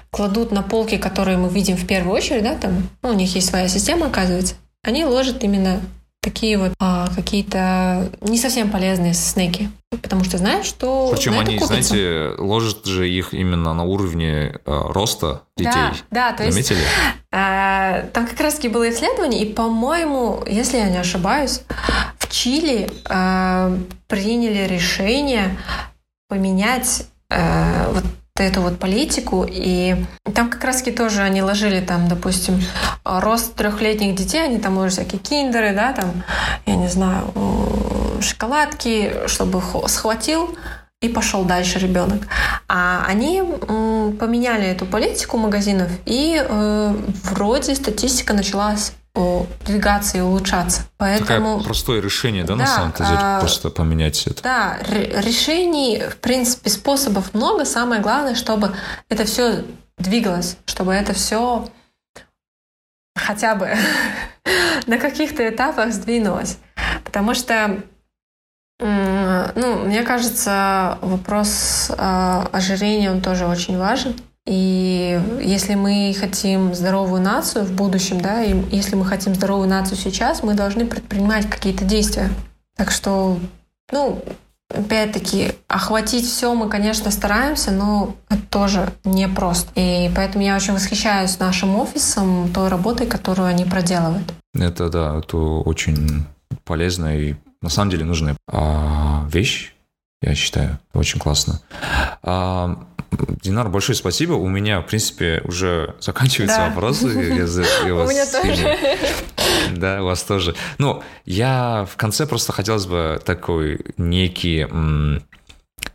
кладут на полки, которые мы видим в первую очередь, да, там, ну, у них есть своя система, оказывается, они ложат именно такие вот а, какие-то не совсем полезные снеки, потому что знают, что Причем они, купятся. знаете, ложат же их именно на уровне э, роста детей. Да, да, то есть Заметили? а, там как раз таки было исследование, и, по-моему, если я не ошибаюсь, в Чили а, приняли решение поменять а, вот эту вот политику, и там как раз таки тоже они ложили там, допустим, рост трехлетних детей, они там ложат всякие киндеры, да, там, я не знаю, шоколадки, чтобы схватил и пошел дальше ребенок. А они поменяли эту политику магазинов, и э, вроде статистика начала о, двигаться и улучшаться. Поэтому... Такое простое решение, да, на Да, самом деле, а, просто поменять это. Да, ре- решений, в принципе, способов много. Самое главное, чтобы это все двигалось, чтобы это все хотя бы на каких-то этапах сдвинулось. Потому что, ну, мне кажется, вопрос э, ожирения, он тоже очень важен. И если мы хотим здоровую нацию в будущем, да, и если мы хотим здоровую нацию сейчас, мы должны предпринимать какие-то действия. Так что, ну, опять-таки, охватить все мы, конечно, стараемся, но это тоже непросто. И поэтому я очень восхищаюсь нашим офисом, той работой, которую они проделывают. Это, да, это очень полезная и на самом деле нужная а, вещь, я считаю. Очень классно. А, Динар, большое спасибо. У меня, в принципе, уже заканчиваются Да. вопросы. У меня тоже. Да, у вас тоже. Ну, я в конце просто хотелось бы такой некий...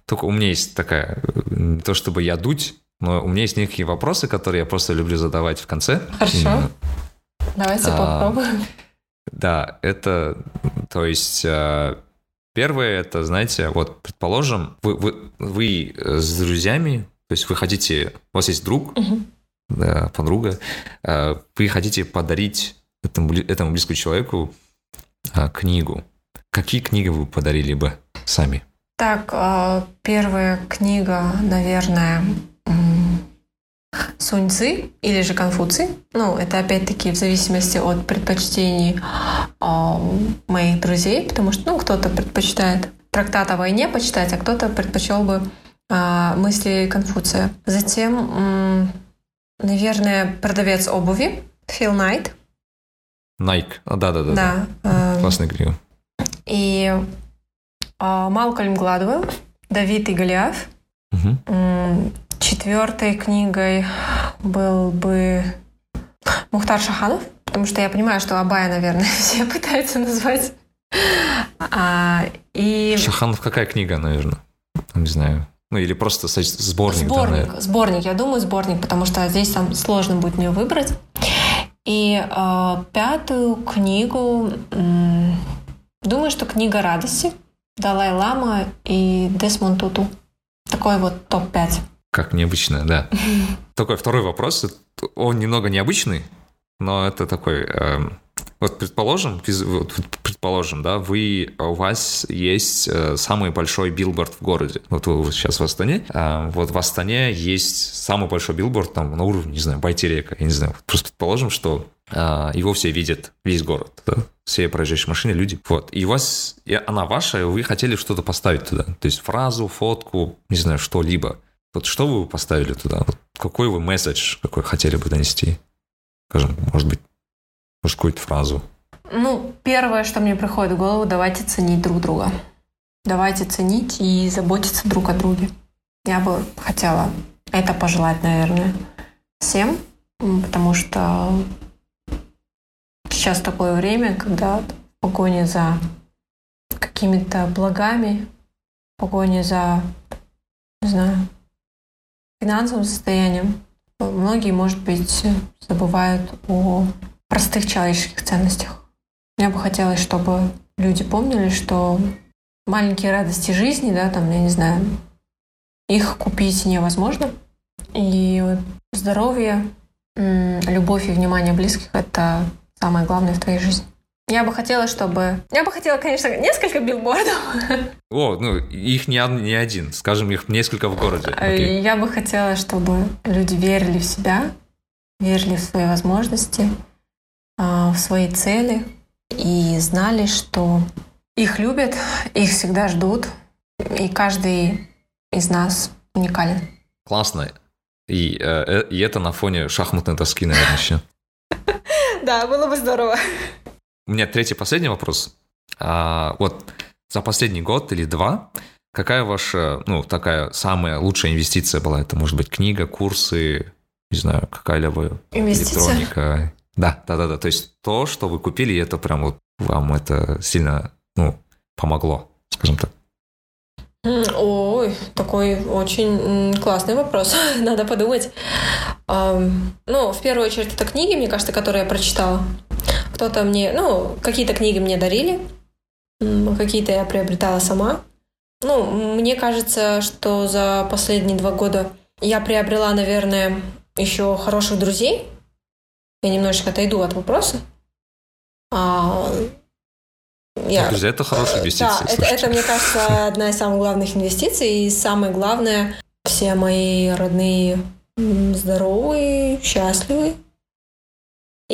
Только у меня есть такая... Не то чтобы я дуть, но у меня есть некие вопросы, которые я просто люблю задавать в конце. Хорошо. Давайте А, попробуем. Да, это, то есть, э, первое, это, знаете, вот, предположим, вы, вы, вы э, с друзьями, то есть вы хотите, у вас есть друг, да, подруга, э, вы хотите подарить этому, этому близкому человеку э, книгу. Какие книги вы подарили бы сами? Так, э, первая книга, наверное, Сунь Цзы или же Конфуций. Ну, это опять-таки в зависимости от предпочтений а, моих друзей, потому что, ну, кто-то предпочитает трактат о войне почитать, а кто-то предпочел бы а, мысли Конфуция. Затем, м, наверное, продавец обуви Фил Найт. Nike. А, Да-да-да. Да. э, Классная книга. И а, Малкольм Гладуэлл, Давид и Голиаф. Мгм. Четвертой книгой был бы Мухтар Шаханов, потому что я понимаю, что Абая, наверное, все пытаются назвать. А, и Шаханов какая книга, наверное? Не знаю. Ну, или просто со- сборник. да, сборник, сборник, я думаю, сборник, потому что здесь там сложно будет мне выбрать. И а, пятую книгу, м, думаю, что книга радости Далай-Лама и Десмонд Туту. Такой вот топ-5. Как необычно, да. Такой второй вопрос. Он немного необычный, но это такой... эм, вот предположим, вот предположим, да, вы, у вас есть э, самый большой билборд в городе. Вот вы сейчас в Астане. а, вот в Астане есть самый большой билборд там на уровне, не знаю, Байтерека, я не знаю. Просто предположим, что а, его все видят, весь город, да? все проезжающие машины, люди. Вот. И у вас, и она ваша, и вы хотели что-то поставить туда. То есть фразу, фотку, не знаю, что-либо. Вот что вы поставили туда? Вот какой вы месседж, какой хотели бы донести? Скажем, может быть, может, какую-то фразу. Ну, первое, что мне приходит в голову, давайте ценить друг друга. Давайте ценить и заботиться друг о друге. Я бы хотела это пожелать, наверное, всем, потому что сейчас такое время, когда в погоне за какими-то благами, в погоне за, не знаю, финансовым состоянием, многие, может быть, забывают о простых человеческих ценностях. Мне бы хотелось, чтобы люди помнили, что маленькие радости жизни, да, там, я не знаю, их купить невозможно. И здоровье, любовь и внимание близких — это самое главное в твоей жизни. Я бы хотела, чтобы... Я бы хотела, конечно, несколько билбордов. О, ну, их не, не один, скажем, их несколько в городе. Okay. Я бы хотела, чтобы люди верили в себя, верили в свои возможности, а, в свои цели и знали, что их любят, их всегда ждут, и каждый из нас уникален. Классно. И, э, и это на фоне шахматной доски, наверное, еще. Да, было бы здорово. У меня третий, последний вопрос. А, вот за последний год или два, какая ваша, ну, такая самая лучшая инвестиция была? Это может быть книга, курсы, не знаю, какая-либо электроника. Да, да, да, да. То есть то, что вы купили, это прям вот вам это сильно, ну, помогло, скажем так. Ой, такой очень классный вопрос. Надо подумать. Ну, в первую очередь, это книги, мне кажется, которые я прочитала. Кто-то мне, ну, какие-то книги мне дарили, какие-то я приобретала сама. Ну, мне кажется, что за последние два года я приобрела, наверное, еще хороших друзей. Я немножечко отойду от вопроса. А, я... Друзья, это хорошая инвестиция. Да, это, это, мне кажется, одна из самых главных инвестиций. И самое главное, все мои родные здоровые, счастливые.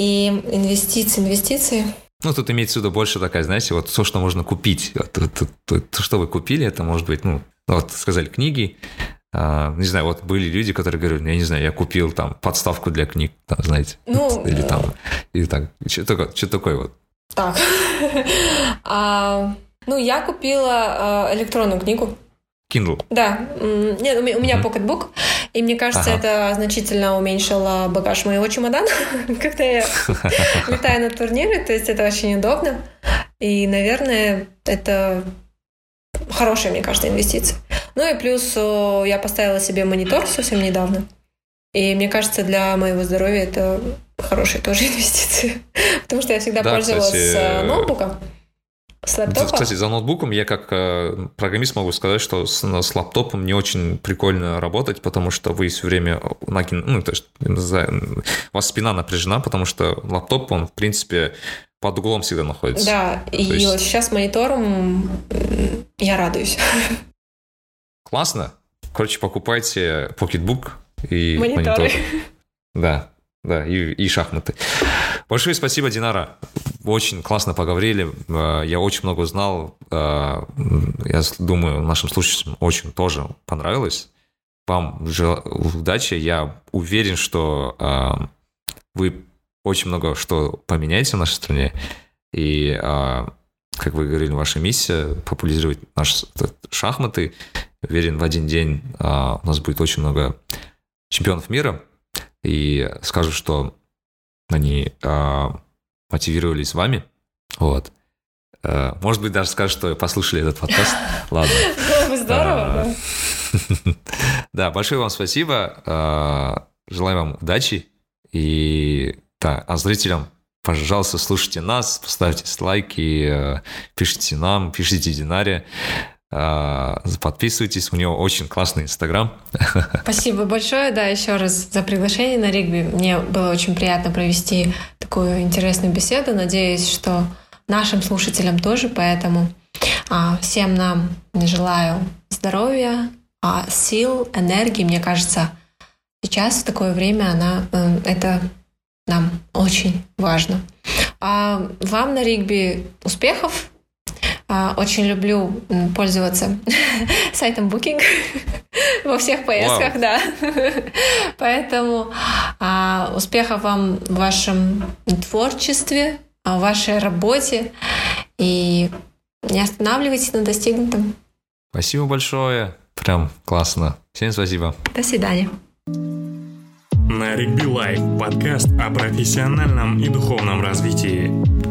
И инвестиции, инвестиции. Ну, тут имеется в виду больше такая, знаете, вот то, что можно купить. Вот, то, то, то, что вы купили, это может быть, ну, ну вот сказали книги, а, не знаю, вот были люди, которые говорят, я не знаю, я купил там подставку для книг, там, знаете, ну, или там, или так, что такое, что такое вот. Так, а, ну, я купила а, электронную книгу. Kindle? Да. Нет, у меня mm-hmm. Pocketbook, и мне кажется, ага. это значительно уменьшило багаж моего чемодана, когда я летаю на турниры, то есть это очень удобно. И, наверное, это хорошая, мне кажется, инвестиция. Ну и плюс я поставила себе монитор совсем недавно. И мне кажется, для моего здоровья это хорошая тоже инвестиция. Потому что я всегда да, пользовалась кстати, э, ноутбуком. С лаптопом? Кстати, за ноутбуком я как э, программист могу сказать, что с, с лаптопом не очень прикольно работать, потому что вы все время накин... ну, то есть за... у вас спина напряжена, потому что лаптоп, он, в принципе, под углом всегда находится. Да, и есть... вот сейчас монитором я радуюсь. Классно. Короче, покупайте покетбук и Мониторы. монитор. Да, да, и, и шахматы. Большое спасибо, Динара. Очень классно поговорили. Э, я очень много узнал. Э, я думаю, нашим слушателям очень тоже понравилось. Вам удачи. Я уверен, что э, вы очень много что поменяете в нашей стране. И, как вы говорили, ваша миссия популяризировать наши шахматы. Уверен, в один день у нас будет очень много чемпионов мира и скажу, что они а, мотивировались вами. Вот. А, может быть, даже скажут, что послушали этот подкаст. Ладно. Было бы здорово, а, да. Да, большое вам спасибо. А, желаю вам удачи. И да, а зрителям, пожалуйста, слушайте нас, поставьте лайки, э, пишите нам, пишите Динаре. А, подписывайтесь, у него очень классный инстаграм. Спасибо большое, да, еще раз за приглашение на регби. Мне было очень приятно провести такую интересную беседу. Надеюсь, что нашим слушателям тоже, поэтому а, всем нам желаю здоровья, а, сил, энергии. Мне кажется, сейчас в такое время она, э, это нам очень важно. А вам на регби успехов, очень люблю пользоваться сайтом Booking во всех поездках, wow. да. Поэтому а, успехов вам в вашем творчестве, в вашей работе и не останавливайтесь на достигнутом. Спасибо большое. Прям классно. Всем спасибо. До свидания. На Rigby Life подкаст о профессиональном и духовном развитии.